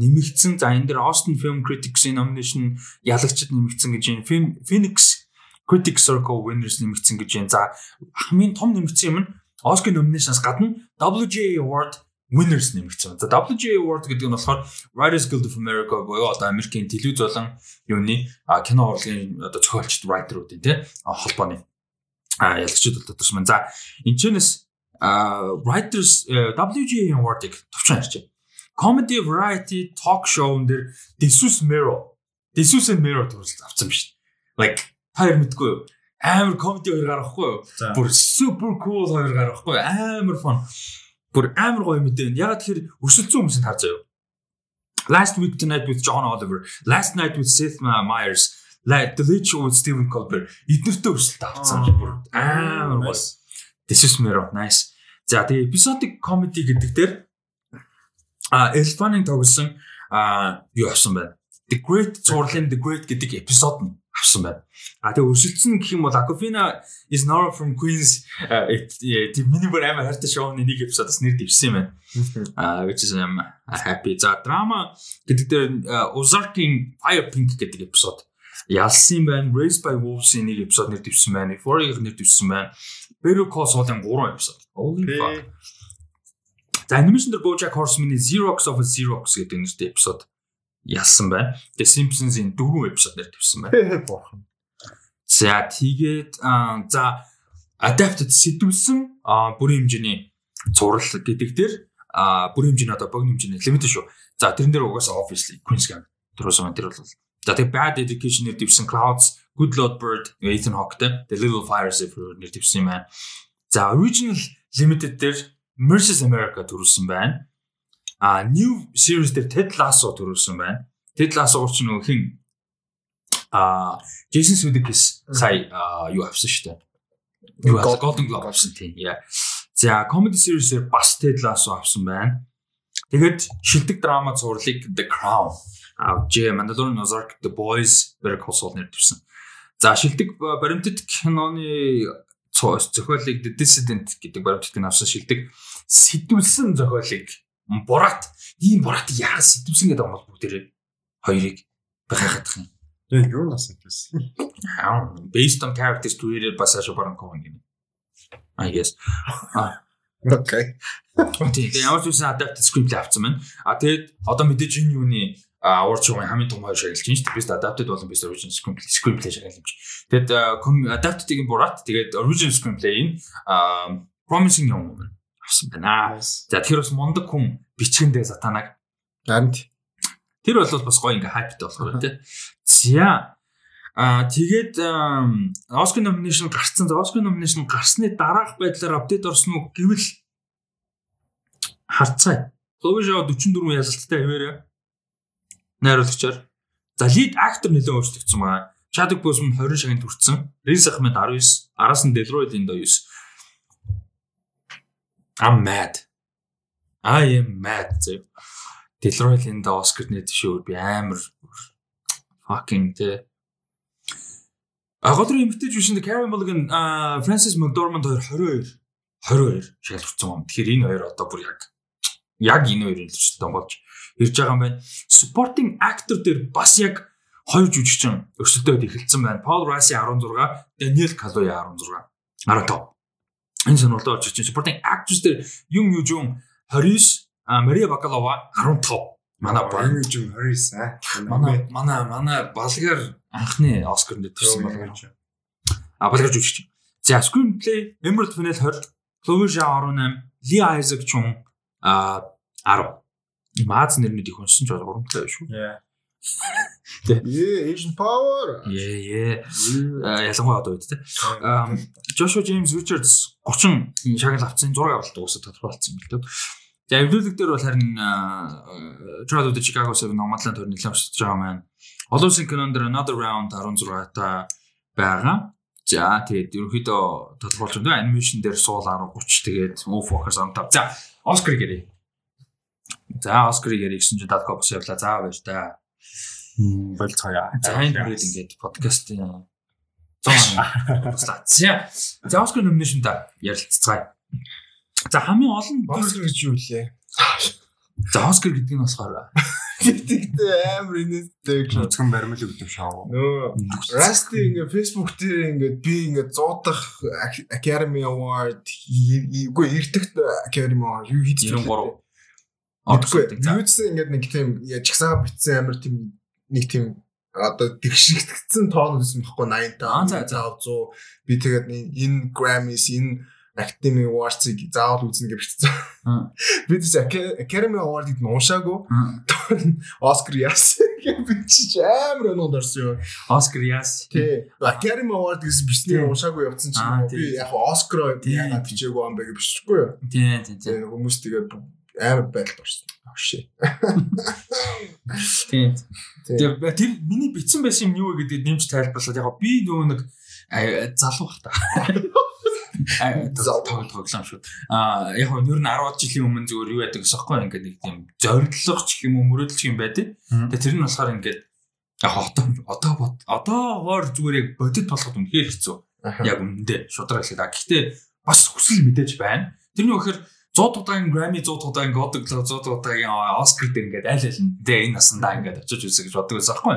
нэмэгдсэн. За энэ дээр Austin Film Critics-ийн nomination ялагчд нэмэгдсэн гэж юм. Film Phoenix Critics Circle winners нэмэгдсэн гэж юм. За хамгийн том нэмэгдсэн юм нь Oscar nomination-аас гадна WGA Award winners нэмэгдсэн. За WGA Award гэдэг нь болохоор Writers Guild of America буюу одоо Америкийн телевиз болон юуны кино урлагийн одоо зохиолчд writer-уудын тий холбооны ялагчид бол тодорч маань. За энэ чэнэс writers э, WGA Award-ыг товчхон ярьчих. Comedy Variety Talk Show-н дээр Jesus Mero Jesus and Mero төрөл авсан биш. Like хоёр мэдгүй юу? Амар comedy хоёр гаргахгүй юу? Бүр super cool хоёр гаргахгүй юу? Амар fun. Бүр амар гоё мэдээ. Ягаад тэгэхээр өрсөлдсөн хүмүүсийг харж байгаа юу? Last week tonight with John Oliver, last night with Seth Meyers, like The Show with Stephen Colbert. Эднэртээ өрсөлт авцсан бүр амар гоё. This is Mero. Nice. За тэгээ episodic comedy гэдэг дээр а Elfan-ын тогсон а юу авсан байна. The Great Зурлын The Great гэдэг эпизод нь авсан байна. А тэгээ өрсөлдсөн гэх юм бол Aquafina is Nora from Queens э, э, тийм миний бүр амар хайртай шоуны нэг эпизодоос нэр дэвсэн юм байна. А which is I'm happy. За драма гэдэг дээр Ozark-ийн Fire Pink гэдэг эпизод ялсан байна. Raised by Wolves-ийн нэг эпизод нэр дэвсэн байна. Euphoria-г нэр дэвсэн байна. Better Call Saul-ын 3 эпизод. Holy fuck. За анимашн дээр BoJack Horseman-ийн Xerox of a Xerox гэдэг нэртэй эпизод ялсан байна. Тэгээ Simpsons-ийн 4 эпизод нэр дэвсэн байна. Борхон. За тэгээд за adapted сэтгүүлсэн аа, бүрийн хэмжээний зурал гэдэг дээр бүрийн хэмжээний одоо богино хэмжээний лимит шүү. За тэрэн дээр угаасаа obviously Queen's Gambit төрөөсөн. Тэр бол за тэгээд Bad Education нэр дэвсэн Clouds, Good Lord Bird, Ethan Hawke-тэй The Little Fires нэр дэвсэн юм байна. За original limited дээр Mercies America төрүүлсэн байна. А new series дээр Ted Lasso төрүүлсэн байна. Ted Lasso ч нөгөө хин а Jason Sudeikis сая юу авсан шүү дээ. Юу авсан? Golden Globe авсан тийм. Яа. За comedy series-ээр бас Ted Lasso авсан байна. Тэгээд шилдэг драма зурлыг The Crown авжээ. Mandalorian Ozark The Boys Better Call Saul нэр дэвсэн. За шилдэг ба- баримтат киноны зохиолыг The Dissident гэдэг баримтат кино авсан шилдэг сэтгүүлсэн зохиолыг Бурат ийм Бурат яа сэтгүүлсэн гэдэг юм бол бүгдээрээ хоёрыг гайхах юм. Яг юу нас хэлсэн. Based on characters created by Sacha Baron Cohen гэнэ. I guess. Окей. Тийм. Тэгээ ямар ч үсэн adapted script авсан байна. А тэгээд одоо мэдээж энэ юуны award show-ын хамгийн том хоёр шагналж байна шүү дээ. Adapted болон best original screenplay screenplay шагналж. Тэгэд adapted-ийн бурат тэгээд original screenplay-ийн promising young woman авсан байна. За тэр бас мундаг хүн бичгэндээ сатанаг. Харин Тэр бол бас гоё ингээ хайптай болохоор тий. За Аа тэгээд Oscar nomination гарсан. Oscar nomination гарсны дараах байдлаар апдейт орсон уу гэвэл харцгаая. Chloe Zhao 44 ялалттай хэмээрээ найруулагчаар за lead actor нэлээд өөрчлөгдсөн байна. Chadwick Boseman 20 шагнад хүрсэн. Riz Ahmed 19, араас нь Delroy Lindo 9. I'm mad. I am mad. Delroy Lindo Oscar нэ тийшээ би амар fucking тэ Агуулрын эмгтээч биш энэ Karen Mulligan, Francis McDormand хоёр 22 22 шалгавцсан юм. Тэгэхээр энэ хоёр одоо бүр яг яг энэ хоёрын төлөвчтэй болж ирж байгаа юм байна. Supporting actor дээр бас яг хоёр жүжигчин өрсөлдөөд эхэлсэн байна. Paul Rassi 16, Daniel Kaluuya 16, 15. Энэ сонирхолтой болж байна. Supporting actress дээр Юм Yu Jung 29, Maria Bakalova 15. Манай Баян жим 29 аа. Манай манай манай балгаар анхны Оскар нэтэрсэн балгаар. А балгаар жүжигч. За screenplay Emerald Fennell 20, Chloe Zhao 18, Lee Isaac Chung а 10. Мааз нэрнүүд их уншсан ч урамтай шүү. Yeah, Asian power. Yeah, yeah. Ялангуяа одоо үед те. Joshua James Richards 30 шагнал авсан 6 авалт уусаа тодорхойлцсон юм л дээ. За эвлүүлэг дээр бол харин the Chicago 7 номодлын төр нэлээд өсөж байгаа маань. Олон улсын кинон дээр Another Round 16 та байгаа. За тэгээд ерөнхийдөө тодорхойлж байна. Анимашн дээр суул 10 30 тэгээд Move Focus on top. За Оскар гэрээ. За Оскарыг ярих гэсэн чинь Dadko бас явлаа. За байж та. Болцгоё. За энэ хүрээд ингээд подкастын 100 туслаа. За за Оскар номинашн та ярилцгаая. За хамгийн олон Оскар гэж юу лээ? За Оскар гэдэг нь болохоор Тэгтээ амар инээдтэй гэж. Нүцгэн баримл өгдөг шоу. Нөө Расти ингээ Facebook дээр ингээ би ингээ зуудах Academy Award үгүй эртэгт Academy Award юу хийж 93 Одгүй юуцсан ингээ нэг тийм жигсаага битсэн амар тийм нэг тийм одоо тэгшигдсэн тоон үзсэн байхгүй 85 за за 100 би тэгээд энэ Grammys энэ Academy Awards-ыг заавал үзнэ гэж бичсэн. Би тийм Academy Award-ыг уншаагүй. Оскар яас гэж бичиж амар өнөнд орсон юм. Оскар яас. Тий. Academy Award гэсэн бичснээр уншаагүй явцсан чинь би яг Оскар яагаад бичээгүй юм бэ гэж биччихгүй юу. Тий, тий, тий. Хүмүүс тэгээд амар байдалд орсон. Авши. Тий. Тэр тэр миний бичсэн байсан юм юу вэ гэдгийг нэмж тайлбарлаад яг би нөгөө нэг залуу бах та. тоглоом шүү. Аа яг нь ер нь 10 жилийн өмнө зүгээр юу яадаг гэсэхгүй ингээд нэг тийм зориглох ч юм уу мөрөдөлч юм байдаг. Тэгээ тэр нь болохоор ингээд яг одоо одоо бод одоогоор зүгээр яг бодит болоход үнэхээр хэцүү. Яг үнэндээ шудраг хэлээд. Гэхдээ бас хүсэл мэдээж байна. Тэрний өгөхөр 100 удаагийн Grammy 100 удаагийн Golden Globe 100 удаагийн Oscar дээр ингээд аль аль нь тэ энэ насандаа ингээд очиж үзэх гэж боддог байсан байхгүй.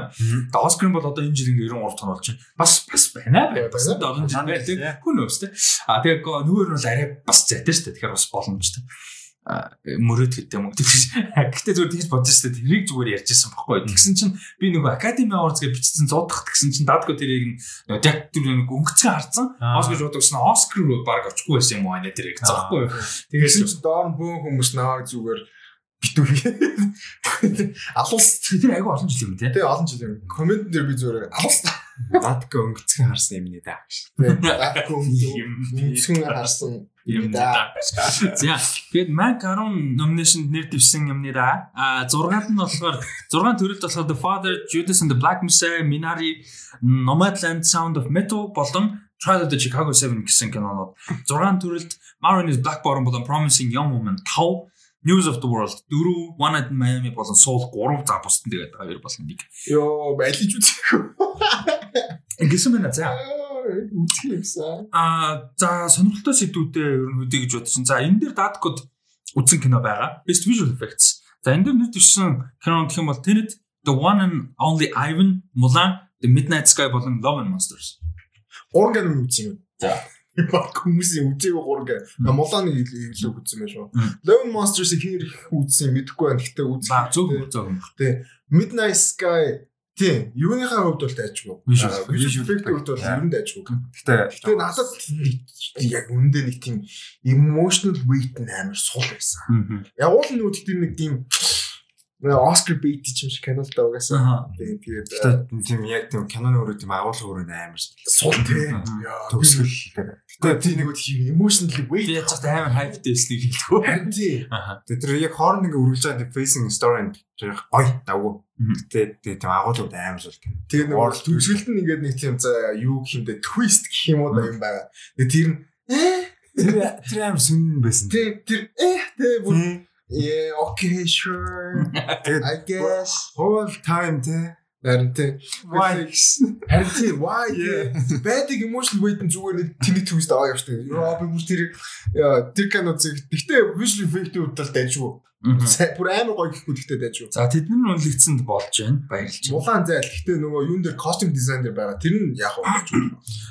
Тэгээ Oscar бол одоо энэ жил ингээд 93 тонн болж байна. Бас бас байна бай. Бас олон жил байна. Хүн өөс тийм. А тэгээ нөгөө нь бол арай бас зайтай шүү дээ. Тэгэхээр бас боломжтой мөрөөд гэдэг юм уу. Гэхдээ зүгээр тэгж бодож дээ. Тэрийг зүгээр ярьж ирсэн байхгүй. Тэгсэн чинь би нөгөө Academy Awards гэж бичсэн зодох тэгсэн чинь дадко тэрийг нөгөө яг тэр нэг өнгөцгөн харсан. Оскар гэж бодогсон Оскар руу баг очихгүй байсан юм уу нэ тэрийг байхгүй. Тэгээс чинь доор бөөн хүмүүс наваг зүгээр битүүр. Алус тэр айгүй олон жил юм тий. Тий олон жил юм. Коммент дээр би зүгээр алус дадко өнгөцгөн харсан юм нэ да. Дадко өнгөцгөн харсан юм да. За тэгээд Mac 10 nomination нэр дэвсэн юмны да. А 6-нд нь болохоор 6 төрөлд болохоор The Father, Judas and the Black Messiah, Minari, Nomadland, Sound of Metal болон Trial of the Chicago 7 гэсэн кинонууд. 6 төрөлд Marin is Black Bottom болон Promising Young Woman 5 News of the World 4 One Night in Miami болон Soul 3 за бусдын тэгээд хоёр болон нэг. Йоо, байлж үзэх. Ингэсэн байна за. Үгүй юмсан. Аа за сонирхолтой сэдвүүдээ ер нь үдэ гэж бодсон. За энэ дээр даткод үзсэн кино байгаа. Best Visual Effects. За энэ дээр нэг төссөн кино гэх юм бол Tenet, The One and Only Ivan, Mulan, The Midnight Sky болон Love and Monsters. Гурван кино үзсэн юм. За. баг хүмүүсийн үзээгүй гург Муланы илүү үзсэн байх шүү. Lone Monsters-ийг хэр их үзсэн мэдэхгүй байна. Гэхдээ үзсэн. Зөв зөв. Midnight Sky тийм юуныхаа хувьд бол дайжгүй. Visual effect-ийн хувьд бол ер нь дайжгүй. Гэтэ Тэгээ надад яг үндэ нэг тийм emotional weight нь амар сул байсан. Ягуул нь үүдтэй нэг тийм Оскар бейт юм шиг кино л да угаасаа. Тэгээд Гэтэ тийм яг тийм киноны өрөө тийм агуулга өрөө амар сул тий. Төгсгөл. Тэгээ тийм нэг тийм emotional weight. Би яцгаад амар хайптай байсныг хэлэхгүй. Харин тий. Аа. Тэгээ тэр яг хооронд ингээ үргэлж байгаа тийм facing story нь тэр гой давгүй. Гэтэ тийм агуулгууд амар сул тийм. Тэгээ нэг төгсгөлд нь ингээд нэг тийм за юу гэх юм бэ twist гэх юм уу да юм байгаа. Тэгээ тэр нь Тэр амар сүн байсан. тэр тэр э тэр бүр. Yeah okay sure I guess all time те. харин тий Why? харин тий why байдаг emotional weight нь зүгээр нэг тэний twist аваа явчихдаг. Яа би бүр тэр тэр кино зэг. Гэхдээ visual effect-ийн хувьд л дайжгүй. Бүр амар гоё гэхгүй гэхдээ дайжгүй. За тэд нар үнэлэгдсэнд болж байна. Баярлж байна. Мулаан зайл. Гэхдээ нөгөө юун дээр costume design дээр байгаа. Тэр нь яг уу.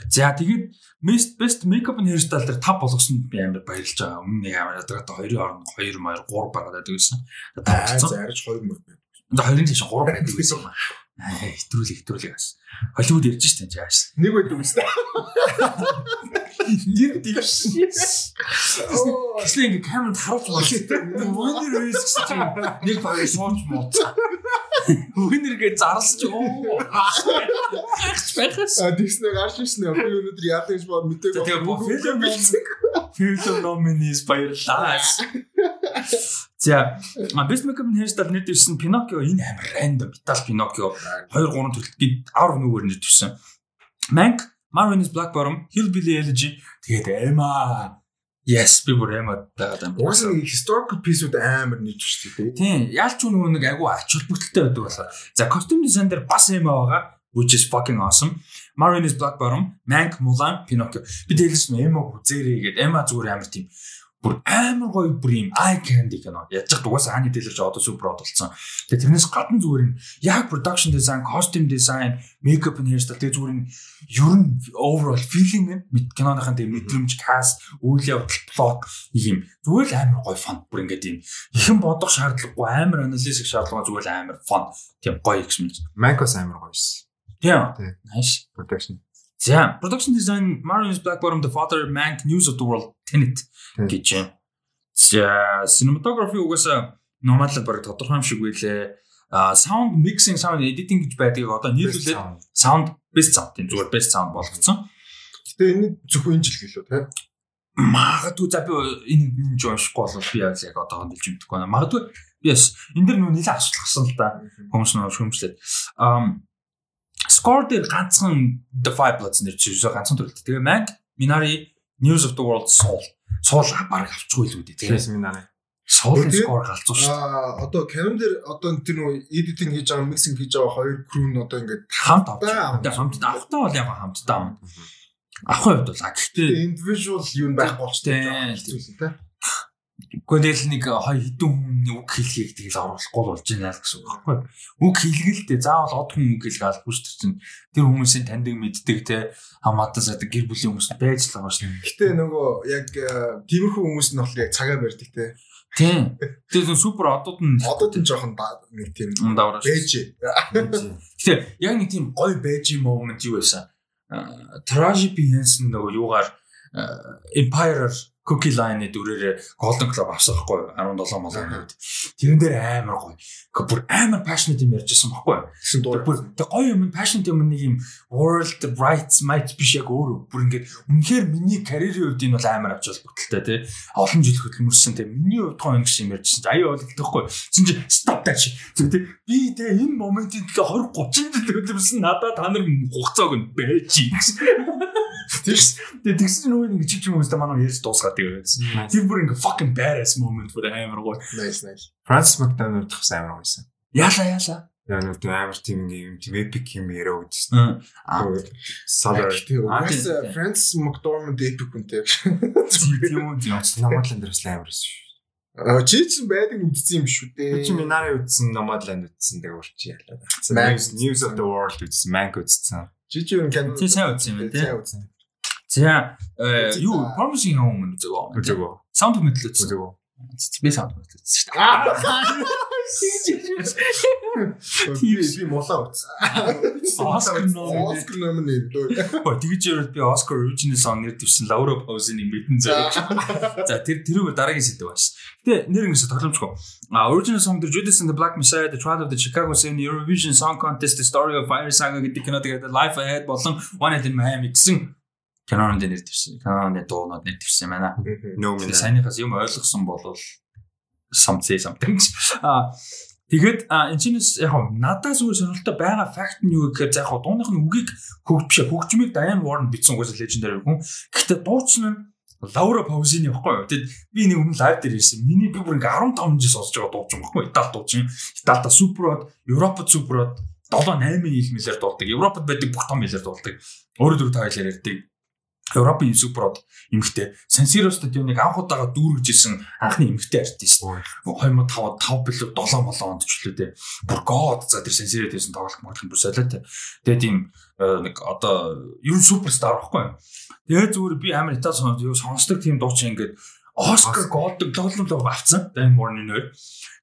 За тэгээд best best makeup and hairstyle дээр 5 болгосонд би амар баярлж байгаа. Өмнө нэг амар ядаргатай 2-ын оронд 2 маяр 3 байгаад байдаг гэсэн. Тавцсан. зарж хоёр мөр байна. За 2-ын тийш 3 байдаг гэсэн. Аа хэтрүүлэг хэтрүүлэг бас. Холливуд ярьж штэ жааш. Нэг байдаг үстэй. Нэр дивш. Тэсний ингээ камеранд харуулж байна. Өнөр үес гэсэн чинь нэг баг шууж мууц. Өнөргээ зарлаж оо. Хагч байхаас. А тэгснэ гарч ирсэн. Би өнөөдөр яадаг гэж бод мтэйг. Тэгээ film билсэн. Film nominees баярлаа. За, and hairstyle нэр дэвсэн Pinocchio энэ амар random Vital Pinocchio 2 3 төрөлтгийн авар нүгээр нэр дэвсэн. Mank, Marvin's Black Bottom, Hillbilly Elegy тэгээд Emma. Yes, би бүр Emma дагаад юм. Уус нэг historical piece-үүд амар нийтвчтэй тий. Тийм, яалч нөгөө нэг агуу ач холбогдолтой байдаг болоо. За, costume design дээр бас Emma байгаа, which is fucking awesome. Marvin's Black Bottom, Mank, Mulan, Pinocchio. Би тэгэлс нь Emma үзээрэй гэдэг. Emma зүгээр амар тийм бүр амар гоё бүр юм eye candy кино. Яаж ч угаасаа хааны дэлгэрч одоо супер од болсон. Тэгээ тэрнээс гадна зүгээр юм яг production design, costume design, makeup and hairstyle тэгээ зүгээр юм ер нь overall feeling нь киноныхын тэгээ мэдрэмж, cast, үйл явдал, plot юм зүгээр л амар гоё fun бүр ингээд юм ихэн бодох шаардлагагүй амар хийх шаардлагагүй зүгээр л амар fun тийм гоё experience. Mankus амар гоёс. Тийм. Тийм. Nice. Production. За, production design Marion's Black Bottom The Father Mank News of the World Tenet Тийм. гэж байна. За, cinematography угаасаа нормал баг тодорхой юм шиг байлээ. А sound mixing, sound editing гэж байдгийг одоо нийлүүлээд sound best sound тийм зүгээр best sound болгоцсон. Гэтэ энэ зөвхөн энэ жил гэлөө тий. Магадгүй за би энэ энэ жоо уншихгүй бол би яг одоо хэлж мэдэхгүй байна. Магадгүй yes энэ дэр нөө нэлээд асуудалсан л да. Хүмүүс нөө шүмжлээд. Um score дээр ганцхан The Five Bloods нэр чинь ганцхан төрөлт. Тэгээ Mank, Minari, News of the World Soul. Soul баг авчихгүй л үү дээ. Тэрээс Тэгээ минь наа. Soul score галзуу шүү. Аа одоо Canon дээр одоо тэр нөгөө editing хийж байгаа, mixing хийж байгаа хоёр crew нь одоо ингээд Хамт авч. Тэгээ хамт авахтаа бол яг хамтдаа авна. Авах хувьд бол гэхдээ individual юу байхгүй болчтой. Гэхдээ тэгэл нэг хоёр хідэн хүн үг хэлхийг тэгэл оруулахгүй болж байна л гэсэн үг байхгүй. Үг хэлгэлтэй заавал од хүн үг хэлгээ албагүй шүү дээ. чинь. Тэр хүмүүсийн таньдаг мэддэг те хамаатан садаг гэр бүлийн хүмүүс байж л байгаа шүү. Гэтэ нөгөө яг э, тиймэрхүү хүмүүс нь болохоор яг цагаа барьдаг тий. Тийм. Тэр супер одод нь Одоо тийм жоохон нэг тийм давраа бэж. Тэгэхээр яг нэг тийм гой байж юм момент юу байсан? Tragic Hansen нөгөө юугаар э, Empire-аар Cookie Line-ы дүрээр Golden Globe авсан байхгүй 17 молонд. Тэрэн дээр амар гоё. Гэхдээ бүр амар passionate юм ярьжсэн байхгүй. гэсэн дуу. Бүр гоё юм passionate юм нэг юм world rights might биш яг өөр. Бүр ингээд үнэхээр миний карьерийн хувьд энэ бол амар ач холбогдолтой тий. Олон жил хөдөлмөрсөн тий. Миний хувьд юм шиг юм ярьжсэн. чи Аяа бол тэгэхгүй. Чин чи stop. Зүг тий. Би тий энэ моментын төлөө 20 30 жил хөдөлмөрсөн надад та нар хугацааг нь байж. Тийш. Тэгээ тэгсэн чинь нөгөө нэг чиг чиг хүмүүстэй манай ярьж дуусгаад тэгээд. Тэр бүр ингээ fucking badass moment бүр амар гоё. Nice nice. Francis McDonald тахс амар гоёсэн. Яла яла. Яг нэг тийм амар тийм юм тийм epic юм яриа үзсэн. Аа. Solid. Гэтэ Аа, угаас тийм, тийм. Francis McDormand epic үнтэй. Тийм үү тийм. Дээрс л амар байсан шүү. Аа чи ч байдаг үзсэн юм шүү Би чи дээ. Minari үзсэн, Nomadland үзсэн тэгээ урчи ялаа. News News of the World үзсэн, Mank үзсэн. Чи чи юу кино Чи сайн үзсэн юм байна, тий? Сайн үзсэн. За э, юу promising home үзээгөө. Үзээгөө. Sound үзсэн. Үзээгөө. Би Sound of Metal үзсэн шүү дээ. Би би молоо утсан. Oscar дөө. Ой тэгж ярил би Oscar Original Song нэр дэвсэн Laura Pausini мэдэн зэрэг. За тэр тэрүүгээр дараагийн сэдв байна шүү. Гэтэ нэр ингэсэ тоглоомчгүй. А Original Song дээр Judas and the Black Messiah, The Trial of the Chicago Seven, Eurovision Song Contest, The Story of Fire Saga гэдэг кино тэгээд Life Ahead болон One Night in Miami гэсэн кинонд нэр дэвсэн. Киноны дуунууд нэр дэвсэн байна. Minute. саяныхаас юм ойлгосон бол something something. А тэгээд энэ чинээс яг хав надаас өөр сонирхолтой байгаа факт нь юу гэхээр яг хав дууных нь үгийг хөгжиж хөгжмийг Diane Warren бичсэн угаасаа legendary хүн. Гэхдээ дуучин нь Лаура Паузини баггүй юу. Тэгэд би нэг өмнө лайв дээр ирсэн. Миний би бүр ингээ 15 жил сонсож байгаа дуучин баггүй юу. Итали дуучин. Италида суперод, Европод суперод 7 8 ил мэлэр дуулдаг. Европод байдаг бүх том мэлэр дуулдаг. Өөрөө дөрөв тайлаар ярьдаг. Европын суперод эмгтэй Сан Сиро стадионыг анх удаага дүүргэж исэн анхны эмгтэй артист. 2005 5 билүү 7 молоо онд ч лээ. Бүр гоод за тэр Сан Сирод байсан тоглох моглох бүр солиотой. Тэгээд тийм э, нэг одоо ер нь суперстар байхгүй юу? Тэгээд зүгээр би амар Итали сонсдог юу сонсдог тийм дуучин ингээд Оскар голдог тоглолт авцсан. Дан Морны нэр.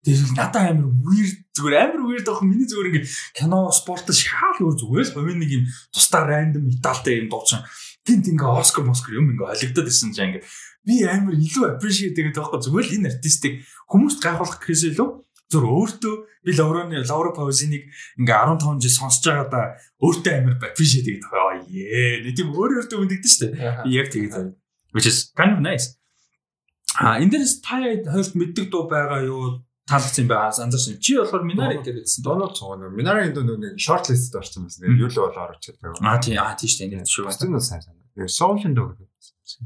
Тэгээд надад амар weird зүгээр амар weird ах миний зүгээр ингээд кино спорт шаал өөр зүгээр л хувийн нэг юм тусдаа random Италитай юм дуучин гинт ингээ Оскар Москар юм ингээ олигдоод ирсэн чинь ингээ. Би амар илүү appreciate гэдэг байхгүй. Зүгээр л энэ артистыг хүмүүст гайхуулах гэхээс илүү зөв өөртөө би Лауроны Лаура Паузиныг ингээ 15 жил сонсож байгаа да өөртөө амар appreciate гэдэг аа яа нэг тийм өөр өөртөө мэддэж штэ би яг тэгээд which is kind of nice. А энэ дэс та хоёрт мэддэг дуу байгаа юу таалагдсан байгаа анзаарсан чи болохоор Minari гэсэн дуу Донод цогно. Минарын доо нэг short list орсон байсан. Юу л бол орж чаддаг. а тий а тий штэ энэ шүү энэ сайн сайн. Soul-ын доо гэдэг.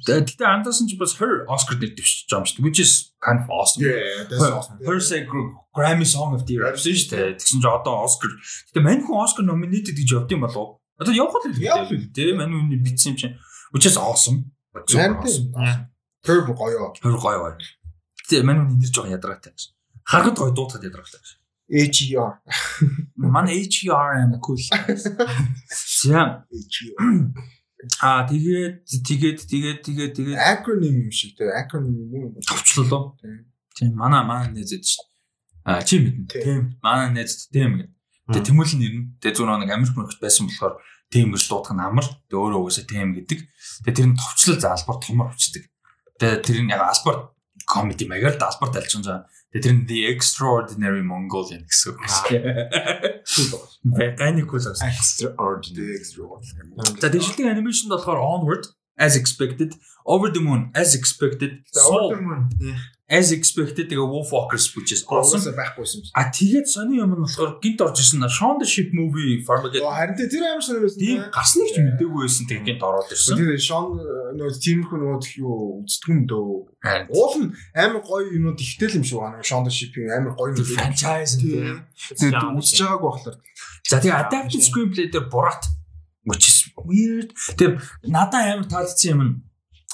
Гэтэ андасан ч бас her Oscar дээр дэвшиж байгаа юм шүү дээ. Which is kind of awesome. Yeah, that's awesome. Her say Grammy Song of the Year гэсэн шүү дээ. Тэгсэн чинь одоо Oscar. Гэтэ мань хүн Oscar nominated гэж явд юм болов? Одоо явах л үү? Тэ мань хүний бичсэн юм чинь. Which is awesome. Тэр гоё. Her гоё гоё. Гэтэ мань хүний нэр жоохон ядаргаатай. Харахад гоё дуутахад ядаргаатай. HER. Манай HRM cool. За HER. а тэгээд тэгээд тэгээд тэгээд тэгээд Acronym юм шиг те. Acronym юм уу? товчлолоо. Тийм. Тийм манай манай нээзэд шүү. А чи мэднэ. Тийм. Тийм. Манай нээзэд тийм гэдэг. Тэгээ тэмүүлэн нэрнэ. Тэгээ зүгээр нэг Америк мөрөгт байсан болохоор тийм гэж дуудах нь амар. Тэгээ өөрөө угаасаа тийм гэдэг. Тэгээ тэр нь товчлол заалбар томор хүчдэг. Тэгээ тэр нь яг албар комеди маягаар албар талж байгаа. Тэгээ тэр нь The Extraordinary Mongolian гэсэн үг. Гайны кул ас. Extraordinary. Extraordinary. За дэвшилтийн анимашнд болохоор Onward as expected, Over the Moon as expected, Soul as expected тэгээ Wolf Walkers which is awesome. Байхгүйсэн юм. А тэгээд сони юм нь болохоор гинт орж ирсэн Shaun the Sheep movie Farmageddon Харин тэ тэр амар сонир байсан. тийм гарсныг ч мэдээгүй байсан тэгээд гинт ороод ирсэн. Тэр Шон нөө тиймэрхүү их юу юм дөө. Уул нь амар гоё юмуд ихтэл юм шиг байна. Шон д шипинг амар гоё юм. franchise тийм. Тэгээд үзэж байгаагүй болохоор. За тэгээ adapted screenplay дээр Borat which is weird. Тэгээ надад амар таалагдсан юм нь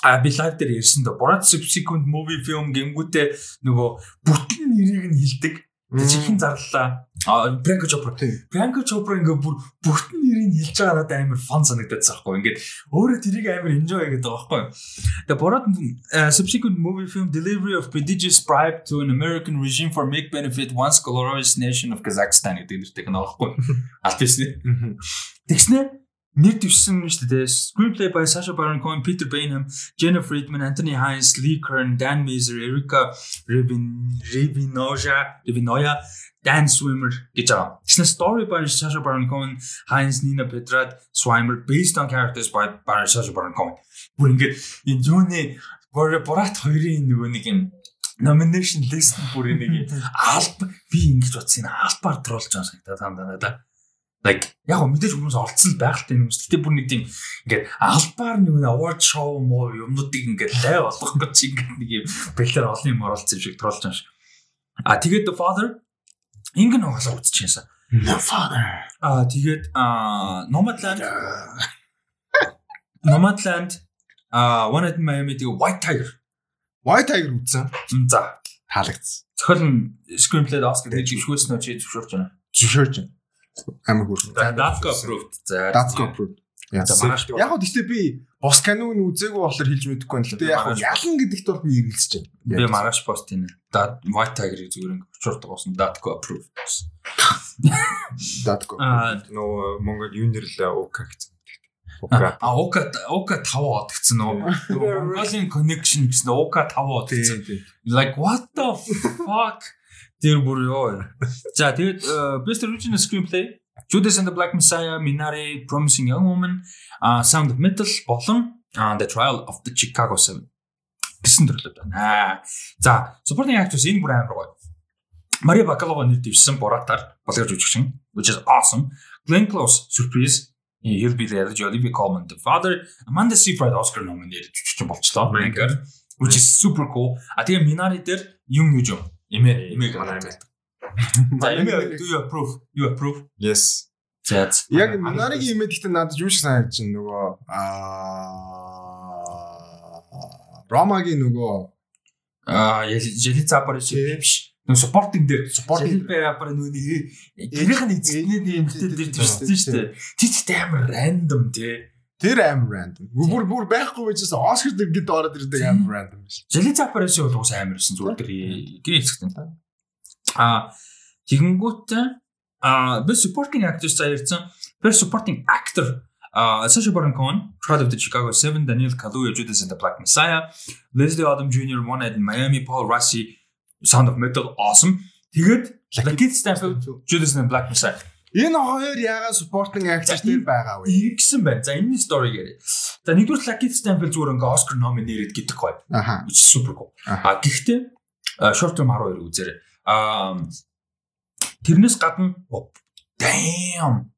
А би лайв дээр ярьсан да. Borat subsequent movie film гингүүтээ нөгөө бүтэн нэрийг нь хилдэг. Тэгээ чихэн зарлаа. А Chopra. Тийм. Priyanka Chopra ингээ бүр бүтэн нэрийг хэлж байгаа надад амар фан санагдаад байгаа байхгүй. Ингээд өөрөө тэрийг амар enjoy гэдэг байгаа байхгүй. Borat uh, subsequent movie film delivery of prodigious bribe to an American regime for make benefit once glorious nation of Kazakhstan гэдэг нэртэй кино байхгүй. Алт бисний. Тэгснэ нэр дэвсэн шүү дээ. Screenplay by Sacha Baron Cohen, Peter Bainham, Jenna Friedman, Anthony Hines, Lee Kern, Dan Mazer, Erika Revin Revinoja, Revinoja, Dan Swimmer гэж байгаа. Тэгснэ story by Sacha Baron Cohen, Hines, Nina Petrad, Swimmer based on characters by by Sacha Baron Cohen. Бүр ингээд энэ юуны Borat хоёрын нөгөө нэг юм nomination list бүр нэг юм алба би ингэж утсан албаар тролж байгаа санагдаад байна надад. Like яг гоо мэдээж хүмүүс олцсон байгальтай юм. Гэтэ бүр нэг тийм ингээд албаар нэг award show муу юмнуудыг ингээд лай болгох гэж ингээд нэг юм бэлэр олон юм оролцсон юм шиг тролж байгаа шиг. А тэгээд The Father ингэн оголоо үзчихсэн. The father. А тэгээд а Nomadland Nomadland а One Night in Miami тэгээд White Tiger. White Tiger үзсэн. За Таалагдсан. зохиол нь screenplay Oscar гэж зөвшөөрсөн нь чи зөвшөөрч байна. Зөвшөөрч байна. Амар. За Datco approved. За go approved. Яг гоо гэхдээ би бос канон үзээгүй болохоор хэлж мэдэхгүй байна л да. Яг ялан гэдэгт бол би эргэлзэж байна. би маргааш пост ийн. Да White Tiger-ыг зүгээр ингэ очурдаг болсон. Datco approve. Датко. Аа Нөгөө Монгол юу нэрлээ УК гэсэн. УК. а Ока Ока 5 од гэсэн нөө. Mongolia connection гэсэн Ока 5 од гэсэн. Like what the fuck? Тэр бүр ёо. За тэгээд э, best original screenplay Judas and the Black Messiah, Minari, Promising Young Woman, uh, Sound of Metal болон uh, The Trial of the Chicago 7 гэсэн төрлөд байна. За, supporting actress энэ бүр амар гоё. Мария Бакалова нэр дэвшсэн Боратаар болгож жүжигчин, which is awesome. Glenn Close surprise He'll be there. Olivia Colman, the father, Amanda Seyfried Oscar nominated жүжигчин болчлоо. Which is super cool. А тэгээ Minari дээр юм юу юм. Эмээ, эмээ гараад. За, эмээ do you approve? You approve? Yes. За. Яг Минаригийн имэд ихтэй надад юу шиг санагдаж байна нөгөө аа Ромагийн нөгөө Аа, Жели Цапар шиг биш. Нөө supporting дээр supporting Цапар нөө гэрийнх нь эзэгний эмэгтэй дээр төрсөн шүү дээ. Тэр ч амар random тий. Тэр аим рандом. Бүр бүр байхгүй байжээс Оскар дээр гээд ороод ирдэг аим рандом биш. Жели Цапар шиг бол уус амар байсан зүгээр тэр гэрээ эзэгтэй. Аа, тэгэнгүүтээ аа би supporting actress за ярьсан. Best supporting actor Uh, Sacha Baron Cohen, Trial of the Chicago 7, Daniel Kaluuya, Judas and the Black Messiah, Leslie Odom Jr., One Night in Miami, Paul Rassi, Sound of Metal, awesome. Тэгээд Lakeith Stanfield, Judas and the Black Messiah. Энэ хоёр ягаад supporting actress дээр байгаа вэ? Ингэсэн байна. За энэ story гэрээ. За нэгдүгээр Lakeith Stanfield зүгээр ингээ Oscar nominated гэдэг гоё. Аха. Which is super cool. А гэхдээ short term 12 үзээрэй. А тэрнээс гадна damn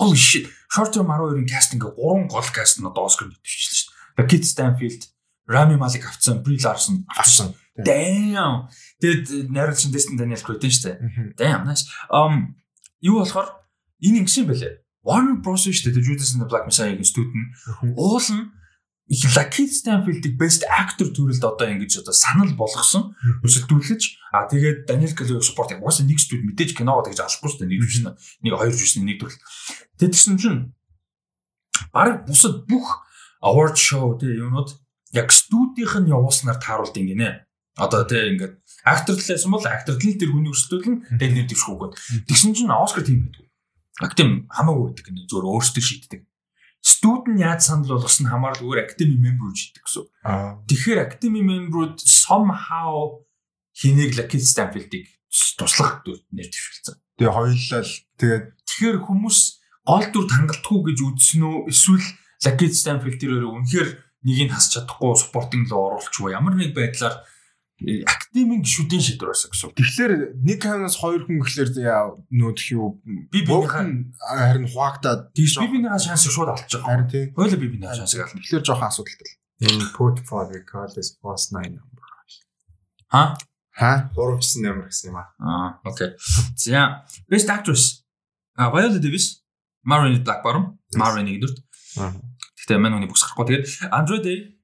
holy shit short term 12-ын каст ингээ гурван гол каст нь одоо Oscar дэвшилсэн шүү дээ. Kit Stanfield, Rami Malek авцсан, Brie Larson авсан. Damn. Тэгэд найруулагч Destin Daniel Craig шүү дээ. Damn nice. Um юу болохоор энэ ингэсэн байлээ. Warner Bros шүү дээ Judas and the Black Messiah-гийн студент нь их Lakeith Stanfield-ийг best actor төрөлд одоо ингэж одоо санал болгосон. Өсөлдүүлж а тэгээд Daniel Kaluuya support яг уусаа нэг студ мэдээж киногоо тэгж алахгүй шүү дээ. Нэг жүжигч нэг хоёр жүжигч нэг төрөл. Тэгсэн чинь баг бусад бүх award show тий юмнууд яг студийнх нь явуулснаар тааруулд ингэнэ. Одоо тий ингээд талаас бол актер тал тэр хүний өсөлтөл нь тэгээд нэр дэвшгүүгээд. Тэгсэн чинь Оскар тийм байдаг. Актем хамаагүй байдаг нэг зөвөр өөртөө шийддэг. Студент яаж санал болгосон нь хамаарал өөр академи мембер шийддэг гэсэн. Тэгэхээр академи мемберүүд somehow хэнийг Lakeith Stanfield-ыг туслах нэр дэвшүүлсэн. Тэгээ хоёулаа л тэгээд Тэгэхээр хүмүүс гол дүр хангалтгүй гэж үзсэн үү эсвэл Lakeith Stanfield тэр өөрөө үнэхээр нэгийг хасч чадахгүй спортинг руу оруулчих уу ямар нэг байдлаар академийн гишүүдийн шийдвэр байсан гэсэн. тэгэхээр нэг ханаас хоёр хүн гэхлээр яа нөт юу Би бинийхээ харин хуваагдаад тийш би бинийхээ шансыг шууд байгаа. харин тийм Хойло би бинийхээ шансыг авах. тэгэхээр жоохон асуудалтай. Энэ the call is was 9 number. Ха? Ха? Гуравчсан номер гэсэн юм аа. Аа, окей. За, best actress. А Viola Davis, Blackbottom, Maureen нэгдүгürt. Аа. Гэхдээ мань үний бүс гарахгүй. Тэгээд Andrew Day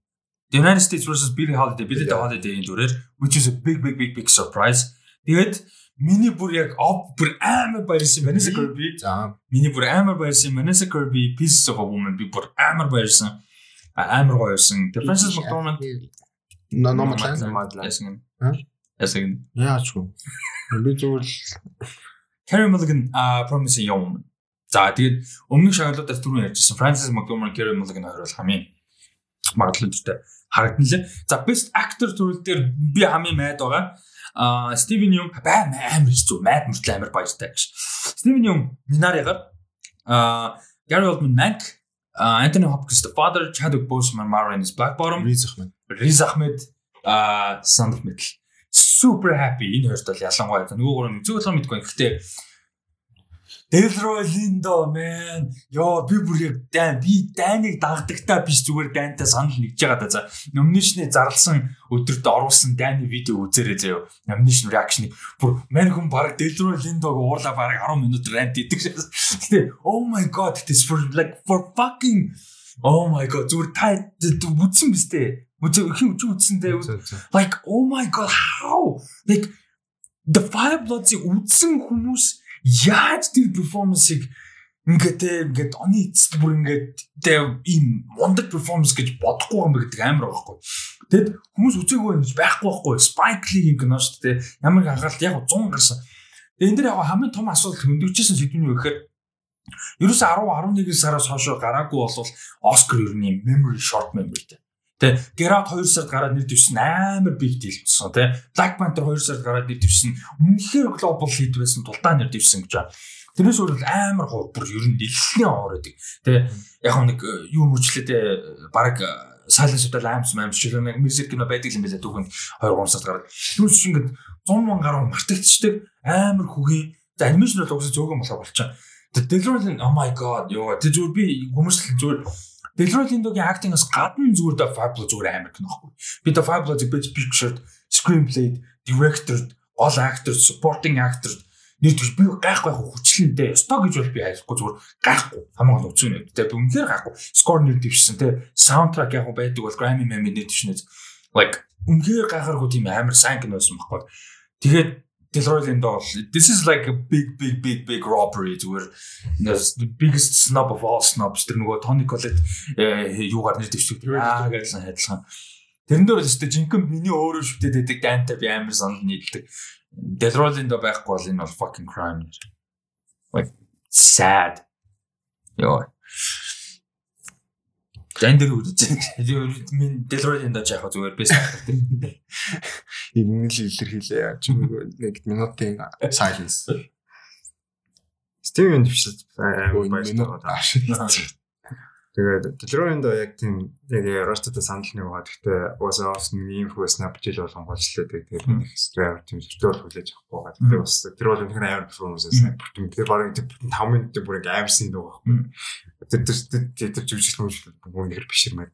The United States versus Billie Holiday, Billie Holiday-ийн дүрээр which is a big big big big surprise. Тэгээд миний бүр яг оп бүр амар баярсан Vanessa Kirby. За. Миний бүр амар баярсан Vanessa Kirby Pieces of a Woman би бүр амар баярсан. Амар гоё байсан. The Frances McDormand Номодлаа. ясгэн. Хэ? Ясгэн. Яачгүй. Би зүгээр л Carey Mulligan а Promising Young Woman. За тэгээд өмнөх шагналуудаас түрүүн ярьжсэн Frances McDormand, Carey Mulligan хоёр бол хамгийн магадлалтай харагдан лээ. За best actor төрөл дээр би хамгийн майд байгаа. А Стивен Юм бай амар хэцүү майд мөртлөө амар баяртай гэж. Стивен Юм Минаригаар а Gary Oldman Mank, Anthony Hopkins The Father, Chadwick Boseman Mara is Black Bottom, ризах маань. Riz Ahmed а Sound of Metal. Super happy энэ хоёрт бол ялангуяа нөгөө гурав зүг болгоо мэдгүй. Гэхдээ Delroy Lindo man. Йоо би бүр яг дайн би дайныг дагдагтаа биш зүгээр дайнтай санал нэгж байгаа да. За номинашны зарлсан өдөрт оруулсан дайны видео үзээрэй заяа. Номинашн реакшн бүр мань хүн баг Delroy Lindo-г уурлаа баг 10 минут рант идэг. Гэтэ oh my god this for like for fucking oh my god зүгээр та үзсэн биз дээ. Үзээ их үгүй үзсэн дээ. Like oh my god how like the five bloods үзсэн хүмүүс яаж тэр перформансыг ингээд те ингээд оны эцэст бүр ингээд ийм мундаг перформанс гэж бодохгүй юм гэдэг амар байхгүй. Тэгэд хүмүүс үзээгүй юм байхгүй байхгүй. Spike Lee кино шүү дээ. Ямар анхаарал яг 100 гарсан. Тэгээ энэ дэр яг хамгийн том асуудал хөндөөгчсэн сэдв нь юу гэхээр ерөөсө 10 11 сараас хойш гараагүй болвол Оскар ер нь memory short memory те. Тэ Gerard 2 сард гараад нэр дэвсэн амар big deal болсон те. Black Panther 2 сард гараад нэр дэвсэн үнэхээр global hit байсан тулдаа нэр дэвсэн гэж байна. Тэрнээс өөр амар хоо бүр ер нь дэлхийн оор байдаг. Тэ яг нэг э, юу мөрчлээ тэ баг Silence of the Lambs мамс шиг нэг music кино байдаг юм байна түүхэнд 2 3 сард гараад. Түүнс чинь ингээд 100 мянган гаруй мартагдчихдаг амар хүгийн анимашн бол угсаа зөөгөн болоо болчихоо. Delroy oh my god ёо тэр зүгээр би хүмүүс л зүгээр Delroy Lindo-гийн acting-аас гадна зүгээр да Fablo зүгээр амар кино байхгүй. Би да Fablo-ийг best picture, screenplay, director, all actor, supporting actor нэр төш би гайхгүй яг хүчлэнтэй өстой гэж бол би хайхгүй зүгээр гайхгүй. Хамаагүй үгүй нэ тэ би үнэхээр гайхгүй. Скор нэр дэвшсэн тэ саундтрак яг байдаг бол Grammy Mammy нэр дэвшнэ like үнэхээр гайхааргүй тийм амар сайн кино байсан байхгүй. Тэгээд Delroy Lindo бол this is like a big big big big robbery зүгээр the biggest snob of all snobs тэр нөгөө Tony Collette юугаар нэр дэвшдэг аа гэсэн хайдлах Тэрэн дээр л өстэй жинхэнэ миний өөрөө шүтээд байдаг дайнтай би амар санал нийлдэг. Delroy-ын до байхгүй бол энэ бол fucking crime. Like sad. Йоо. Тэн дээр үзэж минь Delroy-ын до яах зүгээр бэс. Энэ л илэрхийлээ яаж нэг минутын silence. Стивен дэвшил баярлалаа. Тэгээд до яг тийм яг Rusted санал нэг байгаа. Гэхдээ уусаа бас нэг ийм хөөс напжил болгон голчлаа тэгээд нэг driver тийм зөвхөн хүлээж авахгүй байгаа. Тэгээд бас тэр бол үнэхээр амар performance байсан. Тэр барыг 5 минут бүр ингээ амарсан дөө байхгүй. Тэр тэр тэр жүжигч хүмүүс үнэхээр биширмээ.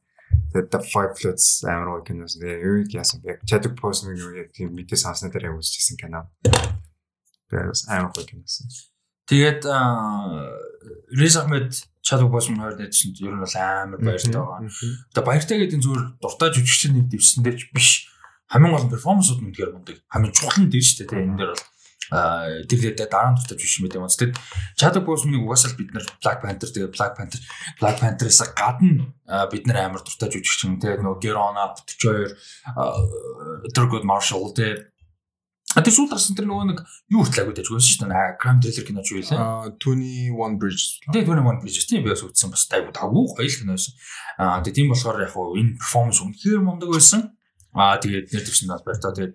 Тэгээд The Five Floods амар гоё киноос тэгээд юу яасан бэ? Chadwick Boseman юу яг тийм мэдээ санснаа дээр үзчихсэн кино. Тэгээд амар гоё киноос. Тэгээд Riz Ahmed Chadwick Boseman хоёр найзсан ер нь бол амар баяртай байгаа. Одоо баяртай гэдэг нь зүгээр дуртай жүжигчдийн нэг дэвсэндээ ч биш. Хамгийн гол перформансууд нь тэгэхээр мундаг. Хамгийн чухал нь дээ шүү дээ. Энэ дээр бол тэр дээр дараа нь дуртай жүжигч юм байдаг. Тэгэд Chadwick Boseman-ыг угаасаа бид нар Black Panther тэгээ Black Panther Black Panther-аас гадна бид нар амар дуртай жүжигч юм. Тэгээ нөгөө Gerona 42 Thurgood Marshall тэгээ А тэр сүүл гарсан тэр нөгөө нэг юу хүртэл агуулж байсан шүү дээ. Crime thriller кино ч юу лээ. Аа 21 Bridge. Тэгээ 21 Bridge тийм би бас үзсэн бас айгуу тавгүй гоё кино байсан. Аа тэгээ тийм болохоор яг хуу энэ performance үнэхээр мундаг байсан. Аа тэгээд нэр дэвшин бас баяртай. Тэгээд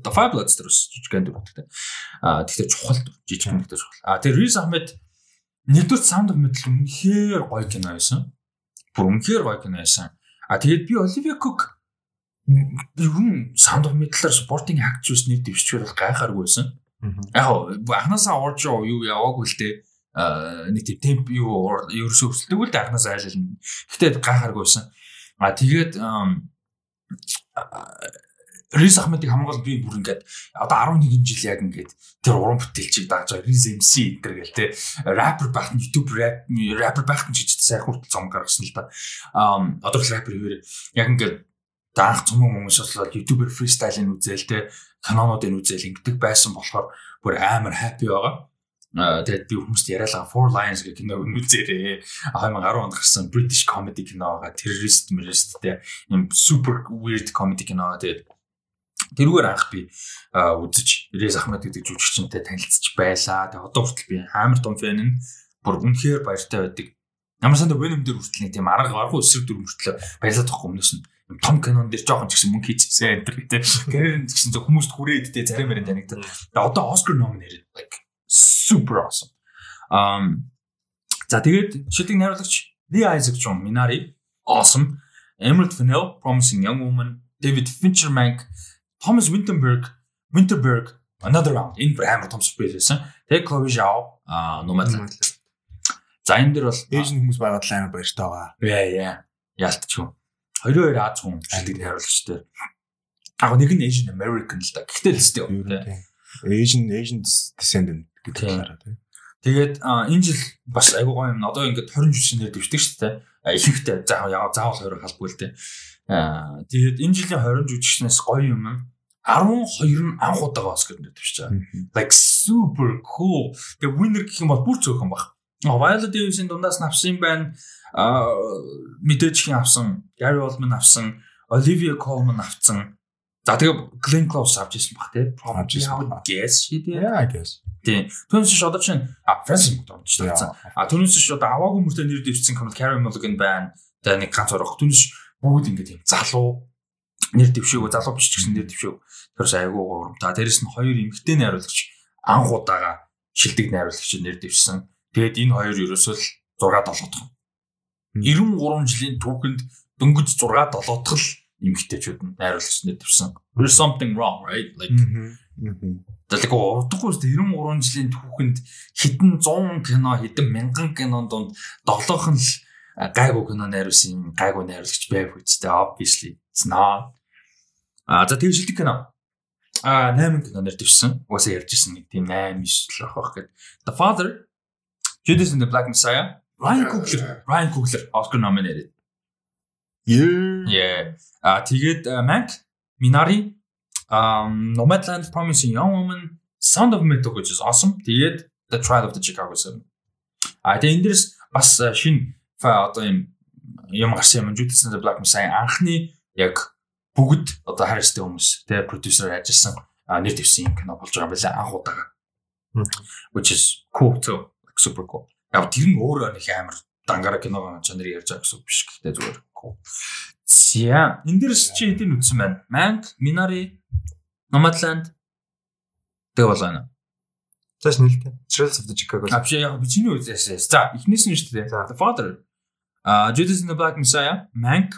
The Five Bloods тэр бас жижигэн дүр гэдэг. Аа тэгтээ чухал жижигэн гэдэг чухал. Аа тэгээд Riz Ahmed нэгдүгээр Sound of Metal үнэхээр гоё кино байсан. Бүр үнэхээр гоё кино байсан. Аа тэгээд би Olivia Cook юм саунд оф металаар спортинг акчус нэг дэвшчихвэр бол гайхааргүй байсан. Яг анханасаа орж юу яваагүй л дээ нэг тийм темп юу ерөөсөө өсөлдөг л дээ анханасаа айлал. Гэтэ гайхааргүй байсан. А тэгээд Рис Ахмедыг хамгаал би бүр ингээд одоо 11 жил яг ингээд тэр уран бүтээлчийг дааж байгаа Рис MC энэ гэл те рэпер байх нь YouTube рэп рэпер байх нь гэж сайн хүртэл цом гаргасан л да. Аа одоо л рэпер хэвээр яг ингээд даах цөмөн хүмүүс болоод ютубер фристайлын үзэл те канонуудын үзэл ингэдэг байсан болохоор бүр амар happy байгаа. Аа тэгээд би хүмүүст яриалаа Four Lions гэх киног үзээрээ 2010 онд гарсан British comedy кино байгаа. Terrorist terrorist те юм super weird comedy кино тэгээд тэрүүгээр анх би үзэж Рез Ахмед гэдэг жүжигчтэй танилцж байлаа. Тэгээд одоо хүртэл би амар том фэн нь бүр үнэхээр баяртай байдаг. Ямар санда Venom дээр хүртэл нэг тийм арга арга өсрэг дүр мөртлөө баярлаад байгаа хүмүүс нь том кинон дээр жоохон ч гэсэн мөнгө хийчихсэн энэ гэдэг. Гэрэн ч гэсэн хүмүүст хүрээд дээ зарим мэрэн танигдаад. Тэгээ одоо Oscar nominated like super awesome. Um за тэгээд шилдэг найруулагч Lee Isaac Chung Minari awesome. Emerald Fennell Promising Young Woman, David Fincher Mank, Thomas Winterberg, Winterberg Another Round энэ амар том спейс байсан. Тэгээ Chloe Zhao а Nomadland. За энэ дэр бол Asian хүмүүс байгаад л амар баяртай байгаа. Яа яа. Яалтчгүй. 22 Аз хүн шилдэг хариулагчтай. Аа нэг нь Asian American л да. Гэхдээ л юм. Asian Asian descendant гэдэг талаараа тийм. Тэгээд энэ жил бас айгуу гоё юм. Одоо ингээд 20 жишээнээр дэвшдэг шүү дээ. Ихэнхдээ заавал заавал 20 халбгүй л дээ. Тэгээд энэ жилийн 20 жүжигчнээс гоё юм. 12 нь анх удаага Оскар дээр дэвшиж байгаа. Like super cool. Тэгээ winner гэх юм бол бүр цөөхөн баг. Viola Davis-ийн дундаас навсан байна. Аа мэдээж хин авсан. Gary Oldman авсан. Olivia Colman авсан. За тэгээ Glenn Close авч ирсэн баг тий. Авч ирсэн guess she did. Yeah, I guess. Тийм. Түүнээс ш одоо чинь а Francis McDormand ч тавьсан. А түүнээс ш одоо аваагүй мөртөө нэр дэвчсэн команд Carey Mulligan байна. Тэгээ нэг ганц орох. Түүнээс бүгд ингэ тийм залуу нэр дэвшээгөө залуу биш ч гэсэн нэр дэвшээг. Тэрс айгуу гурамтаа. Дээрэс нь хоёр эмэгтэй найруулагч анхудаага шилдэг найруулагч нэр дэвшсэн. Тэгээд энэ хоёр ерөөсөө л 6 7 дахь. 93 жилийн түүхэнд дөнгөж 6 7 дахь л эмэгтэйчүүд нь найруулагч нэр дэвшсэн. There's something wrong, right? Like. Тэгэл урдахгүй шүү дээ 93 жилийн түүхэнд хэдэн 100 кино хэдэн мянган кинон донд доглоох нь л гайгүй кино найруулсан гайгүй найруулагч байв үстэй obviously it's not а за тэг шилдэг кино а 8 кино нэр дэвсэн угаасаа ярьж ирсэн нэг тийм 8 9 л авах байх гээд The Father Judas and the Black Messiah Ryan Coogler Ryan Coogler Oscar nominated Yeah. Yeah. А тэгээд uh, Mank, Minari, um Nomadland, Promising Young Woman, Sound of Metal which is awesome. Тэгээд The Trial of the Chicago 7. А тэгээд энэ дээрс бас шинэ фа одоо юм юм гарсан юм Judas and the Black Messiah анхны яг бүгд одоо харьцтай хүмүүс тэгээ продюсер ажилласан а, нэр дэвсэн юм кино болж байгаа юм байна анх. Мгм. Which is cool too. Super cool. Яг тэр нь өөрөө нэг амар дангара кино чанарыг ярьж байгаа гэсэн биш гэхдээ зүгээр cool. За энэ дээрс чи хэдийн үтсэн байна? Mank, Minari, Nomadland тэг болгоно. Цааш нэлтэй. Trails of the Chicago. Авч яг би чиний үзээс. За эхнээс нь шүү дээ. The Father. А Judas and the Black Messiah, Mank,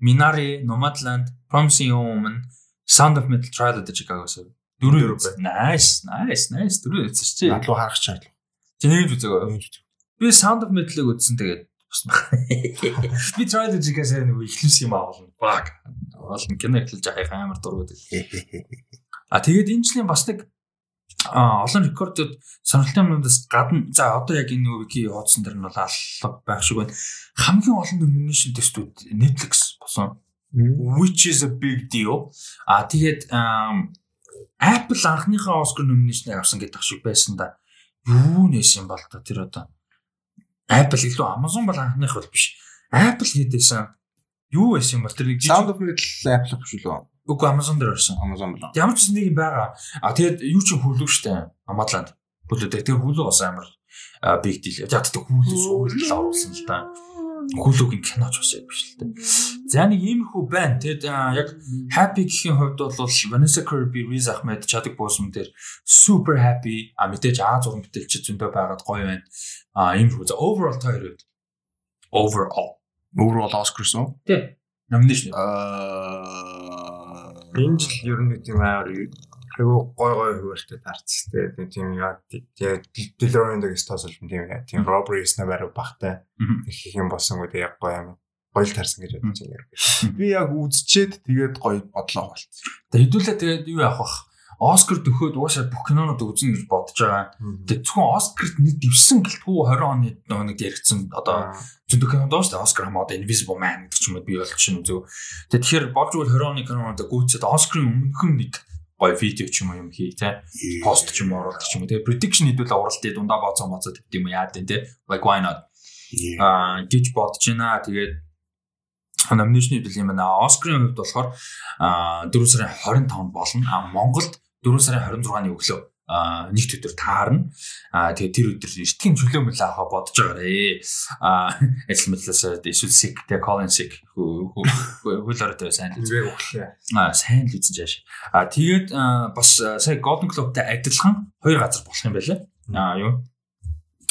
Minari, Nomadland, Promising Woman, Sound of Metal, Trial of the Chicago 7. Дөрөв. Дөрөв Nice, nice, nice. Дөрөв үзсэн чи. Надлуу харах чадлаа. Чи нэг үзээгөө. Би Sound of Metal-ыг үзсэн тэгээд. Би 7 нэг ихлэс юм аа болно. Баг. Болно кино эхэлж ахих амар дургууд. А тэгээд энэ жилийн бас нэг олон рекордод сонирхолтой юмнуудаас гадна за одоо яг энэ вики хуудсан дээр нь бол аллах байх шиг байна. Хамгийн олон номинашн тестүүд Netflix босон. Which is a big deal. А тэгээд Apple анхныхаа Oscar nomination-ыг авсан гэдэг шиг байсан да. Юу нээсэн бол та тэр одоо Apple илүү Amazon бол анхных бол биш. Apple хийдээсэн юу байсан юм бол тэр нэг Sound of Metal Apple биш үү? үгүй Amazon дээр орсон. Amazon болоо. Ямар ч нэг юм байгаа. А тэгээд юу ч хөлөв штэ. Амадланд. Хөлөө тэгээд хөлөө бас амар big deal. Яг тэгээд хөлөө суулт оруулсан л та. Хөлөөгийн киноч бас яг биш л дээ. За нэг иймэрхүү байна. Тэгээд а, яг happy гэхийн хувьд бол Vanessa Kirby, Riz Ahmed, Chadwick Boseman дээр super happy. А мэдээж А зургийн бүтээлч зөндөө байгаад гоё байна. А иймэрхүү. За overall та хоёр overall. Overall Oscar суу. Тэ. Nomination. Аа Энэ жил ер нь тийм амар айгүй гой гой хөвөлтэй тарцтай. Нэг тийм яа дэгс тоосол тийм яа тийм robbery на баруй багтай их юм боссон үү яг гоё юм. Гоё л тарсан гэж бодож байна. би яг үзчихэд тэгээд гоё бодлоо болцсон. Тэгээд хэдүүлээ тэгээд юу яах вэ? Оскар төгөөд уушаа бүх кинонууд үзнэ гэж бодож байгаа. Тэгээд зөвхөн Оскарт нэг дэвсэн гэлтгүй 20 оны нэг яригдсан одоо зөндөө кинонд доош Оскар хамаад Invisible Man гэдэг ч юм уу би бол чинь үзв. Тэгээд тэгэхээр болж үл 20 оны кинонод гүйцэд Оскарын өмнөхөн нэг гоё видео ч юм уу юм хий те пост ч юм уу оруулдаг ч юм уу те prediction хийдүүл уралтыг дундаа бооцоо моцоо тавьд юм яа дээ те like why not аа гэж бодож байна. Тэгээд номинашны хэдүүл юм байна. Оскарын хувьд болохоор аа 4 сарын 25-нд болно. А Монголд 4 сарын 26-ны өглөө а нэг өдөр таарна. А тэгээ тэр өдөр эртгийн чөлөө мөл авах бодож байгаарэ. А ажил мэтлээс эсвэл sick тэгээ calling sick хөл орой сайн л Зүгээр өглөө. а сайн л үзэн жааш. А тэгээд бас сая Golden Globe-тай адилхан хоёр газар болох юм байлаа. А юу?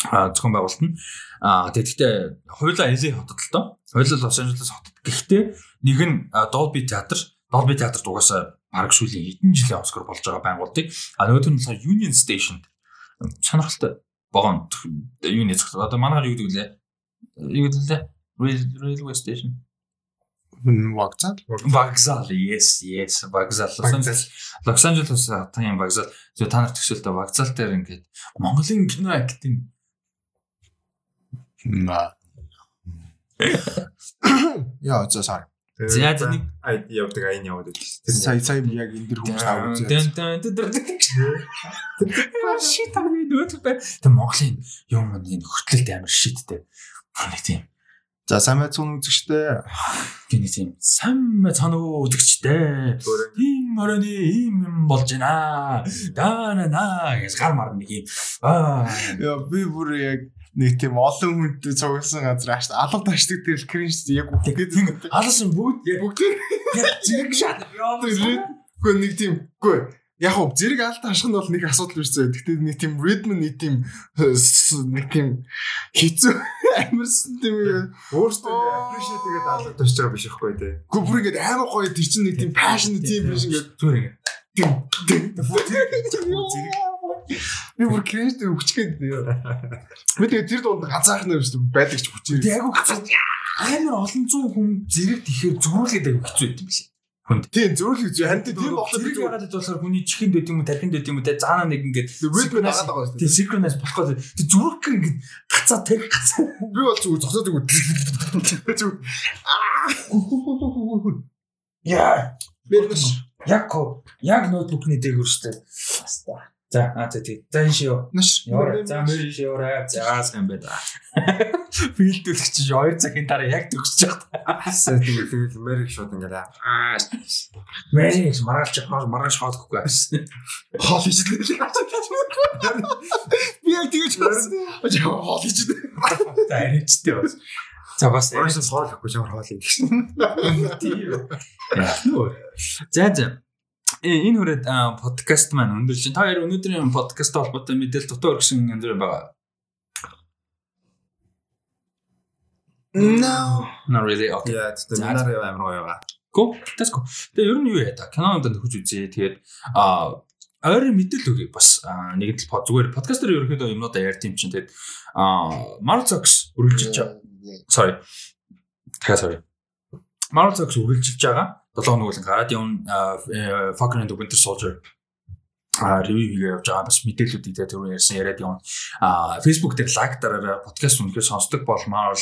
А зохион байгуулалт нь. А тэгэхдээ хоёулаа LA хотод л доо. Хоёулаа Лос Анжелес хотод. Гэхдээ нэг нь Dolby театр. Dolby театрт угаасаа бараг сүүлийн хэдэн жилийн Оскар болж байгаа байгуулдаг. А нөгөөх нь болохоор Union Station. Сонирхолтой. Богоон юуны зөв. Одоо манайгаар юу гэдэг лээ? Юу гэдэг лээ? Rail- Railway Station. Вагцаа. Вокзал yes yes вокзал Лос Анжелес хотын вокзал зөв та нар төсөөлтөө вокзал дээр ингээд Монголын кино актинг Ма. Яа, за sorry. За за нэг айд явдаг айн яваад байдаг. Сая сая яг энэ дэр хүмүүс аваад Тэн тэн тэн тэн шит аа нөт бай. Тэг Монголын юм энэ хөтлөлт амар шиттэй. Нэг тийм. За сайн байцгаана үзэгчтэй. Гэнэ тийм сайн цаана үзэгчтэй. Тийм оройны ийм юм болж байна. Даа на гэж гар марна нэг юм. Аа. Яа би бүр яг нэг тийм олон хүнтэй цугсан газар ааш алга ташдаг тэр кринж яг тэгээд алсан бүгд яг бүгд зэрэг шат. Гэхдээ нэг тийм үгүй. Яг хөө зэрэг алт аших нь бол нэг асуудал биш зөө. Гэхдээ нэг тийм rhythm нэг тийм нэг тийм хэцүү амарсан тийм өөртөө appreciate гэдэг алга ташж байгаа биш байхгүй тий. Гэхдээ бүр ингэж амар гоё. Тэр чинь нэг тийм passion тийм биш ингэж зүгээр ингэ. Би бүр кринж дээр өвчгээд би тэгээ тэр дунд ганцаарх нь биш байдаг ч хүчээ. Яг үгүй амар олон зуун хүн зэрэг тэгэхээр зурулгээд аяг хэцүү юм биш. Хүнд. Тийм зөөлөг зүй ханд тийм болохоор зэрэг ягаад болохоор хүний чихэнд байт юм уу тархинд байт юм уу те заана нэг ингээд ритм нагаад байгаа шүү. Тийм синхронайз болохгүй. Тэг зүрх гэр ингээд гацаа тарих гацаа. Би бол зүгээр зогсоод өгөө. Зүгээр. Яа. Би яг яг ноутбукны дээгүүр штэ. Баста. За аа за тий. За энэ шиё. Наш. Яа. За мөр раа. За сайн байна. Филдүүлэх чинь 2 цагийн дараа яг төгсөж байгаа. Асаа тийм мэрэг шууд ингээд аа. Мэрэг маргаалч маргааш хоолохгүй. Хоол хийж дээ. Би яг тэгэж байна. Хоол хийж дээ. За арайчтэй бас. За бас Өөрөөсөө хоолохгүй ямар хоол юм гэсэн. тийм. За за. Э, энэ хүрээд подкаст маань өндөрлж чинь. Та хоёр өнөөдрийн подкаст холбоотой мэдээлэл дутуу өргөсөн юм дээр байгаа. No. Not really. Okay. Яа, тэгтээ манаар яа амар гоё байгаа. Go. Let's go. Тэгээ ер нь юу яа та? Кинонд нөхөж үзье. Тэгээд а ойрын мэдээлэл өгье бас нэг л под зүгээр подкастер ерөөхдөө юмнуудаа ярьд юм чинь тэгээд а Marvel Zox үргэлжилж sorry. Тэгээ sorry. Marvel Zox үргэлжилж байгаа. 7 хоног үл гараад явна Falcon and the Winter Soldier. А ревю хийгээ явж байгаа. Бас мэдээллүүдийг тэгээ түрүү ярьсан яриад явна. А Facebook дээр лайк дараарай, подкаст үнэхээр сонсдог бол Marvel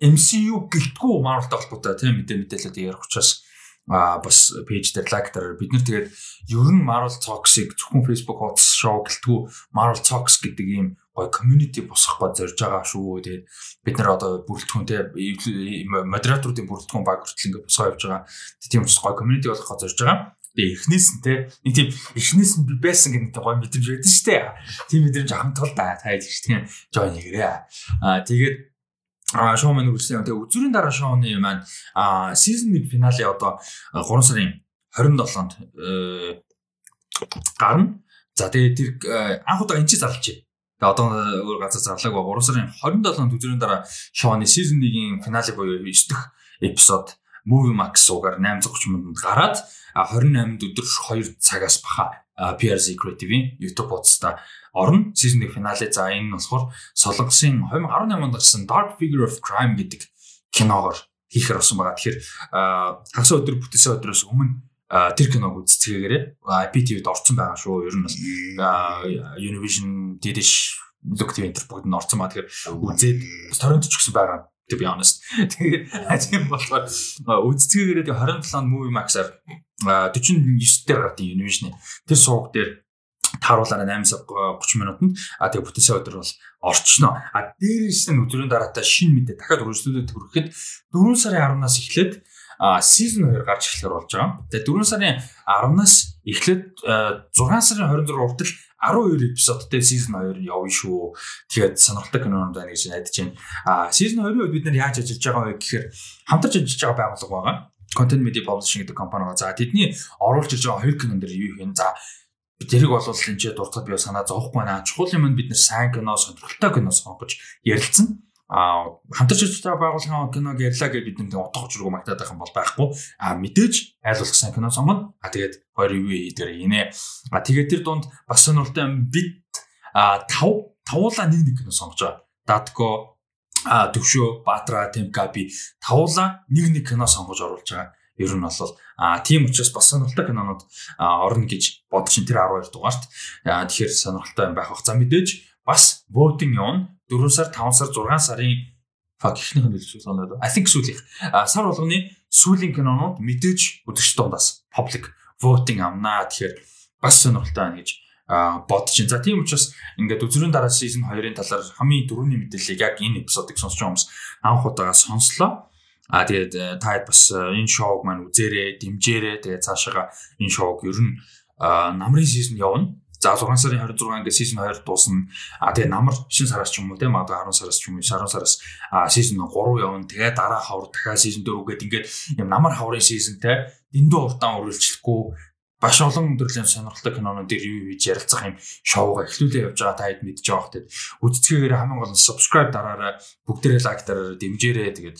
MCU гэлтгүү Marvel-тай холбоотой тийм мэдээ мэдээлэлүүд ярих учраас а бас пэйж дээр лайк дараар бид нар тэгээд ер нь Marvel Talks-ыг зөвхөн Facebook хуудас шоу гэлтгүү Marvel Talks гэдэг ийм гоё community босгох гэж зорж байгаа шүү. Тэгээд бид нар одоо бүрэлдэхүүн те модераторуудын бүрэлдэхүүн баг хүртэл ингээд босгоо явж байгаа. Тийм учраас гоё community болгох гэж зорж байгаа. Тэгээ эхнээс нь те нэг тийм эхнээс нь би байсан гэдэг гоё мэдрэмж байдаг шүү дээ. Тийм мэдрэмж тул да та яж тийм join хийгээрэй. Аа тэгээд а шоу маань үргэлжлэн тэгээ үзүүрийн дараа шоуны маань а season 1 финале одоо 3 сарын 27-нд гарна. За тэгээ тэр анх удаа энэ чи зарлж байна. Тэгээ одоо өөр газар зарлаагүй 3 сарын 27-нд үзүүрийн дараа шоуны season 1-ийн финале буюу 9 дахь эпизод Movie Max суугаар 830 минутанд гараад 28-нд өдөр 2 цагаас баха PRZ Creative-ийн YouTube хуудастай орно. Season 1 финале за энэ нь болохоор Солонгосын 2018 онд гарсан Dark Figure of Crime гэдэг киногоор хийхээр болсон байгаа. Тэгэхээр хагас өдөр бүтээсэн өдрөөс өмнө тэр киног үзцгээгээрээ IPTV-д орсон байгаа шүү. Ер нь бас Univision, Didish, Look TV энэ бүгд нь орсон ба тэгэхээр үзээд торрент ч гэсэн байгаа to be honest. Тэгээд тийм болохоор үзцгээгээрээ 27-нд Movie Max-аар 49 дээр гардыг Univision. Тэр сууг дээр тааруулаараа 8-30 минутанд а тэгээ бүтээсэн өдөр бол орчно. А дээрээс нь өдрийн дараатай шинэ мэдээ дахиад өргөжлүүлээд хүрэхэд 4 сарын 10-наас эхлээд season 2 гарч эхлэх болж байгаа. Тэгээ 4 сарын 10-наас эхлээд 6 сарын 26 хүртэл 12 эпизодтэй season 2 явна шүү. Тэгээд сонирхолтой кинонууд байна гэж найдаж байна. А season 2-ын үед бид нар яаж ажиллаж байгаа вэ гэхээр хамтарч ажиллаж байгаа байгууллага байгаа. Content Media Publishing гэдэг компани байгаа. За тэдний оруулж ирж байгаа хоёр кинон дээр юу юм. За тэрийг бол энэ ч дуртахад би санаа зовхгүй байна. Чухал юм нь бид нэр сайн кино, сонирхолтой кино сонгож ярилцсан. А хамтарч ажиллаж байгаа байгууллагын киног ярьлаа гэж бид нэг утга учиргүй магтаад байх юм бол байхгүй. А мэдээж айлуулах сайн кино сонгоно. А тэгээд хоёр ревю дээр хийнэ. А тэгээд тэр дунд бас сонирхолтой юм бид а тав тавуулаа нэг нэг кино сонгож байгаа. Датко а төвшөө Баатра Темкаби тавуулаа нэг нэг кино сонгож оруулж байгаа. Ер нь бол а тийм учраас бас сонирхолтой кинонууд орно гэж бодож ин тэр 12 дугаарт тэгэхээр сонирхолтой юм байх бах. За мэдээж бас voting явна 4 сар 5 сар 6 сарын Fuck ихнийх нь хэлж санаад. I think сүүлийнх. А сар болгоны сүүлийн кинонууд мэдээж үзэгч дундаас public voting амнаа. Тэгэхээр бас сонирхолтой байна гэж бодож байна. За тийм учраас ингээд үзрийн дараа season 2-ын талаар хамгийн дөрөвний мэдээллийг яг энэ эпизодыг сонсч байгаа хүмүүс анх удаага сонслоо. А тэгээд та бас энэ шоуг маань үзээрэй, дэмжээрэй. Тэгээд цаашаага энэ шоуг ер нь намрын season явна. За 6 сарын 26 ингээд season 2 дуусна. А тэгээ намар 9 сараас ч юм уу те магадгүй 10 сараас ч юм уу 10 сараас season 3 явна. Тэгээ дараа хавар дахиад season 4 гээд ингээд юм намар хаврын season те дэндүү урдаан үргэлжлэхгүй баш олон төрлийн сонирхолтой кинонууд дээр юу хийж ярилцах юм шоуга эхлүүлээ явж байгаа та хэд мэдж байгаа хөтэй. Үздцгээгээр хамгийн гол нь subscribe дараарай. Бүгдээрээ лайк дараарай, дэмжээрэй. Тэгээд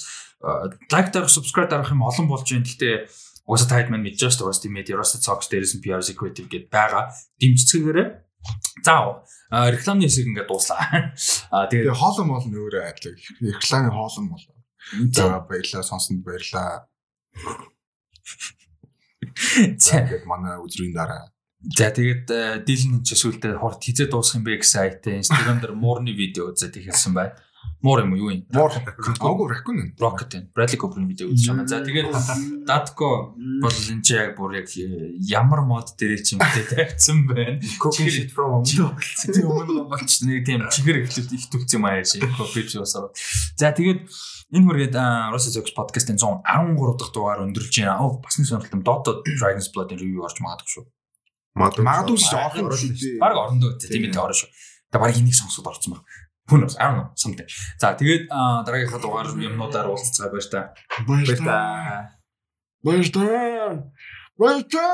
лайк дарах, subscribe дарах юм олон болж байна. Гэхдээ Уусаа тайд маань мэдж байгаа шүү дээ. Rusty Media, Rusty Talks дээрээс нь PR Secretive гэдээ байгаа. Дэмжицгээгээрээ. За рекламны хэсэг ингээд дууслаа. Аа тэгээд хоолон мол нь өөрөө айдлаа. Рекламын хоолон мол. За баярлалаа сонсонд баярлалаа. За тэгээд манай үзрийн дараа За тэгээд дийлэн ч сүултээ хорт хизээ дуусах юм бэ гэсэн айтаа Instagram дээр муурны видео үзээд ихэлсэн байна. Муур юм уу юу юм? Муур. Агуу ракун. Rocket энэ. Bradley Cooper-ийн видео үзэж байгаа. За тэгээд Dadko бол энэ чи яг бүр яг ямар мод дээр ч юм те тавьсан байна. Cooking shit from тийм өмнө болч нэг тийм чихэр ихлүүд их төвц юм аа шиг кофе уусаа. За тэгээд энэ хүргээд Rosa Zox podcast-ын 113 дахь дугаар өндөрлж байна. Оо бас нэг сонирхолтой Dota Dragon's Blood-ийн review орж магадгүй шүү. Магадгүй шүү. Орхон шүү. Баг орондоо тийм ээ орно шүү. Тэгээ баг энийг сонсоод орсон баг. Who knows? I don't know. Something. За тэгээд дараагийнхаа дугаар юмнуудаар уулзцаа баяр та. Баяр та. Баяр та. Баяр та.